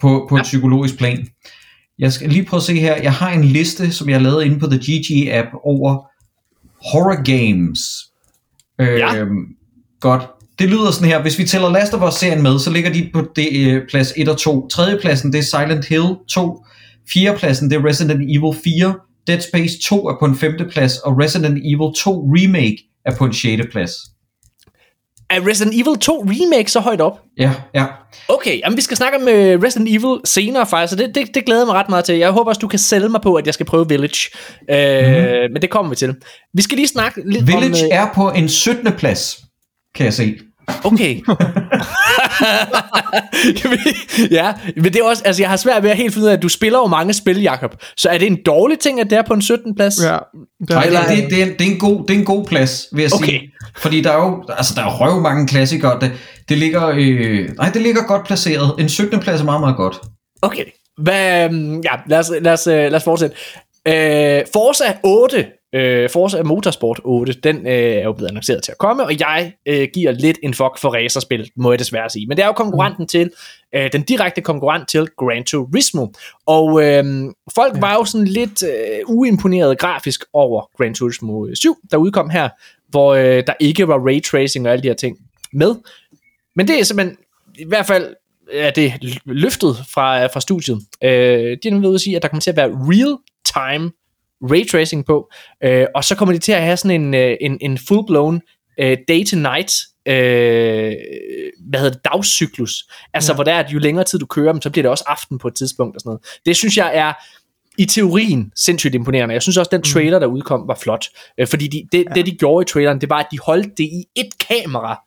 på, på et psykologisk plan. Jeg skal lige prøve at se her. Jeg har en liste, som jeg har lavet inde på The GG-app over horror games. Øh, Ja. Godt. Det lyder sådan her. Hvis vi tæller Last of Us-serien med, så ligger de på det, øh, plads 1 og 2. Tredje pladsen, det er Silent Hill 2. Fjerde pladsen, det er Resident Evil 4. Dead Space 2 er på en femte plads, og Resident Evil 2 Remake er på en sjette plads. Er Resident Evil 2 Remake så højt op? Ja, ja. Okay, jamen vi skal snakke om øh, Resident Evil senere faktisk, så det, det, det glæder jeg mig ret meget til. Jeg håber også, du kan sælge mig på, at jeg skal prøve Village. Øh, mm. Men det kommer vi til. Vi skal lige snakke lidt Village om... Øh, er på en 17. plads, kan jeg se. Okay. ja, men det er også, altså jeg har svært ved at helt finde ud af, at du spiller jo mange spil, Jakob. Så er det en dårlig ting, at det er på en 17. plads? Ja, det Nej, er, det, det, det, er, det, er en god, det er en god plads, vil jeg Okay. sige. Fordi der er jo altså, der er røv mange klassikere. Det, det, ligger, øh, nej, det ligger godt placeret. En 17. plads er meget, meget godt. Okay. Hvad, øhm, ja, lad os, lad os, øh, lad os fortsætte. Øh, Forza 8, øh, Forza Motorsport 8, den øh, er jo blevet annonceret til at komme, og jeg øh, giver lidt en fuck for racerspil, må jeg desværre sige. Men det er jo konkurrenten til, øh, den direkte konkurrent til Gran Turismo. Og øh, folk var jo sådan lidt øh, uimponeret grafisk over Gran Turismo 7, der udkom her, hvor øh, der ikke var ray tracing og alle de her ting med. Men det er simpelthen, i hvert fald er det løftet fra, fra studiet. Øh, de er nemlig ude at sige, at der kommer til at være real-time ray tracing på, øh, og så kommer de til at have sådan en, øh, en, en full-blown øh, day-to-night øh, hvad hedder det, dagscyklus. Altså, ja. hvor der er, at jo længere tid du kører dem, så bliver det også aften på et tidspunkt og sådan noget. Det synes jeg er i teorien sindssygt imponerende. Jeg synes også, den trailer, der udkom, var flot. Øh, fordi de, det, ja. det, de gjorde i traileren, det var, at de holdt det i et kamera.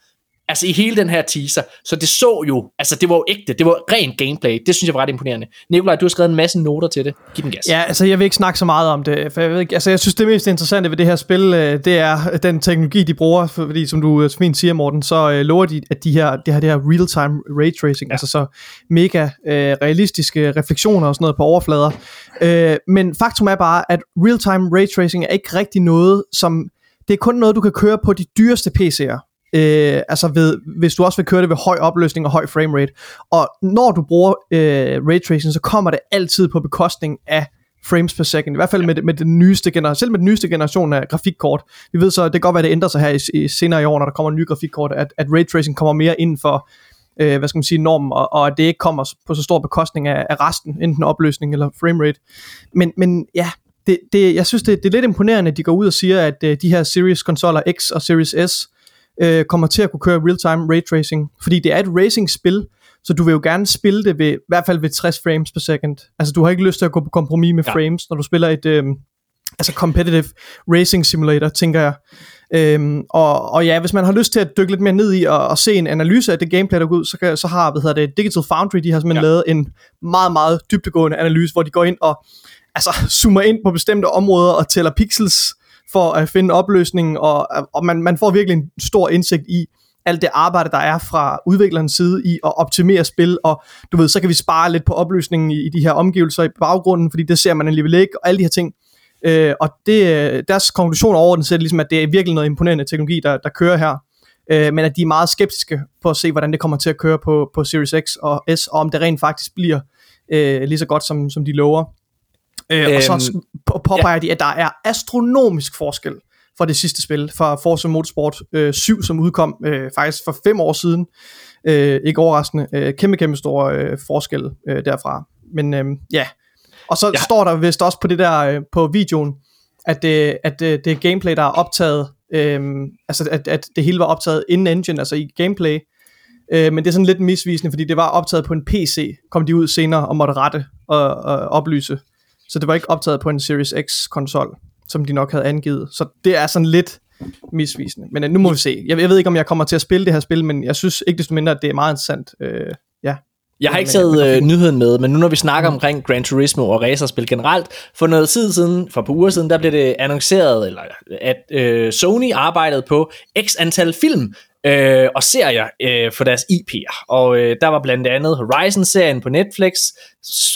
Altså i hele den her teaser. Så det så jo, altså det var jo ægte, det var rent gameplay. Det synes jeg var ret imponerende. Nikolaj, du har skrevet en masse noter til det. Giv den gas. Ja, altså jeg vil ikke snakke så meget om det, for jeg, ved ikke, altså, jeg synes det mest interessante ved det her spil, øh, det er den teknologi, de bruger, fordi som du øh, fint siger, Morten, så øh, lover de, at de her, det her, det her real-time ray tracing, ja. altså så mega øh, realistiske refleksioner og sådan noget på overflader. Øh, men faktum er bare, at real-time ray tracing er ikke rigtig noget, som, det er kun noget, du kan køre på de dyreste PC'er. Øh, altså ved, hvis du også vil køre det ved høj opløsning og høj framerate. Og når du bruger øh, raytracing, så kommer det altid på bekostning af frames per second. I hvert fald med, med den nyeste generation, selv med den nyeste generation af grafikkort. Vi ved så, det kan godt være, det ændrer sig her i, i senere i år, når der kommer nye grafikkort, at, at raytracing kommer mere ind for, øh, hvad skal man sige, normen, og, og at det ikke kommer på så stor bekostning af, af resten, enten opløsning eller framerate. Men, men ja, det, det, jeg synes, det, det er lidt imponerende, at de går ud og siger, at øh, de her Series konsoller X og Series S, øh, kommer til at kunne køre real-time ray tracing, fordi det er et racing-spil, så du vil jo gerne spille det ved, i hvert fald ved 60 frames per second. Altså du har ikke lyst til at gå på kompromis med ja. frames, når du spiller et øh, altså competitive racing simulator, tænker jeg. Øhm, og, og ja, hvis man har lyst til at dykke lidt mere ned i og, og se en analyse af det gameplay, der går ud, så, kan, så har hvad hedder det, Digital Foundry, de har simpelthen ja. lavet en meget, meget dybtegående analyse, hvor de går ind og altså, zoomer ind på bestemte områder og tæller pixels, for at finde opløsningen, og, og man, man får virkelig en stor indsigt i alt det arbejde, der er fra udviklerens side i at optimere spil, og du ved, så kan vi spare lidt på opløsningen i, i de her omgivelser i baggrunden, fordi det ser man alligevel ikke, og alle de her ting. Øh, og det, deres konklusion over den ligesom, at det er virkelig noget imponerende teknologi, der, der kører her, øh, men at de er meget skeptiske på at se, hvordan det kommer til at køre på, på Series X og S, og om det rent faktisk bliver øh, lige så godt, som, som de lover. Øh, øhm, og så på- påpeger ja. de, at der er astronomisk forskel fra det sidste spil, fra Forza Motorsport øh, 7, som udkom øh, faktisk for fem år siden. Øh, ikke overraskende. Øh, kæmpe, kæmpe stor øh, forskel øh, derfra. Men øh, ja. Og så Ja. står der vist også på det der øh, på videoen, at, det, at det, det er gameplay, der er optaget, øh, altså at, at det hele var optaget inden engine, altså i gameplay. Øh, men det er sådan lidt misvisende, fordi det var optaget på en PC, kom de ud senere og måtte rette og, og oplyse. Så det var ikke optaget på en Series X konsol, som de nok havde angivet. Så det er sådan lidt misvisende. Men øh, nu må vi se. Jeg, jeg ved ikke, om jeg kommer til at spille det her spil, men jeg synes ikke desto mindre, at det er meget interessant. Øh, ja. Jeg har ikke taget øh, nyheden med, men nu når vi snakker omkring Gran Turismo og racerspil generelt, for noget tid siden, for par uger siden, der blev det annonceret, eller at øh, Sony arbejdede på x antal film øh, og serier øh, for deres IP'er. Og øh, der var blandt andet Horizon-serien på Netflix,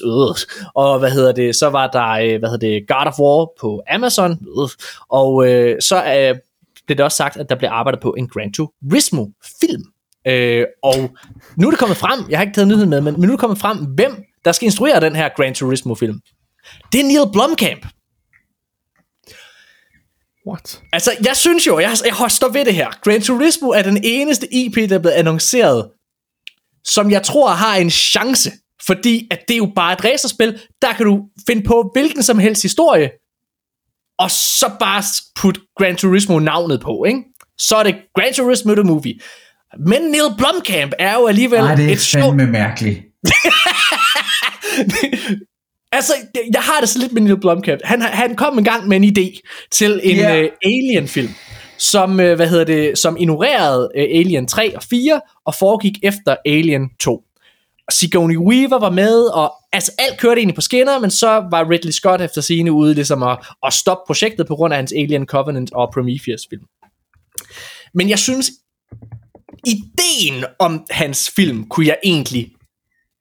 øh, og hvad hedder det, så var der øh, hvad hedder det, God of War på Amazon, øh, og øh, så øh, blev det også sagt, at der blev arbejdet på en Gran Turismo-film. Øh, og nu er det kommet frem, jeg har ikke taget nyheden med, men, men nu er det kommet frem, hvem der skal instruere den her Gran Turismo-film. Det er Neil Blomkamp. What? Altså, jeg synes jo, jeg, jeg står ved det her. Gran Turismo er den eneste IP, der er blevet annonceret, som jeg tror har en chance. Fordi at det er jo bare et racerspil, der kan du finde på hvilken som helst historie, og så bare putte Gran Turismo navnet på, ikke? Så er det Gran Turismo The Movie. Men Neil Blomkamp er jo alligevel Nej, det er et fandme mærkeligt. altså, jeg har det så lidt med Neil Blomkamp. Han, han kom en gang med en idé til en yeah. uh, Alien-film, som, uh, hvad hedder det, som ignorerede uh, Alien 3 og 4, og foregik efter Alien 2. Sigourney Weaver var med, og altså alt kørte egentlig på skinner, men så var Ridley Scott efter scene ude ligesom at, at stoppe projektet på grund af hans Alien Covenant og Prometheus film. Men jeg synes, ideen om hans film kunne jeg egentlig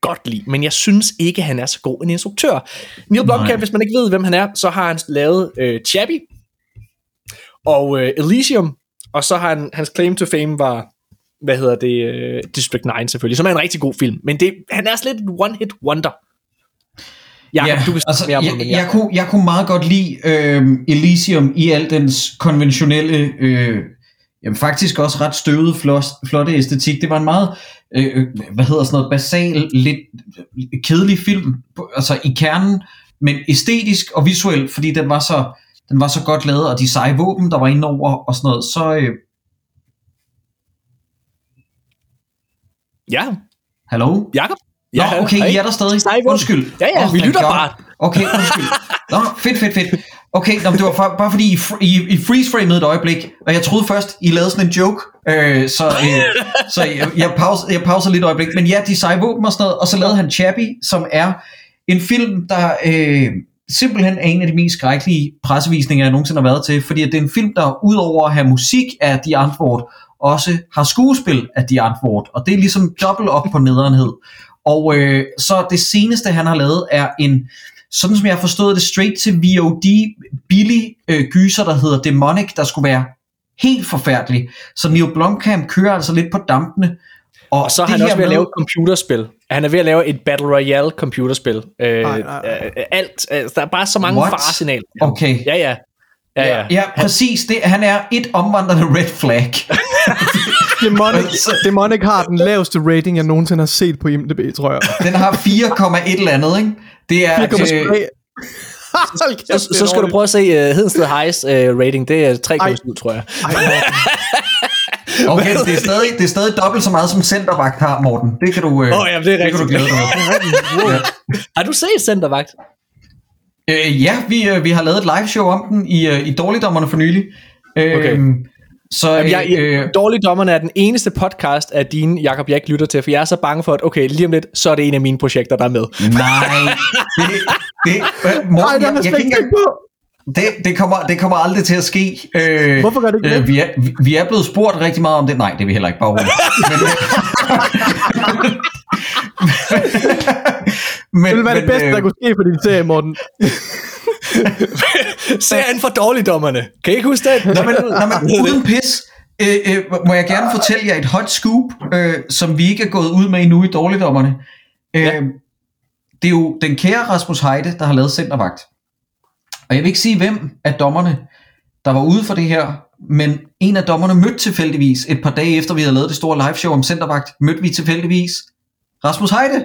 godt lide, men jeg synes ikke, han er så god en instruktør. Neil Blomkamp, hvis man ikke ved, hvem han er, så har han lavet øh, Chappie og øh, Elysium, og så har han, hans claim to fame var, hvad hedder det, øh, District 9 selvfølgelig, som er en rigtig god film, men det, han er sådan lidt et one-hit wonder. Jacob, Ja, du kan altså, mere jeg, men jeg, kunne, jeg kunne meget godt lide øh, Elysium i al dens konventionelle, øh, jamen faktisk også ret støvede, flot, flotte æstetik. Det var en meget, øh, hvad hedder sådan noget, basal, lidt kedelig film, altså i kernen, men æstetisk og visuelt, fordi den var så, den var så godt lavet, og de seje våben, der var inde over og sådan noget, så, øh, Ja, hallo? Jacob? Nå, okay, hej. I er der stadig. Undskyld. Ja, ja, Oh, vi lytter God. bare. Okay, undskyld. Nå, fedt, fedt, fedt. Okay, nå, det var for, bare fordi I, I, I freeze-framede et øjeblik, og jeg troede først, I lavede sådan en joke, øh, så, øh, så jeg, jeg, pause, jeg pauser lidt et øjeblik. Men ja, de seje våben og sådan noget, og så lavede han Chappie, som er en film, der øh, simpelthen er en af de mest skrækkelige pressevisninger, jeg nogensinde har været til, fordi at det er en film, der udover at have musik af de Antwoord, også har skuespil af de Antwoord, og det er ligesom dobbelt op på nederenhed. Og øh, så det seneste, han har lavet, er en, sådan som jeg har forstået det, straight til VOD, billig øh, gyser, der hedder Demonic, der skulle være helt forfærdelig. Så Neil Blomkamp kører altså lidt på dampene. Og så er han også ved at med- lave et computerspil. Han er ved at lave et Battle Royale computerspil. Øh, Nej, nej, nej. øh, alt. Altså, der er bare så mange What? faresignaler. Okay. Ja, ja. Ja, ja. Ja, præcis. Det, han er et omvandrende red flag. Demonic, Demonic har den laveste rating, jeg nogensinde har set på IMDb, tror jeg. Den har 4, et eller andet, ikke? Det er... 4,3. Øh, Hold kæft, Så, så skal du prøve at se uh, Hedensted Highs uh, rating. Det er 3,7, tror jeg. okay, det er, stadig, det er stadig dobbelt så meget, som centervagt har, Morten. Det kan du, øh, Åh, jamen, det er det kan du glæde dig med. Har du set Centervagt? Øh, ja, vi, øh, vi har lavet et live show om den i, øh, i Dårligdommerne for nylig. Øh, Okay. Så Jamen, jeg, øh, jeg, Dårligdommerne er den eneste podcast af dine, Jacob, jeg ikke lytter til, for jeg er så bange for, at okay, lige om lidt, så er det en af mine projekter, der er med. nej, det, det, øh, Morten, Nej, jeg, den er jeg, kan ikke på. det, det, kommer, det kommer aldrig til at ske. Øh, Hvorfor gør det ikke øh, det? vi, er, vi, vi er blevet spurgt rigtig meget om det. Nej, det er vi heller ikke bare roligt. Men, Det ville være det men, bedste, der øh, kunne ske for din serie, Morten. Serien for Dårligdommerne. Kan I ikke huske det? Nå, men, nå, men uden pis, øh, øh, må jeg gerne fortælle jer et hot scoop, øh, som vi ikke er gået ud med endnu i Dårligdommerne. Øh, Ja. Det er jo den kære Rasmus Heide, der har lavet Centervagt. Og jeg vil ikke sige, hvem af dommerne, der var ude for det her, men en af dommerne mødte tilfældigvis, et par dage efter vi havde lavet det store live show om Centervagt, mødte vi tilfældigvis Rasmus Heide.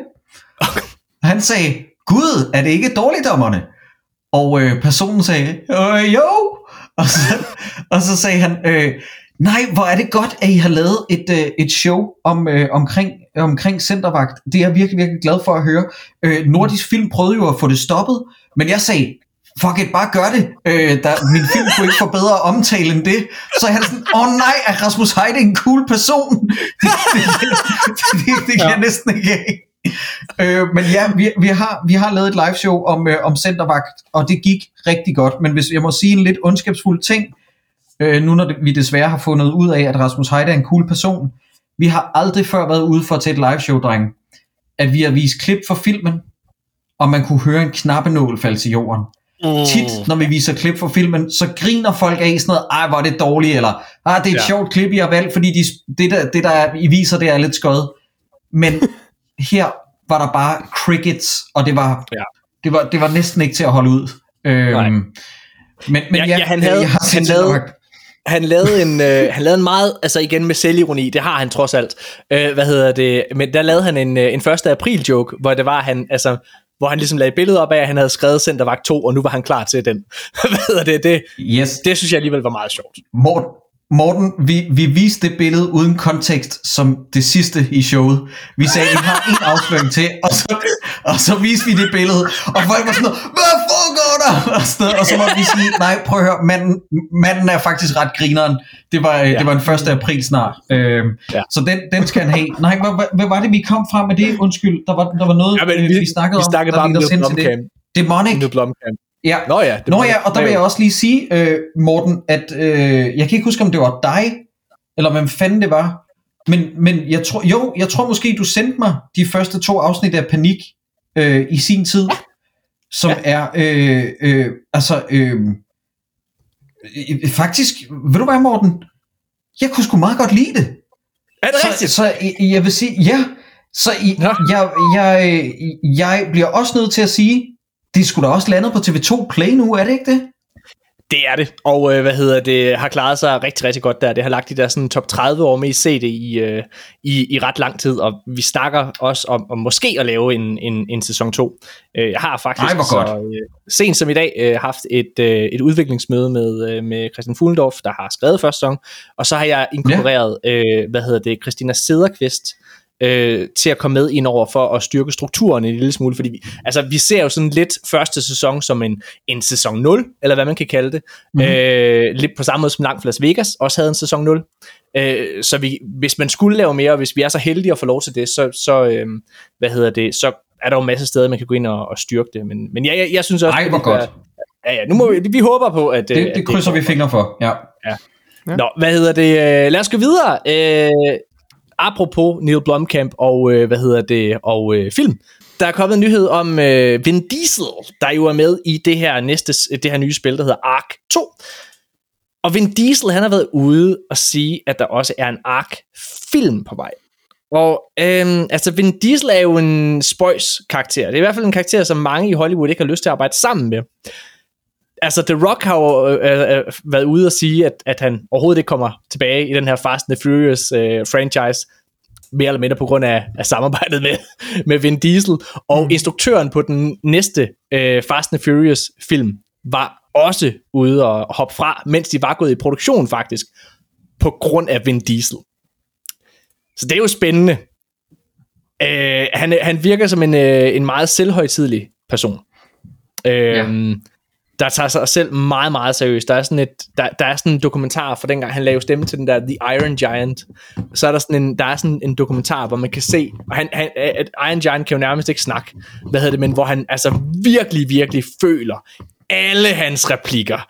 Han sagde, Gud, er det ikke dårligdommerne? Og øh, personen sagde, øh, jo. Og så, og så sagde han, øh, nej, hvor er det godt, at I har lavet et, øh, et show om, øh, omkring, omkring Centervagt. Det er jeg virkelig, virkelig glad for at høre. Øh, Nordisk Film prøvede jo at få det stoppet, men jeg sagde, fuck it, bare gør det. Øh, der, min film kunne ikke få bedre omtale end det. Så jeg sådan, åh oh, nej, er Rasmus Heide en cool person? Det, det, det, det, det kan jeg næsten ikke af. Øh, men ja, vi, vi, har, vi har lavet et live show om, øh, om centervagt, og det gik rigtig godt. Men hvis jeg må sige en lidt ondskabsfuld ting, øh, nu når det, vi desværre har fundet ud af, at Rasmus Heide er en cool person, vi har aldrig før været ude for til et live show, dreng, at vi har vist klip fra filmen, og man kunne høre en knappenål falde til jorden. Mm. Tit, når vi viser klip fra filmen, så griner folk af sådan noget, ej, hvor er det dårligt, eller ah, det er et Ja. sjovt klip, I har valgt, fordi de, det, der, det, der er, I viser, det er lidt skødt. Men her var der bare crickets, og det var, Ja. det var, det var næsten ikke til at holde ud. Øhm, Nej. men, men Ja, ja, ja, han havde- jeg har han lavede- Centervagt. Han lavede en, øh, han lavede en meget, altså igen med selvironi, det har han trods alt. Øh, hvad hedder det? Men der lavede han en, øh, en 1. april joke, hvor det var han, altså, hvor han ligesom lagde et billede op af, at han havde skrevet Centervagt 2, og nu var han klar til den. hvad hedder det? Det, Yes. det synes jeg alligevel var meget sjovt. Morten, Morten vi, vi viste det billede uden kontekst som det sidste i showet. Vi sagde, vi har en afsløring til, og så, og så viste vi det billede, og folk var sådan noget, hvad foregår der? Og, sådan noget, og så måtte vi sige, nej, prøv at høre, manden, manden er faktisk ret grineren. Det var, ja. det var en 1. april snart. Øhm, Ja. Så den, den skal han have. Nej, hvad, hvad, hvad var det, vi kom fra med det? Undskyld, der var, der var noget, Ja, men øh, vi, vi snakkede vi om, snakkede der bare om ledte os Neil hen til det. Blomkamp. Demonic. Neil Blomkamp. Ja. Nå ja. det Nå ja, og der vil jeg også lige sige, øh, Morten, at øh, jeg kan ikke huske, om det var dig, eller hvem fanden det var, men, men jeg tror, jo, jeg tror måske, du sendte mig de første to afsnit af Panik øh, i sin tid, som Ja. er, øh, øh, altså, øh, øh, faktisk, ved du hvad, Morten, jeg kunne sgu meget godt lide det. Er det Så, rigtigt? så jeg- jeg vil sige, ja, så I, Nå. jeg, jeg, jeg bliver også nødt til at sige, det skulle da også landet på TV2 Play nu, er det ikke det? Det er det, og øh, hvad hedder det, har klaret sig rigtig, rigtig godt der. Det har lagt de der sådan top 30 år mest set i, øh, i, i ret lang tid, og vi snakker også om, om måske at lave en, en, en sæson 2. Øh, jeg har faktisk Ej, hvor godt. Så, øh, sent som i dag øh, haft et, øh, et udviklingsmøde med, øh, med Christian Fuglendorf, der har skrevet første sæson, og så har jeg inkorporeret, øh, hvad hedder det, Christina Sederqvist, øh, til at komme med ind over for at styrke strukturen en lille smule, fordi vi, altså, vi ser jo sådan lidt første sæson som en, en sæson 0, eller hvad man kan kalde det, mm-hmm. øh, lidt på samme måde som Langt Las Vegas også havde en sæson 0, øh, så vi, hvis man skulle lave mere, og hvis vi er så heldige at få lov til det, så, så øh, hvad hedder det, så er der jo en masse steder, man kan gå ind og, og styrke det, men, men jeg, jeg, jeg synes også... Ej, det hvor godt. Ja, ja, nu må vi, vi håber på, at... øh, Det, at det krydser vi fingre for, ja. Ja. Nå, hvad hedder det? Øh, Lad os gå videre. Øh, apropos Neil Blomkamp og, øh, hvad hedder det, og øh, film. Der er kommet en nyhed om øh, Vin Diesel, der jo er med i det her næste, det her nye spil, der hedder Ark 2. Og Vin Diesel, han har været ude og sige, at der også er en Ark-film på vej. Og øhm, altså, Vin Diesel er jo en spøjs karakter. Det er i hvert fald en karakter, som mange i Hollywood ikke har lyst til at arbejde sammen med altså The Rock har jo øh, øh, været ude og sige, at, at han overhovedet ikke kommer tilbage i den her Fast and the Furious øh, franchise, mere eller mindre på grund af, af samarbejdet med, med Vin Diesel. Og mm. instruktøren på den næste øh, Fast and Furious film var også ude og hoppe fra, mens de var gået i produktion faktisk, på grund af Vin Diesel. Så det er jo spændende. Øh, han, han virker som en, øh, en meget selvhøjtidlig person. Øh, Ja. Der tager sig selv meget, meget seriøst. Der er sådan, et, der, der er sådan en dokumentar fra dengang, han lavede stemme til den der The Iron Giant. Så er der sådan en, der er sådan en dokumentar, hvor man kan se, og han, han, at Iron Giant kan jo nærmest ikke snakke, hvad hedder det, men hvor han altså virkelig, virkelig føler alle hans replikker.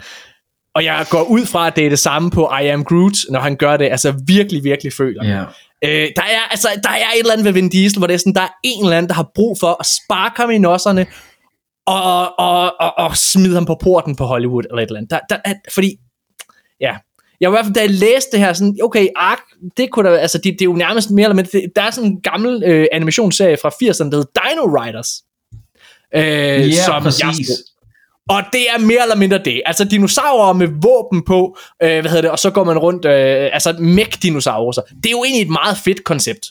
Og jeg går ud fra, at det er det samme på I Am Groot, når han gør det, altså virkelig, virkelig føler. ja. Øh, der, er, altså, der er et eller andet ved Vin Diesel, hvor det er sådan, der er en eller anden, der har brug for at sparke ham i nosserne, og, og, og, og smide ham på porten på Hollywood, eller et eller andet. Der, der, er, fordi, ja, jeg var i hvert fald, da jeg læste det her, sådan, okay, Ark, det kunne da, altså, det, det er jo nærmest mere eller mindre, det, der er sådan en gammel øh, animationsserie fra 80'erne, der hedder Dino Riders. Øh, Ja, præcis. Jeg, og det er mere eller mindre det. Altså dinosaurer med våben på, øh, hvad hedder det, og så går man rundt, øh, altså mech-dinosaurer. Det er jo egentlig et meget fedt koncept.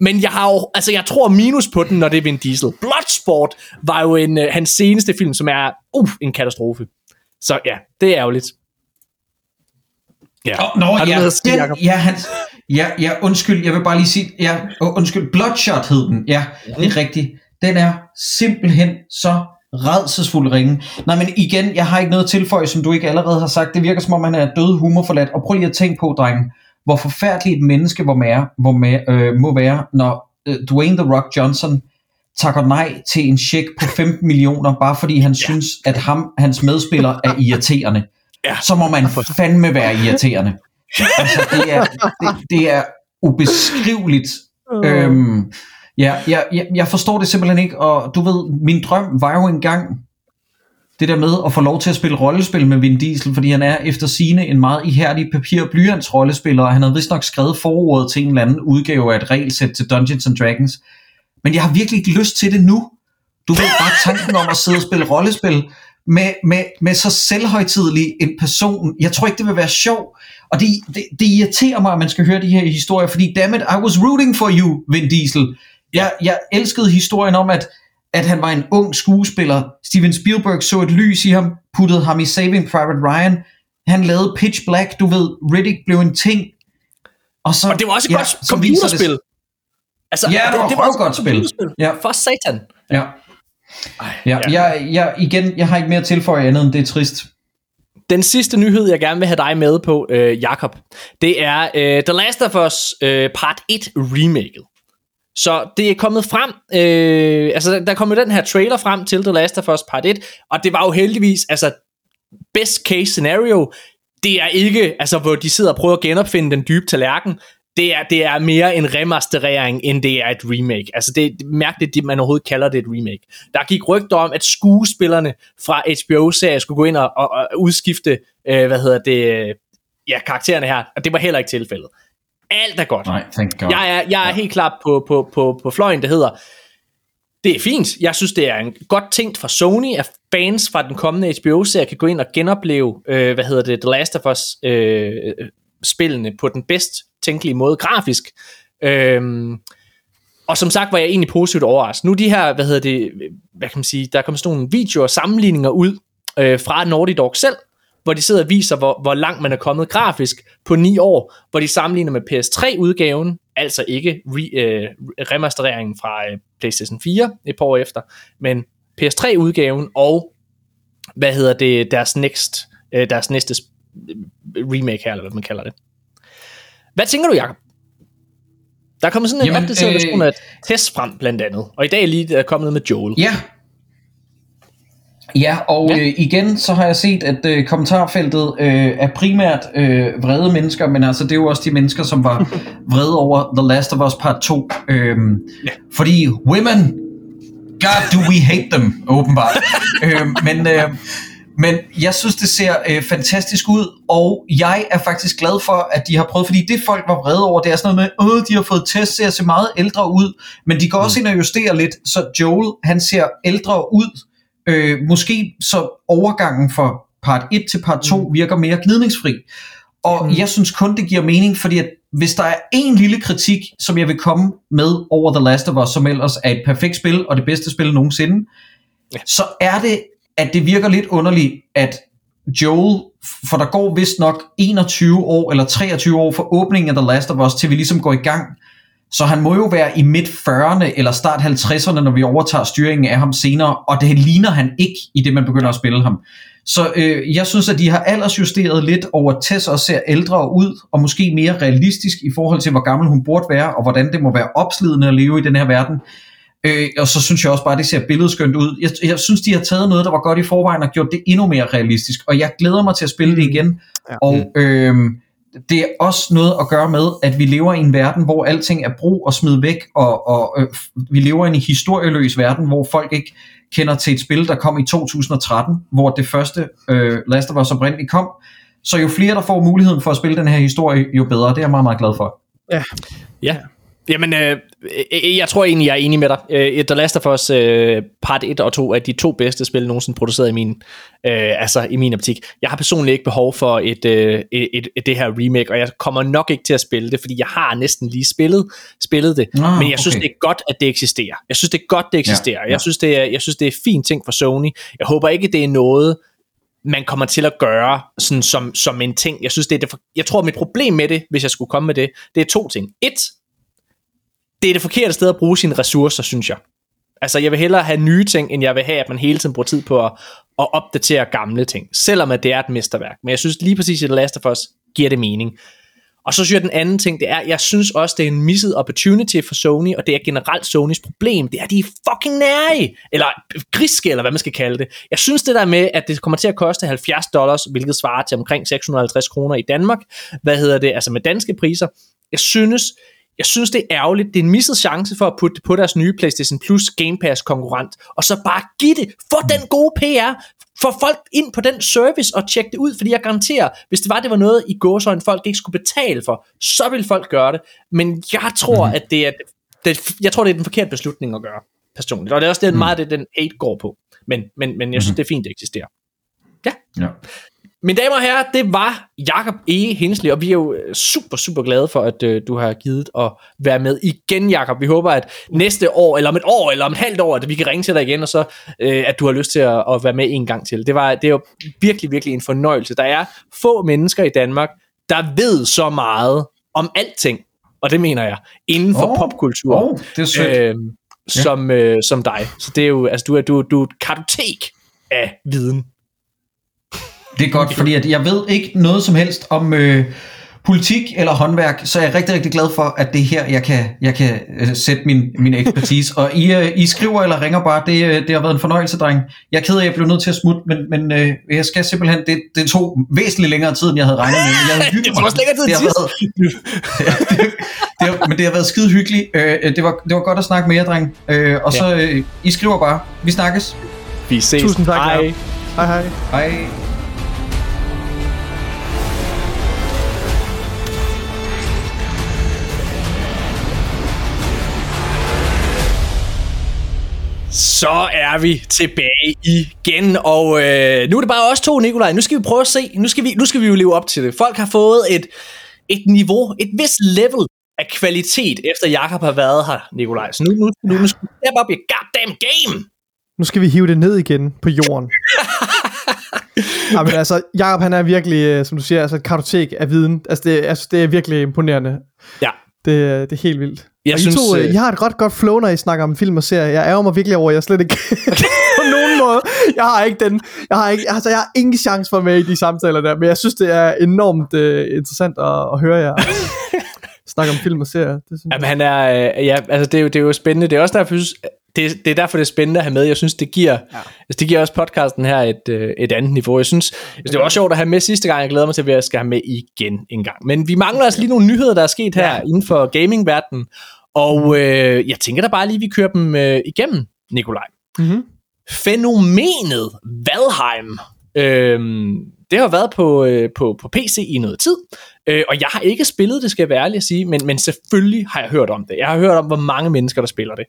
Men jeg har jo, altså jeg tror minus på den, når det er Vin Diesel. Bloodsport var jo en, øh, hans seneste film, som er uh, en katastrofe. Så ja, det er ærgerligt. Ja. Oh, nå, Har du ja, noget at sige, den, Jacob? ja, han, ja, ja, undskyld, jeg vil bare lige sige, ja, undskyld, Bloodshot hed den, ja, Mhm. det er rigtigt. Den er simpelthen så redselsfuld ringe. Nej, men igen, jeg har ikke noget tilføje, som du ikke allerede har sagt. Det virker som om, han er død humorforladt. Og prøv lige at tænke på, drenge, hvor forfærdeligt et menneske hvor mere, hvor med, øh, må være, når øh, Dwayne The Rock Johnson takker nej til en check på 15 millioner, bare fordi han ja. synes, at ham, hans medspiller er irriterende. Ja. Så må man fandme være irriterende. Altså, det er, det, det er ubeskriveligt. Øhm, ja, jeg, jeg, jeg forstår det simpelthen ikke, og du ved, min drøm var jo engang det der med at få lov til at spille rollespil med Vin Diesel, fordi han er efter sine en meget ihærdig papir- og blyants rollespiller, og han havde vist nok skrevet forordet til en eller anden udgave af et regelsæt til Dungeons and Dragons. Men jeg har virkelig ikke lyst til det nu. Du ved bare tanken om at sidde og spille rollespil med, med, med så selvhøjtidelig en person. Jeg tror ikke, det vil være sjov. Og det, det, det irriterer mig, at man skal høre de her historier, fordi dammit, I was rooting for you, Vin Diesel. Jeg, jeg elskede historien om, at, at han var en ung skuespiller. Steven Spielberg så et lys i ham, puttede ham i Saving Private Ryan. Han lavede Pitch Black, du ved, Riddick blev en ting. Og, så, Og det var også et ja, godt computerspil. Altså, Ja, det var også røvgodt et spil. Ja. For satan. Ja. Ja, jeg, jeg, igen, jeg har ikke mere at tilføje andet end det er trist. Den sidste nyhed, jeg gerne vil have dig med på, øh, Jakob, det er øh, The Last of Us øh, Part 1 remaket. Så det er kommet frem, øh, altså der- kom jo den her trailer frem til The Last of Us Part 1, og det var jo heldigvis, altså best case scenario, det er ikke, altså hvor de sidder og prøver at genopfinde den dybe tallerken, det er, det er mere en remasterering, end det er et remake. Altså det er mærkeligt, at man overhovedet kalder det et remake. Der gik rygter om, at skuespillerne fra HBO-serien skulle gå ind og, og, og udskifte, øh, hvad hedder det, ja, karaktererne her, og det var heller ikke tilfældet. Alt er godt. Nej, thank God. Jeg er, jeg er ja. helt klart på, på, på, på fløjen, der hedder, det er fint. Jeg synes, det er en godt tænkt fra Sony, at fans fra den kommende HBO-serie kan gå ind og genopleve, øh, hvad hedder det, The Last of Us øh, spillene på den bedst tænkelige måde grafisk. Øhm, og som sagt var jeg egentlig positivt overrasket. Nu de her, hvad hedder det, hvad kan man sige, der er kommet sådan nogle videoer og sammenligninger ud øh, fra Naughty Dog selv, hvor de sidder og viser, hvor, hvor langt man er kommet grafisk på 9 år, hvor de sammenligner med PS3-udgaven, altså ikke re, øh, remastereringen fra øh, PlayStation 4 et par år efter, men PS3-udgaven og hvad hedder det, deres, next, øh, deres næste sp- remake her, eller hvad man kalder det. Hvad tænker du, Jacob? Der er kommet sådan en Jamen, opdateret øh, version af test frem, blandt andet. Og i dag lige der er kommet noget med Joel. Ja. Ja, og Ja. Øh, igen så har jeg set, at øh, kommentarfeltet øh, er primært øh, vrede mennesker, men altså det er jo også de mennesker, som var vrede over The Last of Us Part 2. Øhm, ja. Fordi women, God do we hate them, åbenbart. øh, men, øh, men jeg synes, det ser øh, fantastisk ud, og jeg er faktisk glad for, at de har prøvet, fordi det folk var vrede over, det er sådan noget med, øh, de har fået test til at se meget ældre ud, men de går også ind og justerer lidt, så Joel, han ser ældre ud, øh, måske så overgangen fra part 1 til part 2 virker mere gnidningsfri. Og mm. jeg synes kun, det giver mening, fordi at hvis der er en lille kritik, som jeg vil komme med over The Last of Us, som ellers er et perfekt spil, og det bedste spil nogensinde, ja. så er det, at det virker lidt underligt, at Joel, for der går vist nok 21 år eller 23 år fra åbningen af The Last of Us, til vi ligesom går i gang. Så han må jo være i midt 40'erne eller start 50'erne, når vi overtager styringen af ham senere, og det ligner han ikke i det, man begynder at spille ham. Så øh, jeg synes, at de har aldersjusteret lidt over, Tess også ser ældre ud, og måske mere realistisk i forhold til, hvor gammel hun burde være, og hvordan det må være opslidende at leve i den her verden. Øh, og så synes jeg også bare, at det ser billedskønt ud. Jeg, jeg synes, de har taget noget, der var godt i forvejen, og gjort det endnu mere realistisk. Og jeg glæder mig til at spille det igen. Ja. Og øh, det er også noget at gøre med, at vi lever i en verden, hvor alting er brug og smid væk, og, og øh, vi lever i en historieløs verden, hvor folk ikke kender til et spil, der kom i 2013, hvor det første øh, Last of Us oprindeligt kom. Så jo flere, der får muligheden for at spille den her historie, jo bedre. Det er jeg meget, meget glad for. Ja. Jamen, øh, øh, jeg tror egentlig, jeg er enig med dig. Øh, The Last of Us øh, part 1 og 2 er de to bedste spil nogensinde produceret i min, øh, altså i min optik. Jeg har personligt ikke behov for et, øh, et, et, et, det her remake, og jeg kommer nok ikke til at spille det, fordi jeg har næsten lige spillet, spillet det. Ah, men jeg synes, okay. det er godt, at det eksisterer. Jeg synes, det er godt, det eksisterer. Ja, ja. Jeg, synes, det er, jeg synes, det er fint ting for Sony. Jeg håber ikke, det er noget, man kommer til at gøre sådan som, som en ting. Jeg synes, det er det for, jeg tror, mit problem med det, hvis jeg skulle komme med det, det er to ting. Et, det er det forkerte sted at bruge sine ressourcer, synes jeg. Altså, jeg vil hellere have nye ting, end jeg vil have, at man hele tiden bruger tid på at, at opdatere gamle ting. Selvom at det er et mesterværk. Men jeg synes lige præcis, at The Last of Us giver det mening. Og så synes jeg, den anden ting, det er, jeg synes også, det er en misset opportunity for Sony, og det er generelt Sonys problem, det er, at de er fucking nære, eller griske, eller hvad man skal kalde det. Jeg synes det der med, at det kommer til at koste 70 dollars, hvilket svarer til omkring 650 kroner i Danmark, hvad hedder det, altså med danske priser, jeg synes, jeg synes, det er ærgerligt. Det er en misset chance for at putte det på deres nye PlayStation Plus Game Pass konkurrent, og så bare give det. Få den gode PR. Få folk ind på den service og tjekke det ud, fordi jeg garanterer, hvis det var, det var noget i gåsøjne, folk ikke skulle betale for, så vil folk gøre det. Men jeg tror, mm. at det er, det, jeg tror, det er den forkerte beslutning at gøre, personligt. Og det er også det, meget det, den hate går på. Men, men, men jeg synes, det er fint, det eksisterer. Ja. Ja. Mine damer og herrer, det var Jakob E. Hensley, og vi er jo øh, super, super glade for, at øh, du har givet at være med igen, Jakob. Vi håber, at næste år, eller om et år, eller om et halvt år, at vi kan ringe til dig igen, og så øh, at du har lyst til at, at være med en gang til. Det, var, det er jo virkelig, virkelig en fornøjelse. Der er få mennesker i Danmark, der ved så meget om alting, og det mener jeg, inden for Åh, popkultur. åh, det er sødt. Øh, som, øh, som dig. Så det er jo, altså du er, du, du er et kartotek af viden. Det er godt, fordi at jeg ved ikke noget som helst om øh, politik eller håndværk, så jeg er rigtig, rigtig glad for, at det er her, jeg kan, jeg kan øh, sætte min, min ekspertise. Og I, øh, I skriver eller ringer bare, det, øh, det har været en fornøjelse, dreng. Jeg er ked af, at jeg blev nødt til at smutte, men, men øh, jeg skal simpelthen, det, det tog væsentligt længere tid, end jeg havde regnet med. Jeg havde hygget Det tog også længere tid det har end været, ja, det, det har, Men det har været skide hyggeligt. Øh, det, var, det var godt at snakke med jer, dreng. Øh, og så, øh, I skriver bare. Vi snakkes. Vi ses. Tusind tak, Hej. Hej hej. Hej. Så er vi tilbage igen, og øh, nu er det bare os to, Nikolaj. Nu skal vi prøve at se, nu skal vi, nu skal vi jo leve op til det. Folk har fået et, et niveau, et vis level af kvalitet, efter Jakob har været her, Nikolaj. Så nu, nu, nu, nu skal vi step up your goddamn game. Nu skal vi hive det ned igen på jorden. Ja, men altså, Jacob han er virkelig, øh, som du siger, altså et kartotek af viden. Altså det, altså, det er virkelig imponerende. Ja. Det, øh, det er helt vildt. Jeg og synes, I to, øh, øh, I har et ret godt flow, når I snakker om film og serier. Jeg ærger mig virkelig over, at jeg slet ikke på nogen måde. Jeg har ikke den. Jeg har, ikke, altså, jeg har ingen chance for med i de samtaler der, men jeg synes, det er enormt uh, interessant at, at høre jer snakke om film og serier. Det synes Jamen, han er, øh, ja, altså det er, jo, det er jo spændende. Det er også derfor, jeg synes, det, det er derfor, det er spændende at have med. Jeg synes, det giver, ja. altså, det giver også podcasten her et, øh, et andet niveau. Jeg synes, det var også sjovt at have med sidste gang. Jeg glæder mig til, at jeg skal have med igen en gang. Men vi mangler altså lige nogle nyheder, der er sket her ja. inden for gamingverdenen. Og øh, jeg tænker da bare lige, at vi kører dem øh, igennem, Nikolaj. Mhm. Fænomenet Valheim. Øhm, det har været på, øh, på, på PC i noget tid, øh, og jeg har ikke spillet det, skal jeg være ærlig at sige, men, men selvfølgelig har jeg hørt om det. Jeg har hørt om, hvor mange mennesker, der spiller det.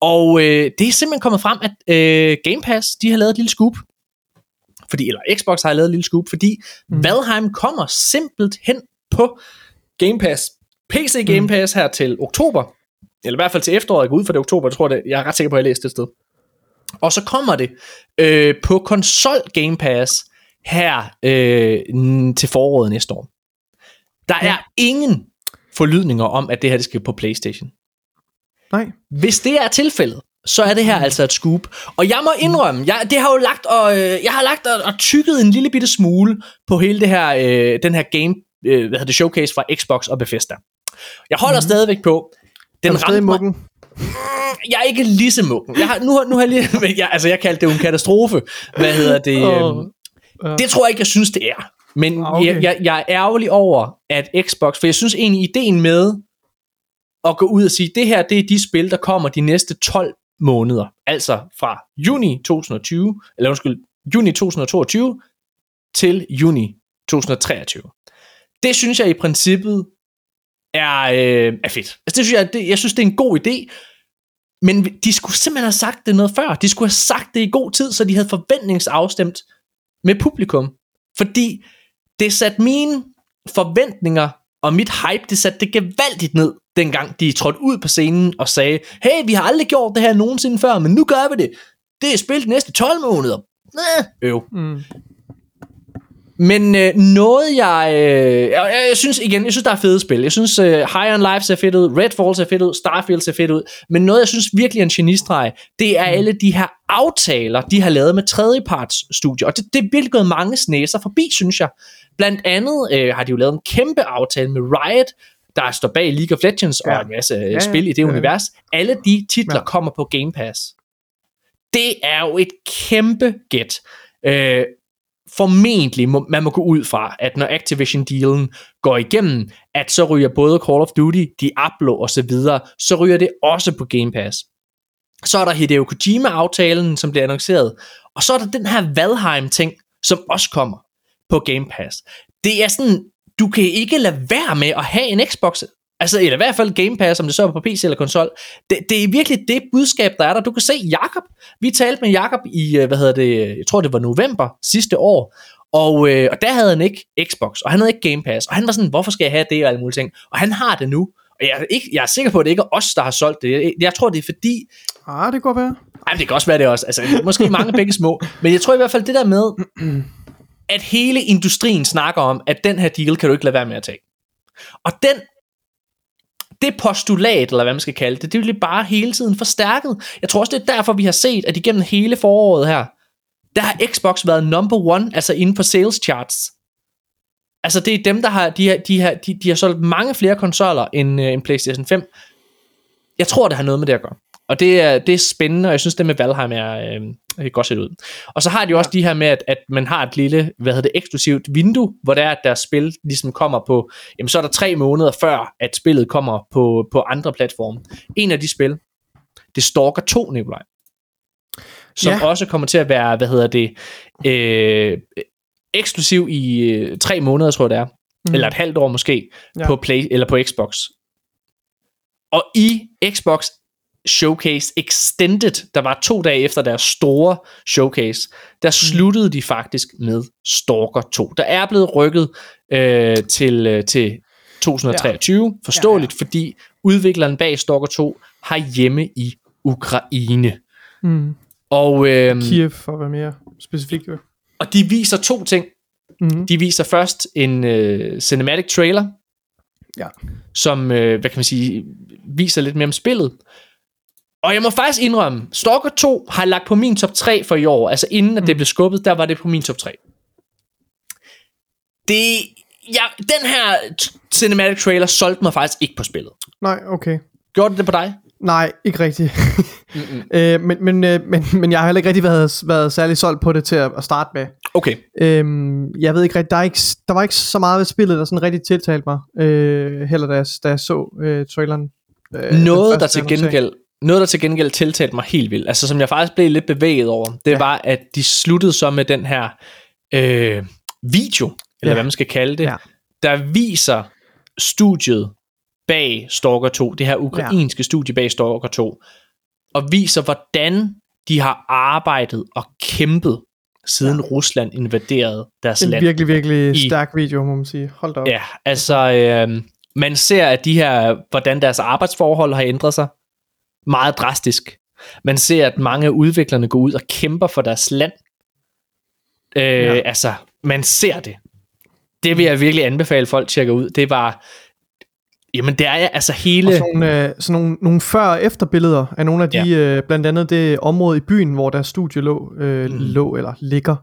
Og øh, det er simpelthen kommet frem, at øh, Game Pass, de har lavet et lille scoop, fordi, eller Xbox har lavet et lille scoop, fordi mm. Valheim kommer simpelthen på Game Pass. PC Game Pass her til oktober, eller i hvert fald til efteråret, jeg går ud fra det oktober, jeg tror det, jeg er ret sikker på, at jeg læste det et sted. Og så kommer det øh, på konsol Game Pass her øh, til foråret næste år. Der er ingen forlydninger om, at det her det skal på PlayStation. Nej. Hvis det er tilfældet, så er det her altså et scoop. Og jeg må indrømme, jeg, det har jo lagt og, øh, jeg har lagt og, og tykket en lille bitte smule på hele det her, øh, den her game, øh, hvad hedder det, showcase fra Xbox og Bethesda. Jeg holder mm. stadigvæk på. Den er stadig ramte mig, mukken? jeg er ikke lige så mukken. Jeg har, nu, nu har jeg lige, men jeg, altså jeg kaldte det jo en katastrofe. Hvad hedder det? Åh, øhm, det tror jeg ikke, jeg synes, det er. Men Ah, okay. jeg, jeg, jeg er ærgerlig over, at Xbox, for jeg synes egentlig, ideen med at gå ud og sige, det her, det er de spil, der kommer de næste 12 måneder. Altså fra juni 2020, eller undskyld, juni 2022 til juni 2023. Det synes jeg i princippet er, øh, er fedt. Altså det synes jeg, det, jeg synes, det er en god idé, men de skulle simpelthen have sagt det noget før. De skulle have sagt det i god tid, så de havde forventningsafstemt med publikum. Fordi det satte mine forventninger og mit hype, det satte det gevaldigt ned, dengang de trådte ud på scenen og sagde, hey, vi har aldrig gjort det her nogensinde før, men nu gør vi det. Det er spillet de næste 12 måneder. Næh, øv. Mm. Men øh, noget jeg, øh, jeg, jeg, synes igen, jeg synes der er fede spil. Jeg synes øh, High on Life ser fedt ud, Redfall ser fedt ud, Starfield ser fedt ud. Men noget jeg synes virkelig er en genistreg, det er alle de her aftaler, de har lavet med tredjeparts studier. Og det, det er virkelig gået mange snæser forbi, synes jeg. Blandt andet øh, har de jo lavet en kæmpe aftale med Riot, der står bag League of Legends ja. Og en masse ja, ja, spil i det ja. univers. Alle de titler ja. Ja. kommer på Game Pass. Det er jo et kæmpe gæt. Øh, formentlig må, man må gå ud fra, at når Activision-dealen går igennem, at så ryger både Call of Duty, Diablo og så videre, så ryger det også på Game Pass. Så er der Hideo Kojima-aftalen, som bliver annonceret, og så er der den her Valheim-ting, som også kommer på Game Pass. Det er sådan, du kan ikke lade være med at have en Xbox, altså eller i hvert fald Game Pass, om det så er på PC eller konsol. Det, det er virkelig det budskab, der er der. Du kan se Jakob. Vi talte med Jakob i, øh, hvad hedder det, jeg tror det var november sidste år, og, øh, og der havde han ikke Xbox, og han havde ikke Game Pass, og han var sådan, hvorfor skal jeg have det og alle mulige ting? Og han har det nu. Og jeg er, ikke, jeg er sikker på, at det ikke er os, der har solgt det. Jeg, jeg tror, det er fordi, Ah, det kunne godt være. ej, det kan også være det også. Altså, måske mange begge små. Men jeg tror i hvert fald det der med, at hele industrien snakker om, at den her deal kan du ikke lade være med at tage. Og den, det postulat, eller hvad man skal kalde det, det bliver bare hele tiden forstærket. Jeg tror også, det er derfor, vi har set, at igennem hele foråret her, der har Xbox været number one, altså inden på sales charts. Altså det er dem, der har, de har, de har, de, de har solgt mange flere konsoller end, øh, end PlayStation 5. Jeg tror, det har noget med det at gøre. Og det er, det er spændende, og jeg synes, det med Valheim er øh, godt set ud. Og så har de også de her med, at, at man har et lille, hvad hedder det, eksklusivt vindue, hvor det er, at deres spil ligesom kommer på, jamen så er der tre måneder før, at spillet kommer på, på andre platforme. En af de spil, det er Stalker 2, Nikolaj. Som Ja. ja. også kommer til at være, hvad hedder det, øh, eksklusiv i øh, tre måneder, tror jeg det er. Mm. Eller et halvt år måske, Ja. ja. på, Play, eller på Xbox. Og i Xbox Showcase Extended, der var to dage efter deres store showcase, der sluttede de faktisk med Stalker 2. Der er blevet rykket øh, til, øh, til 2023, ja. forståeligt, ja, ja. fordi udvikleren bag Stalker 2 har hjemme i Ukraine. Mm. Og øh, Kiev, for at være mere specifik. Og de viser to ting. Mm-hmm. De viser først en øh, cinematic trailer, Ja. som, øh, hvad kan man sige, viser lidt mere om spillet. Og jeg må faktisk indrømme, Stalker 2 har jeg lagt på min top 3 for i år. Altså inden at det blev skubbet, der var det på min top 3. Det, ja, den her cinematic trailer solgte mig faktisk ikke på spillet. Nej, okay. Gjorde det det på dig? Nej, ikke rigtigt. øh, men, men, øh, men, men jeg har heller ikke rigtig været, været særlig solgt på det til at, at starte med. Okay. Øhm, jeg ved ikke rigtig, der, er ikke, der var ikke så meget ved spillet, der sådan rigtig tiltalte mig, øh, heller da jeg, da jeg så øh, traileren. Øh, Noget, der til gengæld noget, der til gengæld tiltalte mig helt vildt, altså som jeg faktisk blev lidt bevæget over, det Ja. var, at de sluttede så med den her øh, video, eller Ja. hvad man skal kalde det, Ja. der viser studiet bag Stalker 2, det her ukrainske ja. studie bag Stalker 2, og viser, hvordan de har arbejdet og kæmpet, siden ja. Rusland invaderede deres En land. virkelig, virkelig I- stærk video, må man sige. Hold da op. Ja, altså, øh, man ser, at de her, hvordan deres arbejdsforhold har ændret sig meget drastisk. Man ser, at mange af udviklerne går ud og kæmper for deres land. Øh, ja. Altså, man ser det. Det vil jeg virkelig anbefale folk tjekker ud. Det var, jamen det er altså hele... Og sådan nogle, øh, sådan nogle, nogle før- og efterbilleder af nogle af de, ja. øh, blandt andet det område i byen, hvor deres studie lå, øh, mm. lå eller ligger.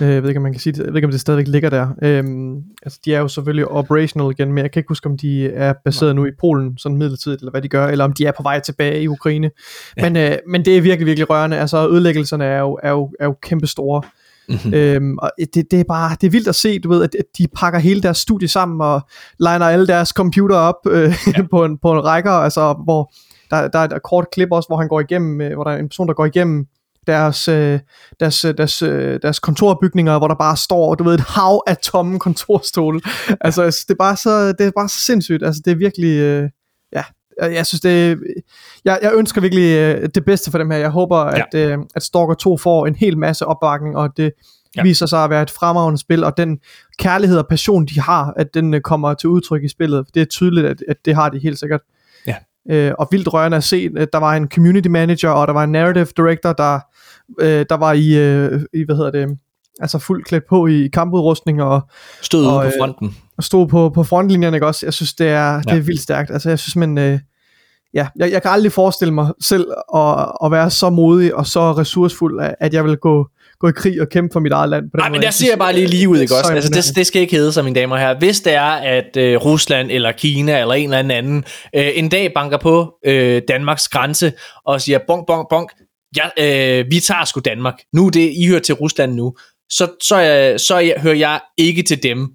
Øh, jeg ved ikke, om man kan sige det. Jeg ved ikke, om det stadigvæk ligger der. Øhm, altså, de er jo selvfølgelig operational igen, men jeg kan ikke huske, om de er baseret nu i Polen, sådan midlertidigt, eller hvad de gør, eller om de er på vej tilbage i Ukraine. Ja. Men, øh, men det er virkelig, virkelig rørende. Altså, ødelæggelserne er jo, er jo, er jo kæmpe store. Mm-hmm. Øhm, og det, det er bare, det er vildt at se, du ved, at at de pakker hele deres studie sammen og liner alle deres computer op øh, ja. på, en, på en rækker, altså hvor der, der er et kort klip også, hvor han går igennem, øh, hvor der er en person, der går igennem deres, øh, deres, øh, deres, øh, deres kontorbygninger, hvor der bare står, du ved, et hav af tomme kontorstole. Altså, synes, det er bare så, det er bare så sindssygt. Altså, det er virkelig, øh, ja, jeg, jeg synes, det jeg, jeg ønsker virkelig øh, det bedste for dem her. Jeg håber, ja. at, øh, at Stalker 2 får en hel masse opbakning, og at det ja. viser sig at være et fremragende spil, og den kærlighed og passion, de har, at den øh, kommer til udtryk i spillet. Det er tydeligt, at, at det har de helt sikkert. Øh, og vildt rørende at se, der var en community manager, og der var en narrative director, der, øh, der var i, øh, i, hvad hedder det, altså fuldt klædt på i kampudrustning og, Stod ude og, på øh, fronten. og stod på, på frontlinjerne, ikke også? Jeg synes, det er, ja. det er vildt stærkt. Altså, jeg synes, men... Øh, ja, jeg, jeg kan aldrig forestille mig selv at, at være så modig og så ressourcefuld, at jeg vil gå, gå i krig og kæmpe for mit eget land. På den Nej, men der siger jeg bare lige lige ud, ikke så også? Altså, det, det skal ikke hedde sig, mine damer og herrer. Hvis det er, at øh, Rusland eller Kina eller en eller anden øh, en dag banker på øh, Danmarks grænse og siger, bonk, bonk, bonk, ja, øh, vi tager sgu Danmark. Nu er det, I hører til Rusland nu. Så, så, øh, så jeg, hører jeg ikke til dem,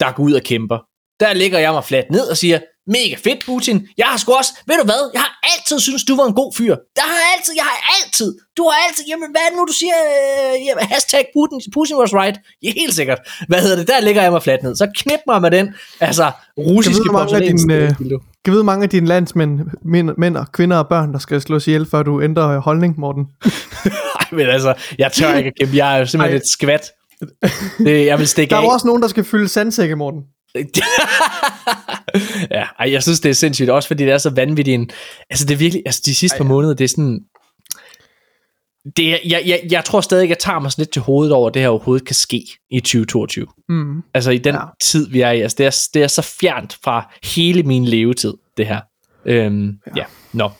der går ud og kæmper. Der ligger jeg mig fladt ned og siger, mega fedt Putin, jeg har sgu også, ved du hvad, jeg har altid synes du var en god fyr. Der har jeg altid, jeg har altid, du har altid, jamen hvad er det nu, du siger, øh, jamen, hashtag Putin, Putin was right, ja, helt sikkert. Hvad hedder det, der ligger jeg mig fladt ned. Så knip mig med den, altså, russiske Kan mange af dine, øh. Kan vide mange af dine landsmænd, mænd, mænd og kvinder og børn, der skal slås ihjel, før du ændrer holdning, Morten? Ej, men altså, jeg tør ikke at kæmpe, jeg er simpelthen Ej. et skvat. Det, jeg vil stikke Der er af. også nogen, der skal fylde sandsække, Morten. ja, ej, jeg synes, det er sindssygt, også fordi det er så vanvittigt. En, altså, det er virkelig, altså de sidste par måneder, det er sådan, det er, jeg, jeg, jeg tror stadig, jeg tager mig sådan lidt til hovedet over, at det her overhovedet kan ske i 2022. Mm. Altså i den ja. tid, vi er i. Altså, det, er, det er så fjernt fra hele min levetid, det her. Øhm, ja. ja, nå.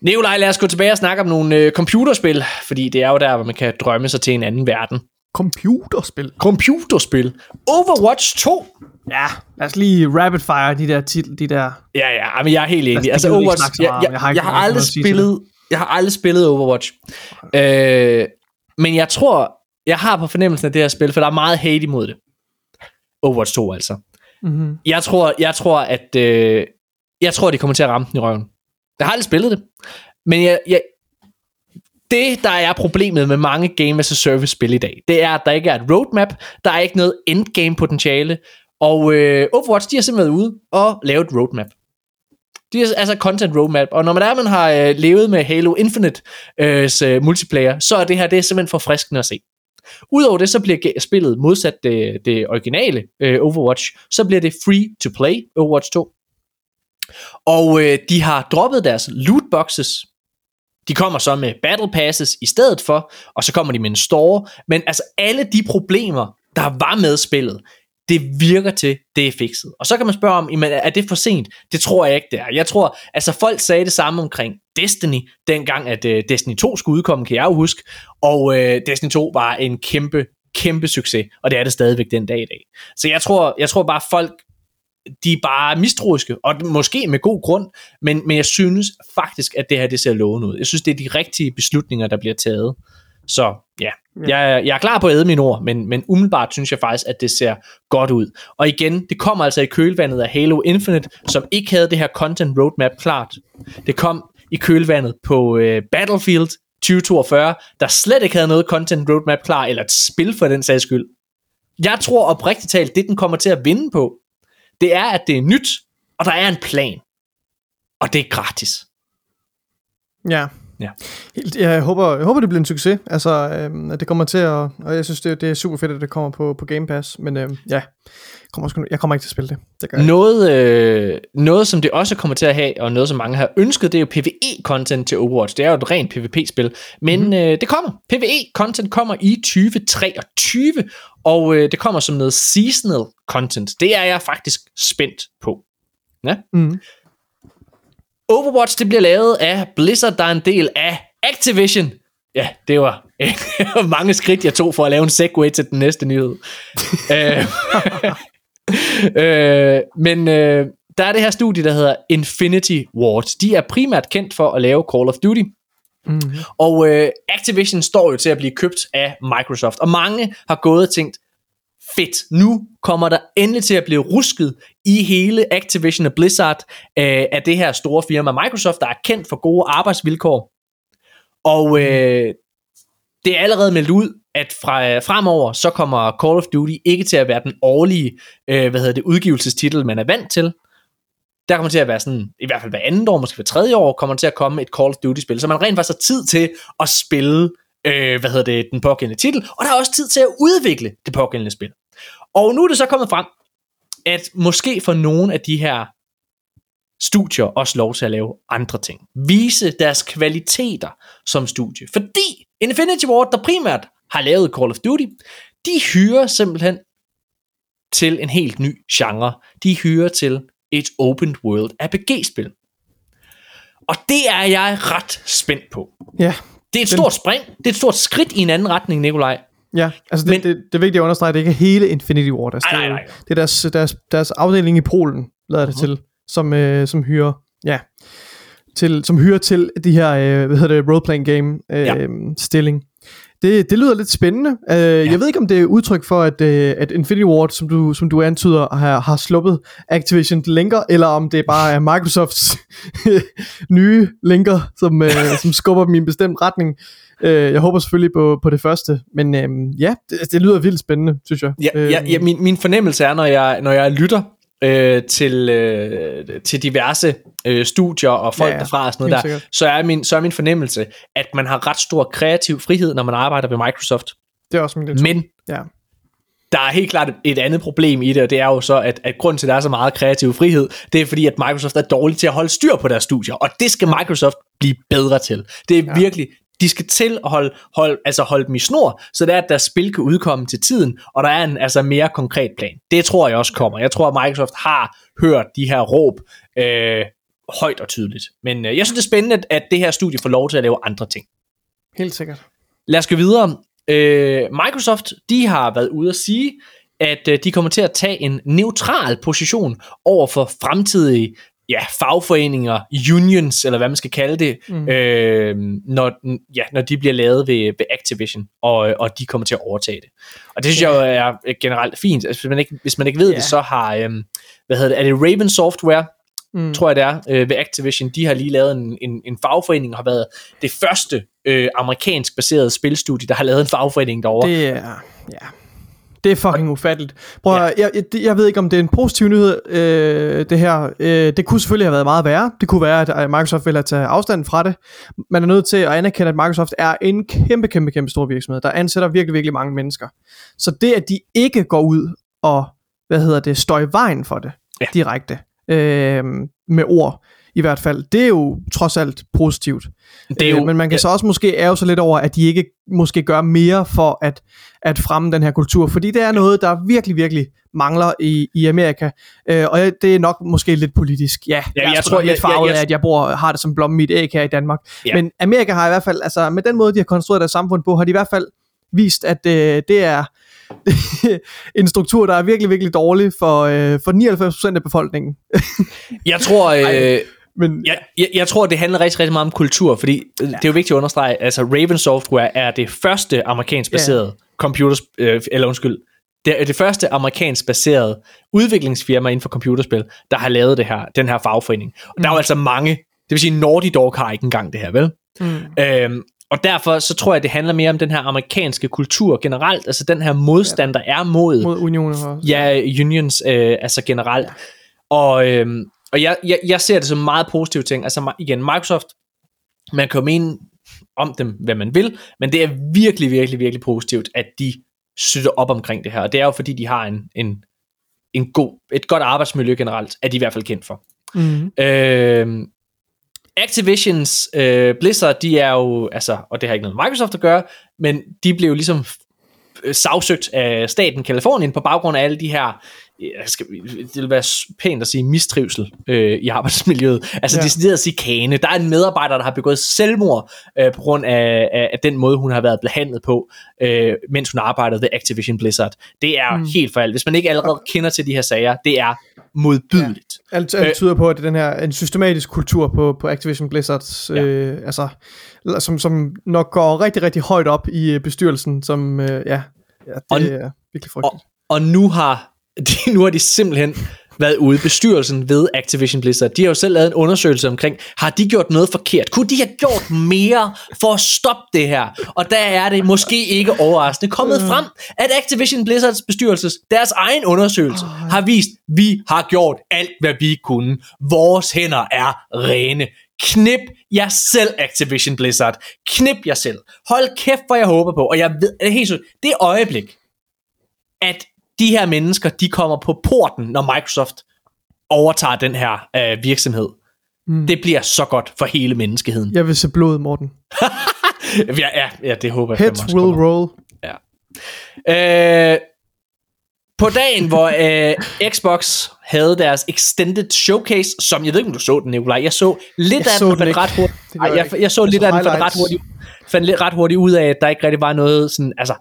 Nikolaj, lad os gå tilbage og snakke om nogle øh, computerspil, fordi det er jo der, hvor man kan drømme sig til en anden verden. Computerspil. Computerspil. Overwatch 2. Ja, lad os lige rapid fire de der titel, de der... Ja, ja, men jeg er helt enig. det Altså, Overwatch, jeg, jeg, Jeg har jeg, har aldrig spillet, jeg har aldrig spillet Overwatch. Øh, men jeg tror, jeg har på fornemmelsen af det her spil, for der er meget hate imod det. Overwatch 2 altså. Mm-hmm. Jeg tror, jeg tror at øh, jeg tror, de kommer til at ramme den i røven. Jeg har aldrig spillet det. Men jeg, jeg, det, der er problemet med mange Game as a Service spil i dag, det er, at der ikke er et roadmap, der er ikke noget endgame potentiale, og øh, Overwatch, de har simpelthen været ude og lavet et roadmap. De er altså content roadmap, og når man er, man har øh, levet med Halo Infinite øh, øh, multiplayer, så er det her det er simpelthen forfriskende at se. Udover det, så bliver spillet modsat det, det originale øh, Overwatch, så bliver det free to play Overwatch 2. Og øh, de har droppet deres loot boxes. De kommer så med Battle Passes i stedet for, og så kommer de med en store. Men altså alle de problemer, der var med spillet, det virker til, det er fikset. Og så kan man spørge om, jamen, er det for sent? Det tror jeg ikke, det er. Jeg tror, altså folk sagde det samme omkring Destiny, dengang at uh, Destiny 2 skulle udkomme, kan jeg jo huske. Og uh, Destiny 2 var en kæmpe, kæmpe succes, og det er det stadigvæk den dag i dag. Så jeg tror, jeg tror bare, folk de er bare mistroiske, og måske med god grund, men, men jeg synes faktisk, at det her det ser lovende ud. Jeg synes, det er de rigtige beslutninger, der bliver taget. Så ja, jeg, er- jeg er klar på at æde mine ord, men, men umiddelbart synes jeg faktisk, at det ser godt ud. Og igen, det kommer altså i kølvandet af Halo Infinite, som ikke havde det her content roadmap klart. Det kom i kølvandet på øh, Battlefield 2042, der slet ikke havde noget content roadmap klar, eller et spil for den sags skyld. Jeg tror oprigtigt talt, det den kommer til at vinde på, det er, at det er nyt, og der er en plan. Og det er gratis. Ja. Ja. Helt, jeg, håber, jeg håber, det bliver en succes. Altså, øhm, at det kommer til at... Og jeg synes, det, det er super fedt, at det kommer på, på Game Pass. Men øhm, ja, jeg kommer, sgu, jeg kommer ikke til at spille det. Det gør jeg. Noget, øh, noget, som det også kommer til at have, og noget, som mange har ønsket, det er jo PvE-content til Overwatch. Det er jo et rent PvP-spil. Men mm-hmm. øh, det kommer. PvE-content kommer i 2023, og øh, det kommer som noget seasonal content. Det er jeg faktisk spændt på. Ja. Mm. Overwatch, det bliver lavet af Blizzard, der er en del af Activision. Ja, det var mange skridt, jeg tog for at lave en segue til den næste nyhed. øh, øh, men øh, der er det her studie, der hedder Infinity Ward. De er primært kendt for at lave Call of Duty. Mm. Og øh, Activision står jo til at blive købt af Microsoft. Og mange har gået og tænkt, fedt, nu kommer der endelig til at blive rusket i hele Activision og Blizzard øh, af det her store firma Microsoft, der er kendt for gode arbejdsvilkår. Og øh, det er allerede meldt ud, at fra øh, fremover, så kommer Call of Duty ikke til at være den årlige øh, hvad hedder det, udgivelsestitel, man er vant til. Der kommer til at være sådan, i hvert fald hver andet år, måske hver tredje år, kommer der til at komme et Call of Duty-spil, så man rent faktisk har tid til at spille øh, hvad hedder det, den pågældende titel, og der er også tid til at udvikle det pågældende spil. Og nu er det så kommet frem, at måske for nogle af de her studier også lov til at lave andre ting. Vise deres kvaliteter som studie. Fordi Infinity Ward, der primært har lavet Call of Duty, de hyrer simpelthen til en helt ny genre. De hyrer til et open world RPG-spil. Og det er jeg ret spændt på. Ja, det er et Den- stort spring. Det er et stort skridt i en anden retning, Nikolaj. ja. Altså, det, Men- det, det, er vigtigt at understrege, at det ikke er hele Infinity Ward. Altså, Nej, det, er nej, nej. Det er deres, deres, deres afdeling i Polen, lader det Mhm. til, som, øh, som hyrer, ja, til, som hyrer til de her, øh, hvad hedder det, role-playing game øh, Ja. stilling. Det, det lyder lidt spændende. Øh, ja. Jeg ved ikke, om det er udtryk for, at, øh, at Infinity Ward, som du, som du antyder, har, har sluppet Activision linker, eller om det bare er Microsofts nye linker, som, øh, som skubber dem i en bestemt retning. Øh, jeg håber selvfølgelig på, på det første, men øh, ja, det, det lyder vildt spændende, synes jeg. Ja, ja, ja min, min fornemmelse er, når jeg, når jeg lytter øh, til, øh, til diverse øh, studier og folk Ja, ja, derfra og sådan noget der, så er, min, så er min fornemmelse, at man har ret stor kreativ frihed, når man arbejder ved Microsoft. Det er også min Men Ja. der er helt klart et andet problem i det, og det er jo så, at, at grunden til, at der er så meget kreativ frihed, det er fordi, at Microsoft er dårlig til at holde styr på deres studier, og det skal Microsoft blive bedre til. Det er ja. virkelig, de skal til at holde, holde, altså holde dem i snor, så det er, at deres spil kan udkomme til tiden, og der er en altså mere konkret plan. Det tror jeg også kommer. Jeg tror, at Microsoft har hørt de her råb øh, højt og tydeligt. Men øh, jeg synes, det er spændende, at, det her studie får lov til at lave andre ting. Helt sikkert. Lad os gå videre. Øh, Microsoft, de har været ude at sige, at øh, de kommer til at tage en neutral position over for fremtidige ja, fagforeninger, unions, eller hvad man skal kalde det, mm. øh, når, ja, når de bliver lavet ved, ved Activision, og, og de kommer til at overtage det. Og det synes jeg jo er øh, generelt fint. Altså, hvis, man ikke, hvis man ikke ved yeah. det, så har, øh, hvad hedder det, er det Raven Software, Mm. tror jeg det er, øh, ved Activision, de har lige lavet en, en, en fagforening, og har været det første øh, amerikansk baserede spilstudie, der har lavet en fagforening derovre. Det er, ja, det er fucking ufatteligt. Prøv, ja. jeg, jeg, jeg ved ikke, om det er en positiv nyhed, øh, det her. Øh, det kunne selvfølgelig have været meget værre. Det kunne være, at øh, Microsoft ville have taget afstand fra det. Man er nødt til at anerkende, at Microsoft er en kæmpe, kæmpe, kæmpe stor virksomhed, der ansætter virkelig, virkelig mange mennesker. Så det, at de ikke går ud og, hvad hedder det, står i vejen for det Ja. direkte øh, med ord, i hvert fald. Det er jo trods alt positivt. Det er jo- øh, men man kan ja. så også måske ærge sig lidt over, at de ikke måske gør mere for at, at fremme den her kultur, fordi det er noget, der virkelig, virkelig mangler i, i Amerika, øh, og det er nok måske lidt politisk. Ja, Ja, jeg, jeg tror, lidt farvet jeg- jeg- af, at jeg bor, har det som blomme i et æg her i Danmark. Ja. Men Amerika har i hvert fald, altså med den måde, de har konstrueret deres samfund på, har de i hvert fald vist, at øh, det er en struktur, der er virkelig, virkelig dårlig for, øh, for 99% af befolkningen. Jeg tror, øh, Men jeg, jeg, jeg tror, det handler rigtig, rigtig meget om kultur, fordi ja. det er jo vigtigt at understrege, altså Raven Software er det første amerikansk baserede computers, øh, eller undskyld, det er det første amerikansk baserede udviklingsfirma inden for computerspil, der har lavet det her, den her fagforening. Og der er jo altså mange, det vil sige Naughty Dog har ikke engang det her, vel? Mm. Øhm, og derfor så tror jeg, det handler mere om den her amerikanske kultur generelt, altså den her modstand, der er mod, mod unioner også. Ja, unions, øh, altså generelt. Og, øhm, og jeg, jeg, jeg ser det som meget positiv ting. Altså igen, Microsoft, man kan jo mene om dem, hvad man vil, men det er virkelig, virkelig, virkelig positivt, at de støtter op omkring det her. Og det er jo fordi, de har en, en, en god, et godt arbejdsmiljø generelt, er de i hvert fald kendt for. Mm. Øh, Activisions øh, Blizzard, de er jo, altså, og det har ikke noget med Microsoft at gøre, men de blev jo ligesom øh, sagsøgt af staten Kalifornien på baggrund af alle de her, jeg skal, det vil være pænt at sige mistrivsel øh, i arbejdsmiljøet. Altså Ja. ja. decideret chikane. Der er en medarbejder, der har begået selvmord øh, på grund af, af, af den måde, hun har været behandlet på, øh, mens hun arbejdede ved Activision Blizzard. Det er Mm. helt foralt. Hvis man ikke allerede kender til de her sager, det er modbydeligt. Alt, alt Øh. tyder på, at det er den her en systematisk kultur på, på Activision Blizzards, Ja. øh, altså, som, som nok går rigtig, rigtig højt op i øh, bestyrelsen, som, øh, ja, ja, det Og- er virkelig frygteligt. Og nu har de, nu har de simpelthen været ude, bestyrelsen ved Activision Blizzard. De har jo selv lavet en undersøgelse omkring, har de gjort noget forkert? Kunne de have gjort mere for at stoppe det her? Og der er det måske ikke overraskende kommet frem, at Activision Blizzards bestyrelses, deres egen undersøgelse, har vist, vi har gjort alt, hvad vi kunne. Vores hænder er rene. Knip jer selv, Activision Blizzard. Knip jer selv. Hold kæft, hvor jeg håber på. Og jeg ved, det helt det øjeblik, at de her mennesker, de kommer på porten, når Microsoft overtager den her øh, virksomhed. Mm. Det bliver så godt for hele menneskeheden. Jeg vil se blod, Morten. Ja, ja, ja det håber jeg Heads will kommer. roll. Øh, på dagen, hvor øh, Xbox havde deres Extended Showcase, som jeg ved ikke, om du så den, Nikolaj. Jeg så lidt Jeg af så den, ret hurtigt. Ej, jeg jeg, så Jeg lidt så af den, ret, hurtigt, fandt lidt ret hurtigt ud af, at der ikke rigtig var noget sådan, altså,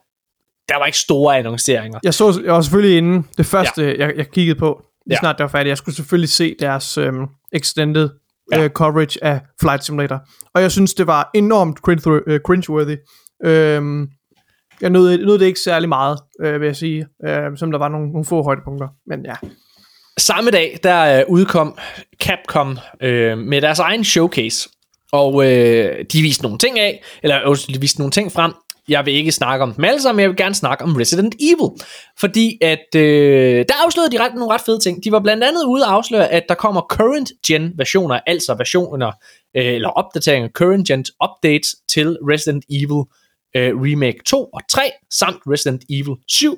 der var ikke store annonceringer. Jeg så jeg var selvfølgelig inde. Det første, ja. jeg, jeg kiggede på, lige Ja. snart det var færdigt. Jeg skulle selvfølgelig se deres øhm, extended Ja. øh, coverage af Flight Simulator. Og jeg synes, det var enormt cringe, øh, cringeworthy. Øhm, jeg nød, nød det ikke særlig meget, øh, vil jeg sige. Øh, som der var nogle, nogle få højdepunkter. Men ja. Samme dag, der øh, udkom Capcom øh, med deres egen showcase, og øh, de viste nogle ting af, eller undskyld, de viste nogle ting frem. Jeg vil ikke snakke om dem alle sammen, men jeg vil gerne snakke om Resident Evil. Fordi at, øh, der afslørede de ret, nogle ret fede ting. De var blandt andet ude at afsløre, at der kommer current gen versioner, altså versioner, øh, eller opdateringer, current gen updates til Resident Evil øh, Remake 2 og 3, samt Resident Evil 7,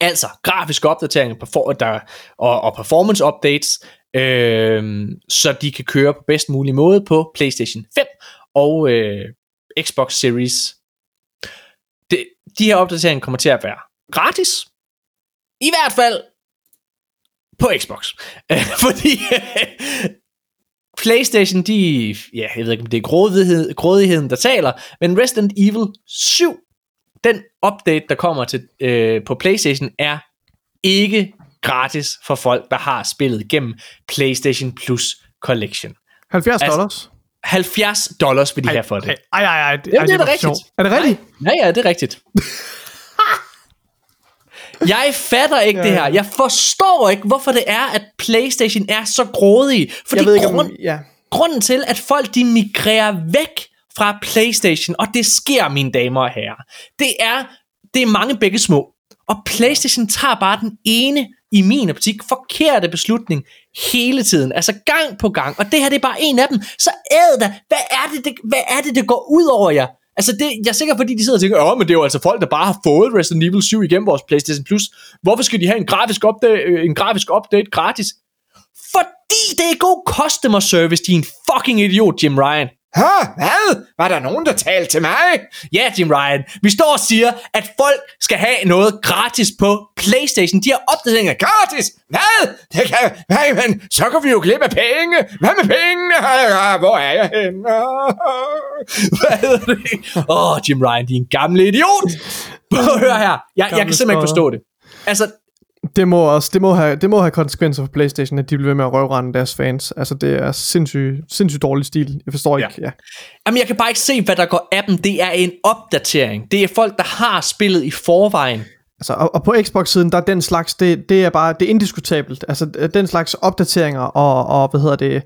Altså grafiske opdateringer perfor- der, og, og performance updates, øh, så de kan køre på bedst mulig måde på PlayStation 5 og øh, Xbox Series. De her opdateringer kommer til at være gratis. I hvert fald på Xbox. Øh, Fordi PlayStation, de, ja, jeg ved ikke, om det er grådighed, grådigheden, der taler, men Resident Evil 7 den update, der kommer til øh, på PlayStation, er ikke gratis for folk, der har spillet gennem PlayStation Plus Collection. 70 Altså, dollars. 70 dollars vil de have for det. Ej, ej, ej. det, Jamen, ej, det er var da rigtigt. Er det rigtigt? Ja, ja, det er rigtigt. Jeg fatter ikke Ja, det her. Jeg forstår ikke, hvorfor det er, at PlayStation er så grådige. Fordi Jeg ved ikke, grund, om... Ja. grunden til, at folk de migrerer væk fra PlayStation, og det sker, mine damer og herrer, det er, det er mange begge små. Og PlayStation tager bare den ene, i min optik, forkerte beslutning hele tiden. Altså gang på gang. Og det her, det er bare en af dem. Så æd da, hvad er det, det, hvad er det, det går ud over jer? Altså, det, jeg er sikker fordi de sidder og tænker, åh, men det er jo altså folk, der bare har fået Resident Evil 7 igennem vores PlayStation Plus. Hvorfor skal de have en grafisk update, øh, en grafisk update gratis? Fordi det er god customer service, din fucking idiot, Jim Ryan. Hæ? Hvad? Var der nogen, der talte til mig? Ja, Jim Ryan. Vi står og siger, at folk skal have noget gratis på Playstation. De har opdateringer gratis. Hvad? Det kan... Nej, men så kan vi jo glemme af penge. Hvad med pengene? Ah, Hvor er jeg henne? Hvad hedder det? Åh, oh, Jim Ryan, din gamle idiot. Prøv at høre her. Jeg, jeg kan simpelthen ikke forstå det. Altså, Det må, også, det, må have, det må have konsekvenser for Playstation, at de bliver ved med at røvrende deres fans. Altså, det er sindssygt, sindssygt dårlig stil. Jeg forstår Ja. ikke. Ja. Jamen, jeg kan bare ikke se, hvad der går af dem. Det er en opdatering. Det er folk, der har spillet i forvejen. Altså, og, og på Xbox-siden, der er den slags, det, det er bare, det er indiskutabelt. Altså, den slags opdateringer og, og hvad hedder det,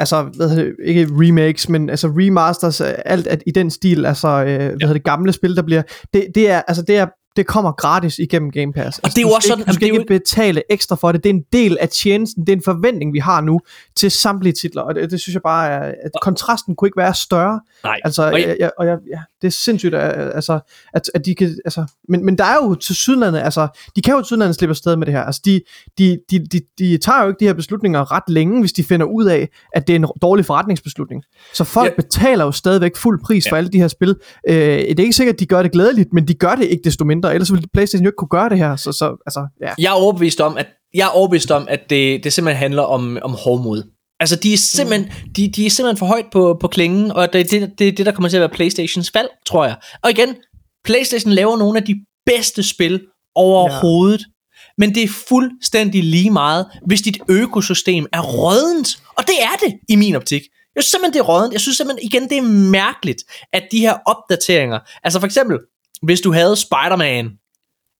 altså, hvad hedder det, ikke remakes, men altså remasters, alt at, i den stil, altså, øh, hvad hedder det, gamle spil, der bliver, det, det er, altså, det er, det kommer gratis igennem Game Pass. Altså, det er jo du også sådan- du skal ikke betale ekstra for det. Det er en del af tjenesten. Det er en forventning, vi har nu til samtlige titler, og det, det synes jeg bare er, at kontrasten kunne ikke være større. Nej. Altså, Og og jeg- jeg, og jeg, ja, det er sindssygt, at, altså, at, at de kan, altså, men, men der er jo til sydlandet, altså, de kan jo til sydlandet slippe afsted med det her. Altså, de, de, de, de, de tager jo ikke de her beslutninger ret længe, hvis de finder ud af, at det er en dårlig forretningsbeslutning. Så folk ja. betaler jo stadigvæk fuld pris ja. for alle de her spil. Øh, det er ikke sikkert, at de gør det glædeligt, men de gør det ikke desto mindre, ellers ville PlayStation jo ikke kunne gøre det her. Så, så altså, ja. Jeg er overbevist om, at, jeg er overbevist om, at det, det simpelthen handler om, om hårdmod. Altså, de er simpelthen, mm. de, de er simpelthen for højt på, på klingen, og det er det, det, det, der kommer til at være Playstations fald, tror jeg. Og igen, Playstation laver nogle af de bedste spil overhovedet, ja. men det er fuldstændig lige meget, hvis dit økosystem er rådent. Og det er det, i min optik. Jeg synes simpelthen, det er rådent. Jeg synes simpelthen, igen, det er mærkeligt, at de her opdateringer, altså for eksempel, hvis du havde Spider-Man,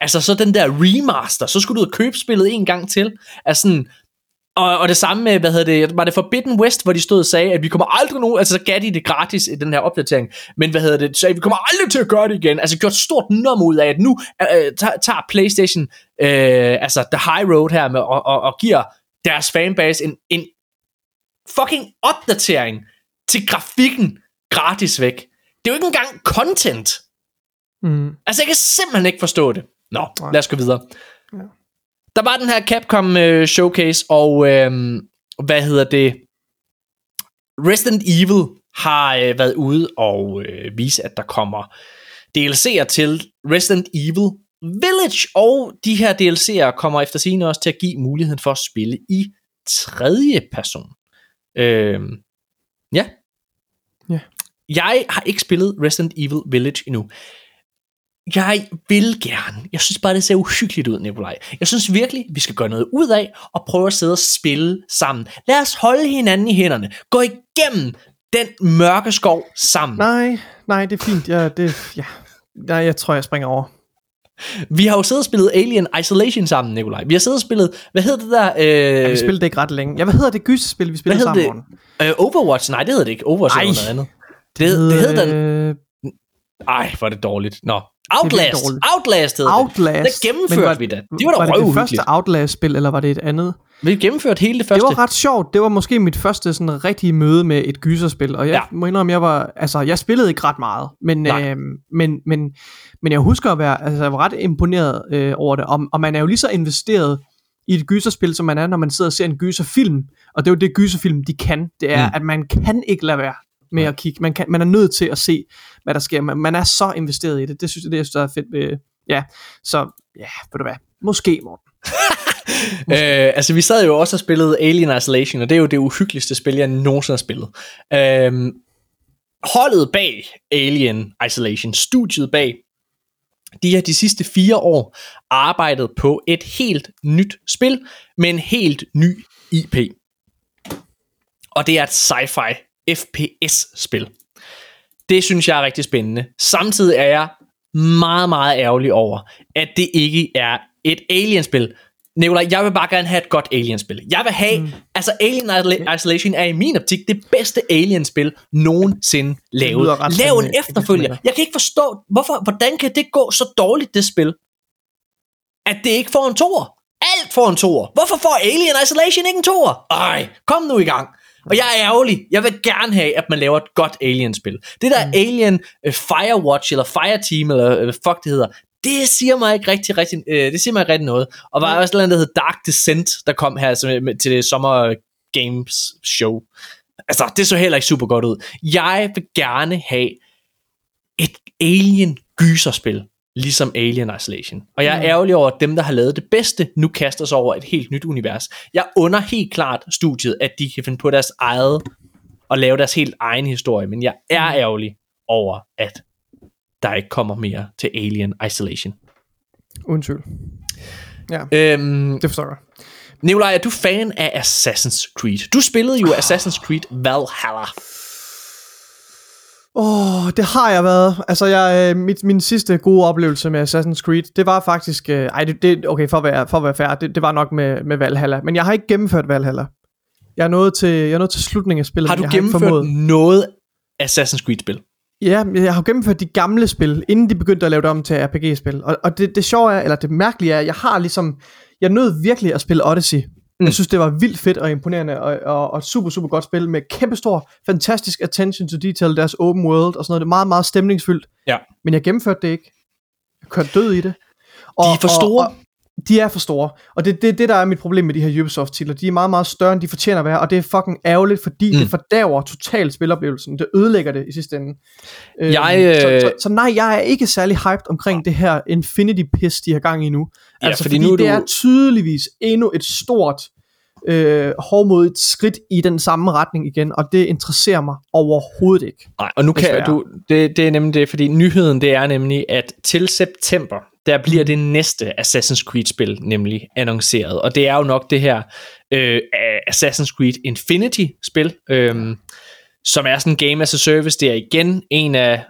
Altså så den der remaster, så skulle du ud og købe spillet en gang til. Altså sådan, og, og det samme med, hvad hedder det, var det Forbidden West, hvor de stod og sagde, at vi kommer aldrig nogen, altså så gav de det gratis i den her opdatering, men hvad hedder det, så vi kommer aldrig til at gøre det igen, altså gjort stort nummer ud af, at nu øh, øh, tager, tager Playstation, øh, altså the high road her, med, og, og, og giver deres fanbase en, en fucking opdatering til grafikken gratis væk. Det er jo ikke engang content. Mm. Altså, jeg kan simpelthen ikke forstå det. Nå, Nej. lad os gå videre. Der var den her Capcom øh, showcase, og øh, hvad hedder det? Resident Evil har øh, været ude og øh, vise, at der kommer DLC'er til Resident Evil Village, og de her DLC'er kommer efter sigende også til at give muligheden for at spille i tredje person. Øh, ja. Ja. Jeg har ikke spillet Resident Evil Village endnu. Jeg vil gerne. Jeg synes bare, det ser uhyggeligt ud, Nikolaj. Jeg synes virkelig, vi skal gøre noget ud af og prøve at sidde og spille sammen. Lad os holde hinanden i hænderne. Gå igennem den mørke skov sammen. Nej, nej, det er fint. Ja, det, ja. Nej, jeg tror, jeg springer over. Vi har jo siddet og spillet Alien Isolation sammen, Nikolaj. Vi har siddet og spillet, hvad hedder det der? Øh, Ja, vi spillede det ikke ret længe. Ja, hvad hedder det gyserspil, vi spillede sammen? det? Morten? Øh, Overwatch? Nej, det hedder det ikke. Overwatch er Ej. noget andet. Det, det, det hedder den. Øh, Ej, hvor er det dårligt. Nå. Outlast. Outlast hedder Outlast. det. Der gennemførte var- vi det. Det var da Var det det første Outlast-spil, eller var det et andet? Vi gennemførte hele det Det første. var ret sjovt. Det var måske mit første sådan rigtige møde med et gyserspil, og jeg Ja. må indrømme, jeg var, altså, jeg spillede ikke ret meget, men, Nej. øh, men, men, men jeg husker at være, altså, jeg var ret imponeret øh, over det, og, og man er jo lige så investeret i et gyserspil, som man er, når man sidder og ser en gyserfilm, og det er jo det gyserfilm, de kan, det er, mm. at man kan ikke lade være med at kigge, man, kan, man er nødt til at se, hvad der sker, man, man er så investeret i det, det synes jeg, det synes, der er fedt ved, ja, så, ja, ved du hvad, måske, Morten. Øh, altså, vi sad jo også og spillede Alien Isolation, og det er jo det uhyggeligste spil, jeg nogensinde har spillet. Øh, holdet bag Alien Isolation, studiet bag, de har de sidste fire år arbejdet på et helt nyt spil, med en helt ny IP. Og det er et sci-fi FPS-spil. Det synes jeg er rigtig spændende. Samtidig er jeg meget, meget ærgerlig over, at det ikke er et Alien-spil. Nikolaj, jeg vil bare gerne have et godt Alien-spil. Jeg vil have, mm. altså Alien Isol- Isolation er i min optik det bedste Alien-spil nogensinde lavet. Lav en efterfølger. Jeg kan ikke forstå, hvorfor, hvordan kan det gå så dårligt, det spil? At det ikke får en toer. Alt får en toer. Hvorfor får Alien Isolation ikke en toer? Ej, kom nu i gang. Og jeg er ærgerlig. Jeg vil gerne have, at man laver et godt Alien-spil. Det der mm. Alien uh, Firewatch, eller Fireteam, eller uh, fuck det hedder, det siger mig ikke rigtig, rigtig, øh, det siger mig ikke rigtig noget. Og var også noget, der hed Dark Descent, der kom her altså, til det Summer Games show. Altså, det så heller ikke super godt ud. Jeg vil gerne have et Alien gyserspil, ligesom Alien Isolation. Og jeg er ærgerlig over, at dem, der har lavet det bedste, nu kaster sig over et helt nyt univers. Jeg under helt klart studiet, at de kan finde på deres eget og lave deres helt egen historie, men jeg er ærgerlig over, at der ikke kommer mere til Alien Isolation. Uden tvivl. Ja, Øhm, det forstår jeg. Nikolaj, er du fan af Assassin's Creed? Du spillede jo Assassin's Creed Valhalla. Åh, oh, det har jeg været. Altså, jeg, øh, mit, min sidste gode oplevelse med Assassin's Creed, det var faktisk... Øh, ej, det, det, okay, for at være, for at være fair, det, det var nok med, med Valhalla. Men jeg har ikke gennemført Valhalla. Jeg er nået til, jeg er nået til slutningen af spillet. Har du jeg gennemført formået- noget Assassin's Creed-spil? Ja, jeg har gennemført de gamle spil, inden de begyndte at lave det om til RPG-spil. Og, og det, det sjove er, eller det mærkelige er, at jeg har ligesom... Jeg nød virkelig at spille Odyssey. Mm. Jeg synes, det var vildt fedt og imponerende, og, og, og super, super godt spil med kæmpestor, fantastisk attention to detail, deres open world og sådan noget. Det er meget, meget stemningsfyldt. Ja. Men jeg gennemførte det ikke. Jeg kørte død i det. Og, De er for store. Og, og, de er for store. Og det er det, det, der er mit problem med de her Ubisoft-titler. De er meget, meget større, end de fortjener at være, og det er fucking ærgerligt, fordi mm. det fordærver totalt spiloplevelsen. Det ødelægger det i sidste ende. Øhm, Jeg, øh, så, så, så nej, jeg er ikke særlig hyped omkring det her Infinity-piss, de har gang i nu. Ja, altså, fordi fordi, nu er det du- er tydeligvis endnu et stort øh, hårdmodigt skridt i den samme retning igen, og det interesserer mig overhovedet ikke. Nej, og nu kan Desværre. du, det, det er nemlig det, fordi nyheden det er nemlig, at til september, der bliver det næste Assassin's Creed-spil nemlig annonceret, og det er jo nok det her øh, Assassin's Creed Infinity-spil, øh, som er sådan en game as a service, det er igen en af,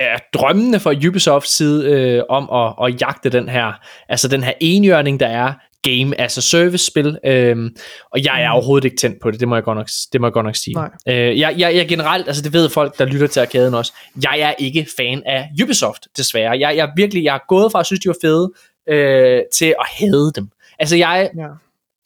af drømmene fra Ubisofts side øh, om at, at jagte den her, altså den her enhjørning, der er game as a service spil, øhm, og jeg er overhovedet ikke tændt på det, det må jeg godt nok, det må jeg godt nok sige. Nej. Øh, jeg, jeg, jeg generelt, altså det ved folk, der lytter til arkaden også, jeg er ikke fan af Ubisoft, desværre. Jeg, jeg virkelig, jeg er gået fra at synes, de var fede, øh, til at hade dem. Altså jeg, Ja.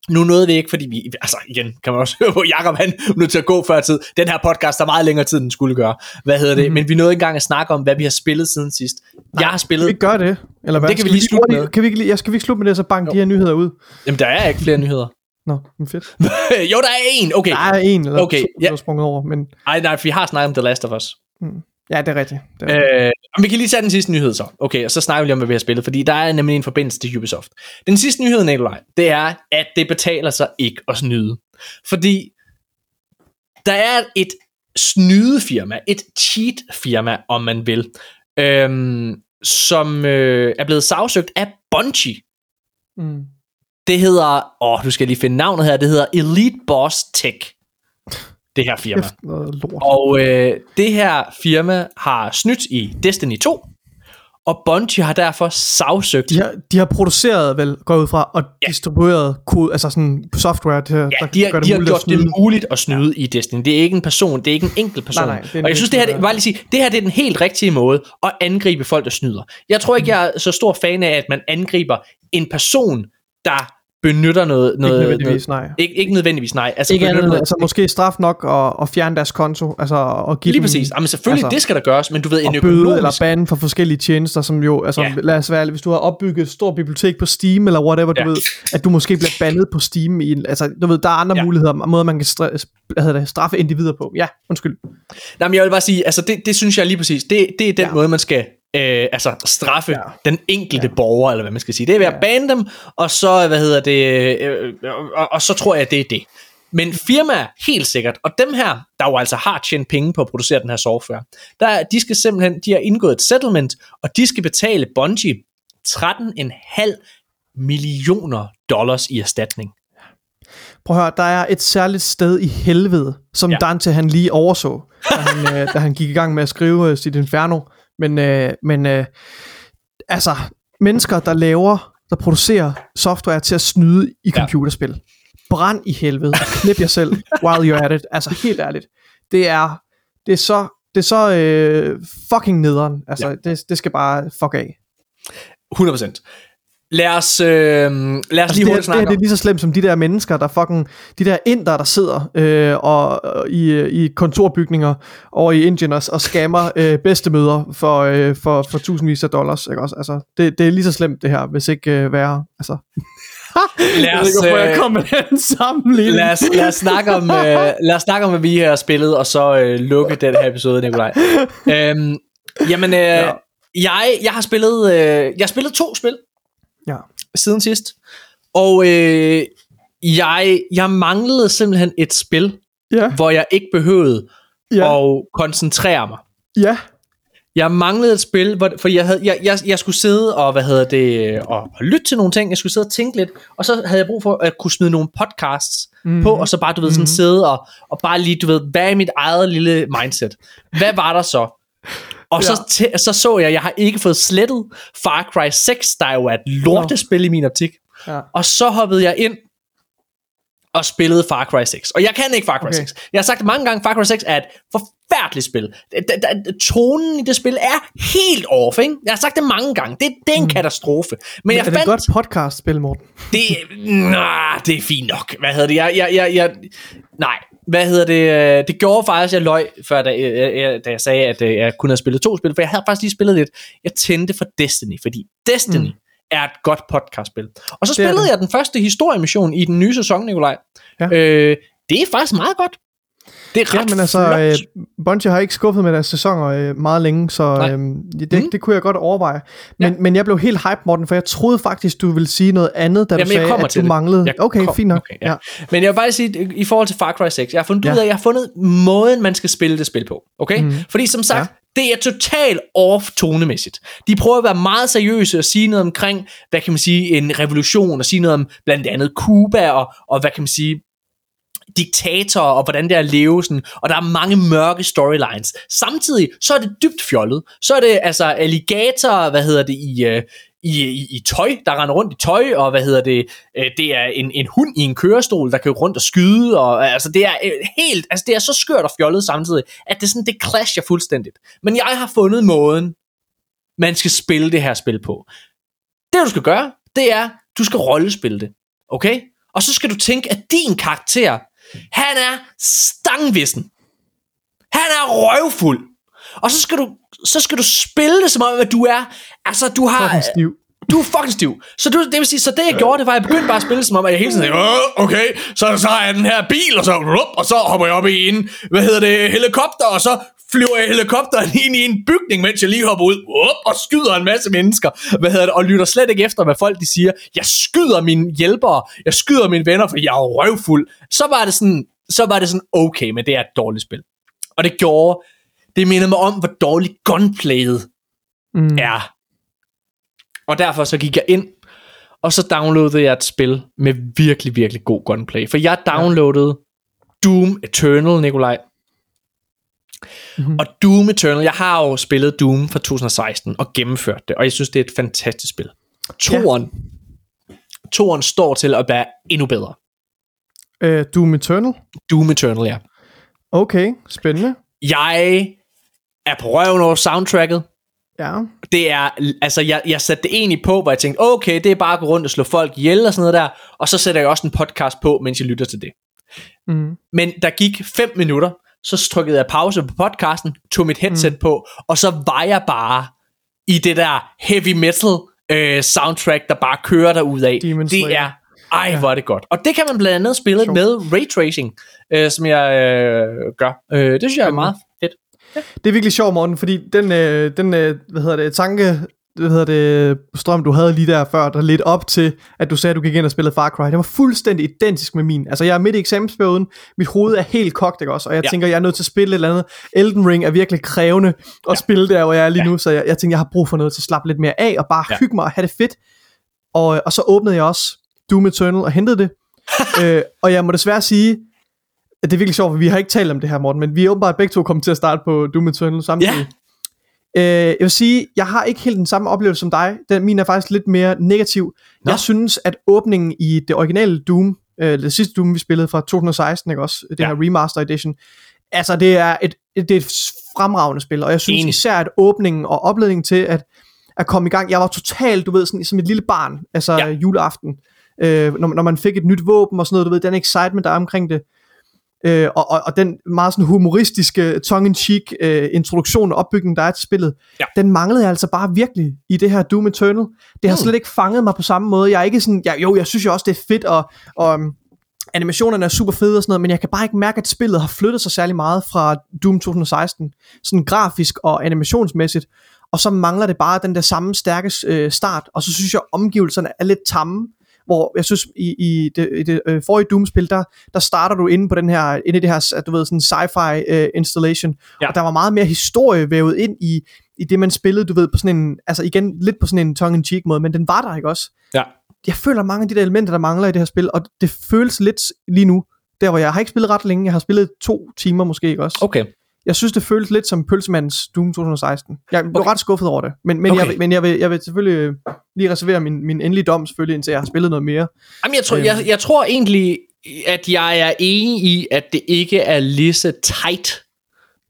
Nu nåede vi ikke, fordi vi, altså igen, kan man også høre på, Jacob han nødt til at gå før tid. Den her podcast er meget længere tid, end den skulle gøre. Hvad hedder det? Mm-hmm. Men vi nåede ikke engang at snakke om, hvad vi har spillet siden sidst. jeg har Kan spillet, vi ikke gøre det? Eller hvad? Det kan vi Skal lige slutte med. Kan vi ikke, ja, skal vi ikke slutte med det, så banke de her nyheder ud? jamen der er ikke flere nyheder. Nå, men fedt. jo, der er en, okay. Der er en eller Okay, to, der er sprunget over, men Ej, nej, for vi har snakket om The Last of Us. Ja, det er rigtigt. Det er rigtigt. Øh, vi kan lige tage den sidste nyhed så. Okay, og så snakker vi lige om, hvad vi har spillet, fordi der er nemlig en forbindelse til Ubisoft. Den sidste nyhed, Nikolaj, det er, at det betaler sig ikke at snyde. Fordi der er et snydefirma, et cheat-firma, om man vil, øhm, som øh, er blevet sagsøgt af Bungie. Mm. Det hedder, åh, du skal lige finde navnet her, det hedder Elite Boss Tech. Det her firma. Kæft, lort. Og øh, det her firma har snydt i Destiny 2, og Bungie har derfor sagsøgt. De har, de har produceret, vel, går ud fra, og ja. distribueret kode, altså sådan software, til, Ja, der de har, gør det de har gjort det muligt at snyde ja. i Destiny. Det er ikke en person, det er ikke en enkelt person. Nej, nej, det og jeg synes, det her, det, bare lige sige, det her det er den helt rigtige måde at angribe folk, der snyder. Jeg tror ikke, jeg er så stor fan af, at man angriber en person, der benytter noget... Ikke noget, nødvendigvis, noget nej. ikke, ikke nødvendigvis, nej. Altså, Ikke andet, noget- altså måske straf nok at, at fjerne deres konto, altså og give Lige dem, præcis. Jamen selvfølgelig, altså, det skal der gøres, men du ved, en og bøde økonomisk... eller bande for forskellige tjenester, som jo, altså Ja. lad os være hvis du har opbygget et stort bibliotek på Steam, eller whatever, Ja. du ved, at du måske bliver bandet på Steam, i, en- altså du ved, der er andre Ja. muligheder, måder man kan hvad hedder det, straffe individer på. Ja, undskyld. Nej, men jeg vil bare sige, altså det, det synes jeg lige præcis, det, det er den. Ja. måde, man skal øh, altså straffe ja. Ja. den enkelte ja. borger, eller hvad man skal sige. Det er ved at bane dem, og så, hvad hedder det, øh, og, og så tror jeg, at det er det. Men firmaer, helt sikkert, og dem her, der jo altså har tjent penge på at producere den her software, der, de skal simpelthen, de har indgået et settlement, og de skal betale Bungie 13,5 millioner dollars i erstatning. Prøv at høre, der er et særligt sted i helvede, som Ja. ja. Dante han lige overså, da han, øh, da han gik i gang med at skrive øh, sit Inferno. Men, øh, men øh, altså, mennesker, der laver, der producerer software til at snyde i Ja. computerspil. Brand i helvede. Knip jer selv, while you're at it. Altså, helt ærligt. Det er, det er så, det er så øh, fucking nederen. Altså, Ja. det, det skal bare fuck af. 100%. Lad os, øh, lad os Altså, lige det, hurtigt det snakke det er om. lige så slemt som de der mennesker, der fucking, de der inder, der sidder øh, og, og i, i kontorbygninger over i Indien og, og scammer øh, bedstemøder for, øh, for, for tusindvis af dollars. Ikke også? Altså, det, det er lige så slemt det her, hvis ikke øh, værre. Altså. Lad Jeg ved os, ikke, hvorfor jeg øh, kom med den sammenligning. lad, os, lad, os snakke om, øh, lad os snakke om, hvad vi har spillet, og så øh, lukke den her episode, Nikolaj. øhm, jamen, øh, ja. jeg, jeg har spillet, øh, jeg har spillet to spil Ja. siden sidst, og øh, jeg, jeg manglede simpelthen et spil, Ja, hvor jeg ikke behøvede ja, at koncentrere mig. ja. Jeg manglede et spil, hvor, fordi jeg, havde, jeg, jeg, jeg skulle sidde og, hvad hedder det, og, og lytte til nogle ting, jeg skulle sidde og tænke lidt, og så havde jeg brug for at kunne smide nogle podcasts Mhm. mm. på, og så bare, du ved, sådan sidde og, og bare lige, du ved, hvad er mit eget lille mindset? Hvad var der så? Og så, Ja. t- så så jeg, jeg har ikke fået slettet Far Cry 6, der jo er et lortespil i min optik. Ja. Og så hoppede jeg ind og spillede Far Cry 6. Og jeg kan ikke Far Cry Okay. 6. Jeg har sagt mange gange, Far Cry 6 er et forfærdeligt spil. Tonen i det spil er helt off, ikke? Jeg har sagt det mange gange. Det, det er en katastrofe. Men jeg er det et fandt... godt podcast-spil, Morten? Det, nah, det er fint nok. Hvad hedder det? Jeg, jeg, jeg, jeg, nej, hvad hedder det? øh, Det gjorde faktisk, jeg løg, før da jeg, jeg, da jeg sagde, at øh, jeg kun havde spillet to spil, for jeg havde faktisk lige spillet lidt. Jeg tændte for Destiny, fordi Destiny mm. er et godt podcastspil. Og så spillede jeg den første historiemission i den nye sæson, Nikolaj. Ja. Øh, det er faktisk meget godt. Det er Ja, ret men altså, flot. øh, Bungie har ikke skuffet med deres sæsoner øh, meget længe, så øh, det, Mm. det kunne jeg godt overveje. Men, Ja. men jeg blev helt hype, Morten, for jeg troede faktisk, du ville sige noget andet, da Jamen, du sagde, at du det. manglede... Jeg okay, kom- fint nok. okay, ja. Men jeg vil faktisk sige, i forhold til Far Cry 6, jeg har fundet Ja. ud af, jeg har fundet måden, man skal spille det spil på. Okay? Mm. Fordi som sagt, ja. det er totalt off tonemæssigt. De prøver at være meget seriøse og sige noget omkring, hvad kan man sige, en revolution, og sige noget om blandt andet Cuba, og, og hvad kan man sige, diktatorer, og hvordan det er at leve sådan, og der er mange mørke storylines. Samtidig, så er det dybt fjollet. Så er det altså alligatorer, hvad hedder det, i, øh, i, i, i tøj, der render rundt i tøj, og hvad hedder det, øh, det er en, en hund i en kørestol, der kan rundt og skyde, og øh, altså det er øh, helt, altså det er så skørt og fjollet samtidig, at det sådan, det clasher fuldstændigt. Men jeg har fundet måden, man skal spille det her spil på. Det du skal gøre, det er, du skal rollespille det, okay? Og så skal du tænke, at din karakter, han er stangvissen. Han er røvfuld. Og så skal du, så skal du spille det som om, at du er, altså du har, Fucking stiv. du er fucking stiv. Så, du, det vil sige, så det jeg gjorde, det var, at jeg begyndte bare at spille som om, at jeg hele tiden tænkte, "Åh, okay, så, så har jeg den her bil, og så, rup, og så hopper jeg op i en, hvad hedder det, helikopter, og så flyver jeg helikopteren ind i en bygning, mens jeg lige hopper ud, rup, og skyder en masse mennesker, hvad hedder det, og lytter slet ikke efter, hvad folk de siger. Jeg skyder mine hjælpere, jeg skyder mine venner, for jeg er røvfuld. Så var det sådan, så var det sådan, okay, men det er et dårligt spil. Og det gjorde, det mindede mig om, hvor dårligt gunplayet Mm. er. Og derfor så gik jeg ind, og så downloadede jeg et spil med virkelig, virkelig god gunplay. For jeg downloadede Doom Eternal, Nikolaj. Mhm. Og Doom Eternal, jeg har jo spillet Doom fra 2016 og gennemført det, og jeg synes, det er et fantastisk spil. Toren, toren står til at være endnu bedre. Øh, Doom Eternal. Doom Eternal, ja. Okay, spændende. Jeg er på røven over soundtracket. Ja. det er, altså jeg, jeg satte det egentlig på, hvor jeg tænkte, okay, det er bare at gå rundt og slå folk ihjel og sådan noget der, og så sætter jeg også en podcast på, mens jeg lytter til det. Mm. Men der gik 5 minutter, så trykkede jeg pause på podcasten, tog mit headset mm. på, og så var jeg bare i det der heavy metal øh, soundtrack, der bare kører der af. Det er, ej hvor er det godt. Og det kan man blandt andet spille Sjovt. med ray tracing, øh, som jeg øh, gør. Øh, det synes jeg er meget fedt. Det er virkelig sjovt, Morten, fordi den, øh, den øh, hvad hedder det, tanke, hvad hedder det, strøm, du havde lige der før, der lidt op til, at du sagde, at du gik ind og spillede Far Cry, det var fuldstændig identisk med min. Altså, jeg er midt i eksamensperioden, mit hoved er helt kogt, ikke også? Og jeg Ja. ja. tænker, jeg er nødt til at spille et eller andet. Elden Ring er virkelig krævende at ja. spille der, hvor jeg er lige Ja. nu, så jeg, jeg tænker, jeg har brug for noget til at slappe lidt mere af, og bare Ja. ja. hygge mig og have det fedt. Og, og så åbnede jeg også Doom Eternal og hentede det. øh, og jeg må desværre sige, at det er virkelig sjovt, for vi har ikke talt om det her, Morten, men vi er åbenbart begge to kommet til at starte på Doom Eternal samtidig. Øh, jeg vil sige, jeg har ikke helt den samme oplevelse som dig. Den, min er faktisk lidt mere negativ. Nå. Jeg synes, at åbningen i det originale Doom, øh, det sidste Doom, vi spillede fra 2016, ikke også? Det Ja. her remaster edition. Altså, det er et, et, det er et fremragende spil, og jeg synes Enig. især, at åbningen og opladningen til, at at komme i gang. Jeg var totalt, du ved, sådan, som et lille barn, altså ja. juleaften, øh, når, når man fik et nyt våben og sådan noget, du ved, den excitement, der er omkring det. Øh, og, og, og den meget sådan humoristiske, tongue-in-cheek øh, introduktion og opbygning, der er til spillet, Ja. den manglede jeg altså bare virkelig i det her Doom Eternal. Det har Hmm. slet ikke fanget mig på samme måde. Jeg er ikke sådan, jeg, jo, jeg synes jo også, det er fedt, og, og um, animationerne er super fede og sådan noget, men jeg kan bare ikke mærke, at spillet har flyttet sig særlig meget fra Doom 2016, sådan grafisk og animationsmæssigt, og så mangler det bare den der samme stærke øh, start, og så synes jeg, omgivelserne er lidt tamme, hvor jeg synes, i, i det, i det øh, forrige Doom-spil, der, der starter du inde på den her, inde i det her, du ved, sådan sci-fi øh, installation, Ja. og der var meget mere historie vævet ind i, i det, man spillede, du ved, på sådan en, altså igen, lidt på sådan en tongue-in-cheek måde, men den var der, ikke også? Ja. Jeg føler mange af de der elementer, der mangler i det her spil, og det føles lidt lige nu, der hvor jeg har ikke spillet ret længe, jeg har spillet to timer måske, ikke også? Okay. Jeg synes, det føles lidt som Pølsemandens Doom 2016. Jeg blev Okay. ret skuffet over det, men, men, Okay. jeg, men jeg, vil, jeg vil selvfølgelig øh, lige reservere min, min endelige dom, selvfølgelig, indtil jeg har spillet noget mere. Jamen, jeg, tror, Øhm. jeg, jeg tror egentlig, at jeg er enig i, at det ikke er lige så tight,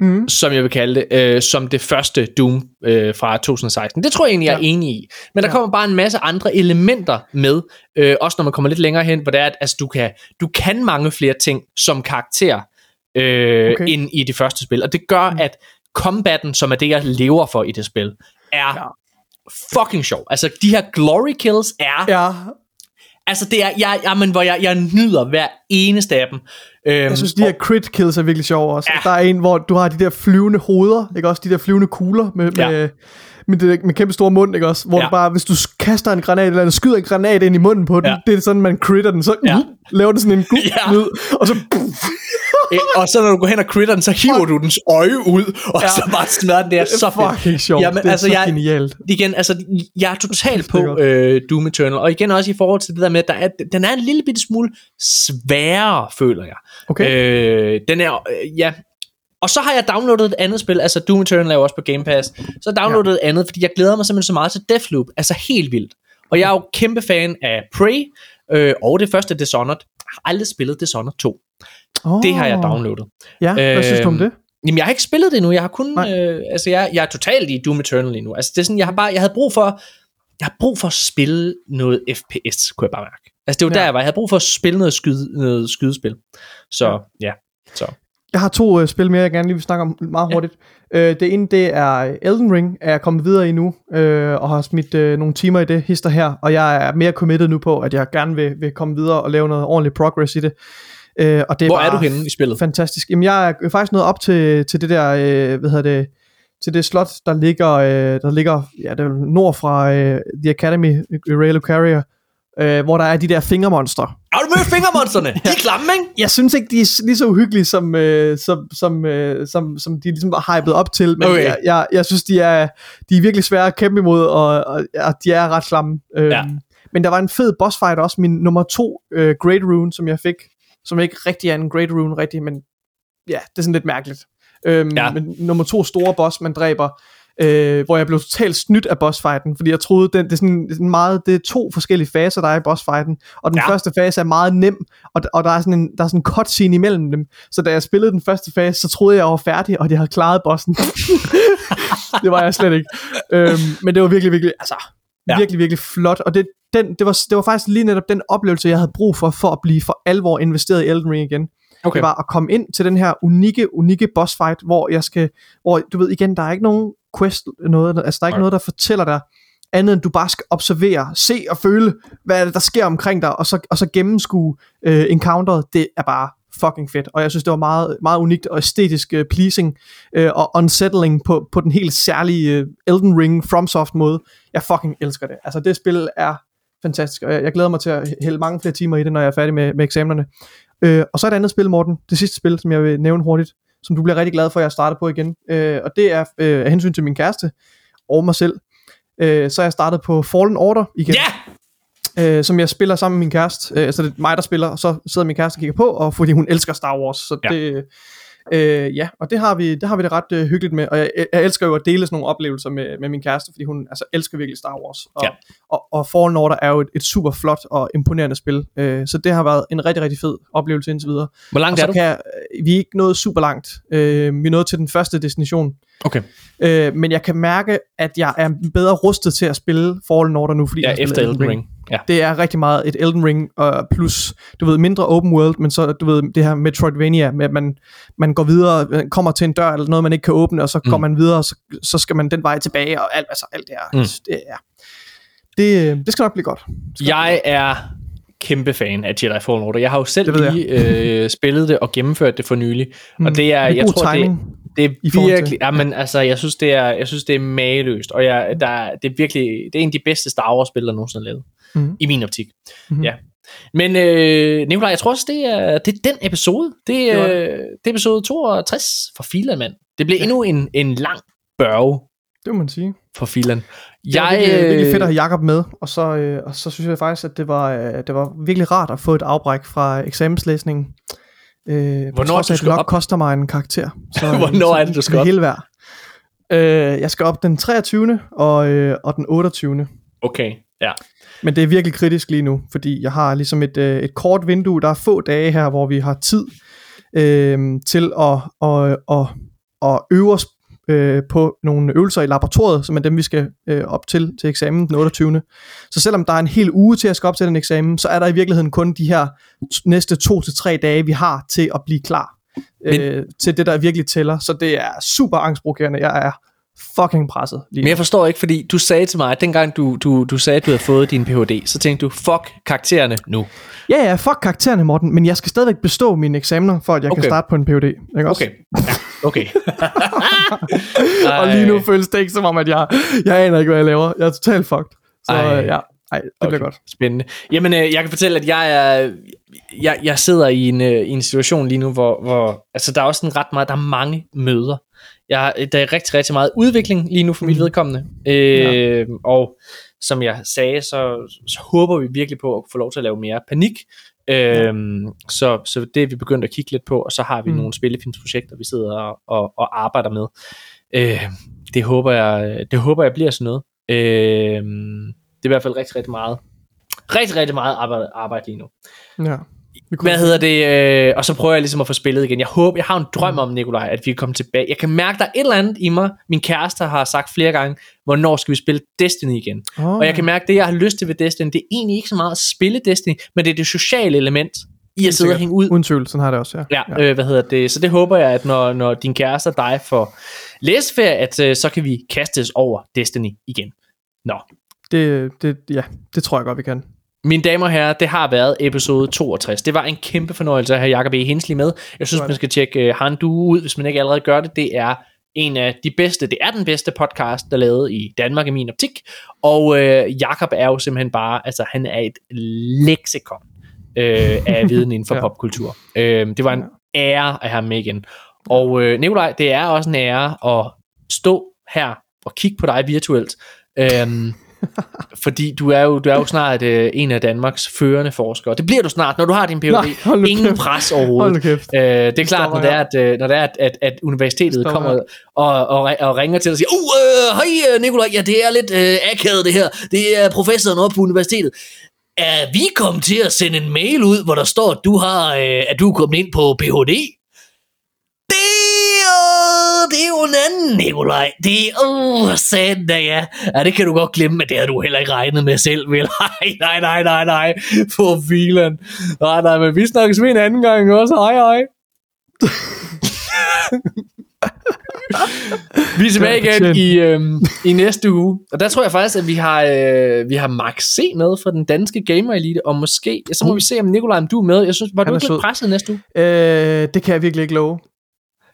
Mm. som jeg vil kalde det, øh, som det første Doom øh, fra 2016. Det tror jeg egentlig, jeg er Ja. enig i. Men der Ja. kommer bare en masse andre elementer med, øh, også når man kommer lidt længere hen, hvor det er, at altså, du, kan, du kan mange flere ting som karakter, øh, okay. End i det første spil. Og det gør, at combatten, som er det, jeg lever for i det spil, er Ja. fucking sjov. Altså, de her glory kills er... Ja, Altså, det er, jeg, jamen, hvor jeg, jeg nyder hver eneste af dem. Øhm, jeg synes, de her crit kills er virkelig sjove også. Ja. Der er en, hvor du har de der flyvende hoveder, ikke også? De der flyvende kugler med, Ja. Med, det, med kæmpe store mund, ikke også? Hvor Ja. du bare, hvis du kaster en granat, eller skyder en granat ind i munden på den, Ja. det er sådan, man critter den, så Ja. ja. laver det sådan en gul Ja. lyd, og så og så når du går hen og critter den, så hiver du dens øje ud, og ja. Så bare smadrer den der så fedt. fucking sjovt. Jamen, det er altså, så jeg- genialt. Igen, altså, jeg er totalt på øh, Doom Eternal, og igen også i forhold til det der med, at der er, den er en lille bitte smule sværere, føler jeg. Okay. Øh, den er, øh, ja. Og så har jeg downloadet et andet spil, altså Doom Eternal er også på Game Pass, så har jeg downloadet ja. et andet, fordi jeg glæder mig simpelthen så meget til Deathloop, altså helt vildt. Og jeg er jo kæmpe fan af Prey, øh, og det første Dishonored. Jeg har aldrig spillet Dishonored 2. Oh. Det har jeg downloadet. Ja, hvad synes du om Øhm, det? Jamen, jeg har ikke spillet det endnu. Jeg har kun, Nej. øh, altså, jeg, jeg er totalt i Doom Eternal lige nu. Altså, det er sådan, jeg har bare, jeg havde brug for, jeg har brug for at spille noget FPS, kunne jeg bare mærke. Altså, det var ja. der, jeg var. Jeg havde brug for at spille noget, skyde, noget skydespil. Så, ja. ja. Så. Jeg har to øh, spil mere, jeg gerne lige vil snakke om meget hurtigt. Øh, det ene, det er Elden Ring, er jeg kommet videre i nu, øh, og har smidt øh, nogle timer i det hister her, og jeg er mere committed nu på, at jeg gerne vil, vil komme videre og lave noget ordentligt progress i det. Øh, og det er Hvor er du henne i spillet? Fantastisk. Jamen, jeg er faktisk nået op til, til det der, øh, hvad hedder det, til det slot, der ligger, øh, der ligger ja, er vel nord fra øh, The Academy, Ray Lucaria, øh, hvor der er de der fingermonster. Har du mødt fingermonsterne? De er klamme, ikke? Jeg synes ikke, de er lige så uhyggelige, som, øh, som, som, øh, som, som de ligesom var hypet op til, men Okay. jeg, jeg, jeg synes, de er, de er virkelig svære at kæmpe imod, og, og, og de er ret klamme. Øhm, Ja. Men der var en fed boss fight også, min nummer to øh, Great Rune, som jeg fik, som ikke rigtig er en Great Rune rigtig, men ja, det er sådan lidt mærkeligt. Øhm, ja. Men nummer to store boss, man dræber, øh, hvor jeg blev totalt snydt af bossfighten, fordi jeg troede, den, det, er sådan, meget, det er to forskellige faser, der er i bossfighten, og den Ja. første fase er meget nem, og, og der er sådan en, der er sådan en cutscene imellem dem, så da jeg spillede den første fase, så troede jeg, jeg var færdig, og jeg havde klaret bossen. det var jeg slet ikke. Øhm, men det var virkelig, virkelig, altså, ja. virkelig, virkelig flot, og det, den, det, var, det var faktisk lige netop den oplevelse, jeg havde brug for, for at blive for alvor investeret i Elden Ring igen. Okay. Det var at komme ind til den her unikke, unikke boss fight, hvor jeg skal, hvor du ved igen, der er ikke nogen quest, noget, altså der er ikke Nej. noget, der fortæller dig, andet end du bare skal observere, se og føle, hvad det, der sker omkring dig, og så, og så gennemskue øh, encounteret, det er bare fucking fedt, og jeg synes, det var meget, meget unikt og æstetisk øh, pleasing øh, og unsettling på, på den helt særlige øh, Elden Ring FromSoft måde. Jeg fucking elsker det. Altså det spil er fantastisk, og jeg, jeg glæder mig til at hælde mange flere timer i det, når jeg er færdig med, med eksamenerne. Øh, og så et andet spil, Morten, det sidste spil, som jeg vil nævne hurtigt, som du bliver rigtig glad for, at jeg starter på igen, øh, og det er øh, af hensyn til min kæreste og mig selv. Øh, så er jeg startet på Fallen Order igen Ja! øh, som jeg spiller sammen med min kæreste. Øh, så det er mig, der spiller, og så sidder min kæreste og kigger på, og fordi hun elsker Star Wars. Så ja. det, Øh, ja, og det har vi det har vi det ret øh, hyggeligt med, og jeg, jeg elsker jo at dele sådan nogle oplevelser med, med min kæreste, fordi hun altså elsker virkelig Star Wars. Og, Ja. og, og Fallen Order er jo et, et super flot og imponerende spil, øh, så det har været en rigtig, rigtig fed oplevelse indtil videre. Hvor Og langt så er du? kan jeg, øh, vi er ikke nået super langt. Øh, vi er nået til den første destination. Okay. Øh, men jeg kan mærke, at jeg er bedre rustet til at spille Fallen Order nu, fordi Ja, jeg efter Elden Ring. Ja. det er rigtig meget et Elden Ring og plus, du ved, mindre open world, men så, du ved, det her Metroidvania med, at man, man går videre, øh, kommer til en dør eller noget, man ikke kan åbne, og så mm. går man videre, og så, så skal man den vej tilbage, og alt, altså, alt det her. Mm. Det, er, det, øh, det skal nok blive godt. Det skal Jeg er kæmpe fan af Jedi Fallen Order. Jeg har jo selv Det jeg. lige øh, spillet det og gennemført det for nylig. Mm. Og det er, Det er jeg tror, det, timing det i er virkelig, ja, men altså, jeg synes, det er, jeg synes, det er mageløst. Og jeg, der, er- det er virkelig, det er en af de bedste Star Wars spil, der nogensinde er lavet. Mhm. I min optik. Mhm. Ja. Men øh, Nikolaj, jeg tror også, det er, det er den episode. Det, Det var øh, det er episode 62 for Filan, mand. Det blev endnu en, en lang børge det må man sige. for Filan. Det var virkelig, virkelig fedt at have Jacob med, og så, øh, og så synes jeg faktisk, at det var, øh, det var virkelig rart at få et afbræk fra eksamenslæsningen. Øh, Hvornår trods du skal det nok op? koster mig en karakter. Så, øh, Hvornår så er det, du skal det op? Hele værd. Øh, jeg skal op den 23. og, øh, og den 28. Okay, ja. Men det er virkelig kritisk lige nu, fordi jeg har ligesom et, øh, et kort vindue. Der er få dage her, hvor vi har tid øh, til at, at, at, at øve os øh, på nogle øvelser i laboratoriet, som er dem, vi skal øh, op til til eksamen den 28. Så selvom der er en hel uge til at skal op til den eksamen, så er der i virkeligheden kun de her næste to til tre dage, vi har til at blive klar øh, til det, der virkelig tæller. Så det er super angstprovokerende. Jeg er fucking presset lige Men jeg forstår ikke, fordi du sagde til mig, at dengang du, du, du sagde, at du havde fået din Ph.D., så tænkte du, fuck karaktererne nu. Ja, ja, fuck karaktererne, Morten, men jeg skal stadigvæk bestå mine eksamener, for at jeg okay. Kan starte på en PhD. Ikke også? Okay, ja, okay. Og lige nu føles det ikke som om, at jeg, jeg aner ikke, hvad jeg laver. Jeg er totalt fucked. Så Ej. Ja, ej, det okay. bliver godt. Spændende. Jamen, øh, jeg kan fortælle, at jeg er, jeg, jeg sidder i en, øh, i en situation lige nu, hvor, hvor altså, der er også sådan ret meget, der er mange møder. Jeg, der er rigtig, rigtig meget udvikling lige nu for mit Mhm. vedkommende. Øh, Og som jeg sagde, så, så håber vi virkelig på at få lov til at lave mere panik. Øhm, så, så det er vi begyndt at kigge lidt på, og så har vi Mm. mm. nogle spillefilmsprojekter, vi sidder og, og, og arbejder med. Øh, det, håber jeg, det håber jeg bliver sådan noget. Øh, det er i hvert fald rigtig, rigtig meget. Rigtig, rigtig meget arbejde, arbejde lige nu. Ja. Hvad hedder det? Øh, og så prøver jeg ligesom at få spillet igen. Jeg håber, jeg har en drøm om, Nikolaj, at vi kan komme tilbage. Jeg kan mærke, der er et eller andet i mig. Min kæreste har sagt flere gange, hvornår skal vi spille Destiny igen? oh, Og jeg kan mærke, det jeg har lyst til ved Destiny, det er egentlig ikke så meget at spille Destiny, men det er det sociale element i at sidde og hænge ud. Uden tvivl, sådan har det også, ja. Ja, øh, hvad hedder det? Så det håber jeg, at når, når din kæreste og dig får læseferie, at øh, så kan vi kastes over Destiny igen. Nå, Det, det, ja, det tror jeg godt, vi kan. Mine damer og herrer, det har været episode 62. Det var en kæmpe fornøjelse at have Jacob E. Hensley med. Jeg synes, man skal tjekke uh, Han Du ud, hvis man ikke allerede gør det. Det er en af de bedste, det er den bedste podcast, der er lavet i Danmark i min optik. Og uh, Jakob er jo simpelthen bare, altså han er et leksikon uh, af viden inden for Ja. popkultur. Uh, det var en ære at have med igen. Og uh, Nikolaj, det er også en ære at stå her og kigge på dig virtuelt. Um, fordi du er jo, du er jo snart øh, en af Danmarks førende forskere. Det bliver du snart, når du har din Ph.D. Nej, Ingen kæft. pres overhovedet. Øh, det er klart, når det er, at, øh, når det er, at, at, at universitetet Stopper kommer og, og, og ringer til dig og siger, uh, øh, hej øh, Nikolaj, ja, det er lidt øh, akavet det her. Det er professoren oppe på universitetet. Er vi kommet til at sende en mail ud, hvor der står, at du, har, øh, at du er kommet ind på Ph.D.? Det, det er jo en anden, Nikolaj. Det er, uh, satan da ja. Ja, det kan du godt glemme, men det har du heller ikke regnet med selv, vel? Nej, nej, nej, nej, nej. For filen. Nej, nej, men vi snakkes ved en anden gang også. Hej, hej. vi er tilbage igen i, øhm, i næste uge. Og der tror jeg faktisk, at vi har, øh, vi har Max C med fra den danske Gamer Elite. Og måske, så må vi se, om Nikolaj, om du er med. Jeg synes, var Han du ikke lidt presset næste uge? Øh, det kan jeg virkelig ikke love.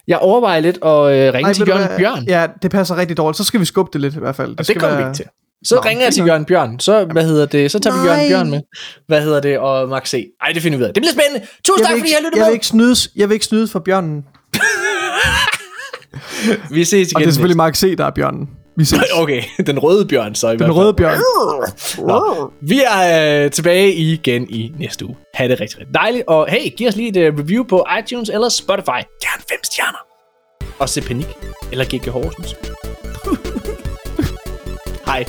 Jeg overvejer lidt at øh, ringe Ej, til Jørgen hvad? Bjørn. Ja, det passer rigtig dårligt. Så skal vi skubbe det lidt i hvert fald. Og det skal kommer vi være- ikke til. Så Nå, ringer jeg til. Jørgen Bjørn. Så, hvad hedder det? Så tager vi Nej. Jørgen Bjørn med. Hvad hedder det? Og Max C. Ej, det finder vi ud af. Det bliver spændende. Tusind Jeg tak, vil, fordi ikke, I har lyttet jeg, vil med. ikke snydes, jeg vil ikke snydes for bjørnen. Vi ses igen. Og det er selvfølgelig Mark C, der er bjørnen. Vi ses. Okay, den røde bjørn så i hvert Den fald. røde bjørn. Nå, vi er øh, tilbage igen i næste uge. Ha' det rigtig, rigtig dejligt. Og hey, giv os lige et uh, review på iTunes eller Spotify. Gerne fem stjerner. Og se panik. Eller GG Horsens. Hej.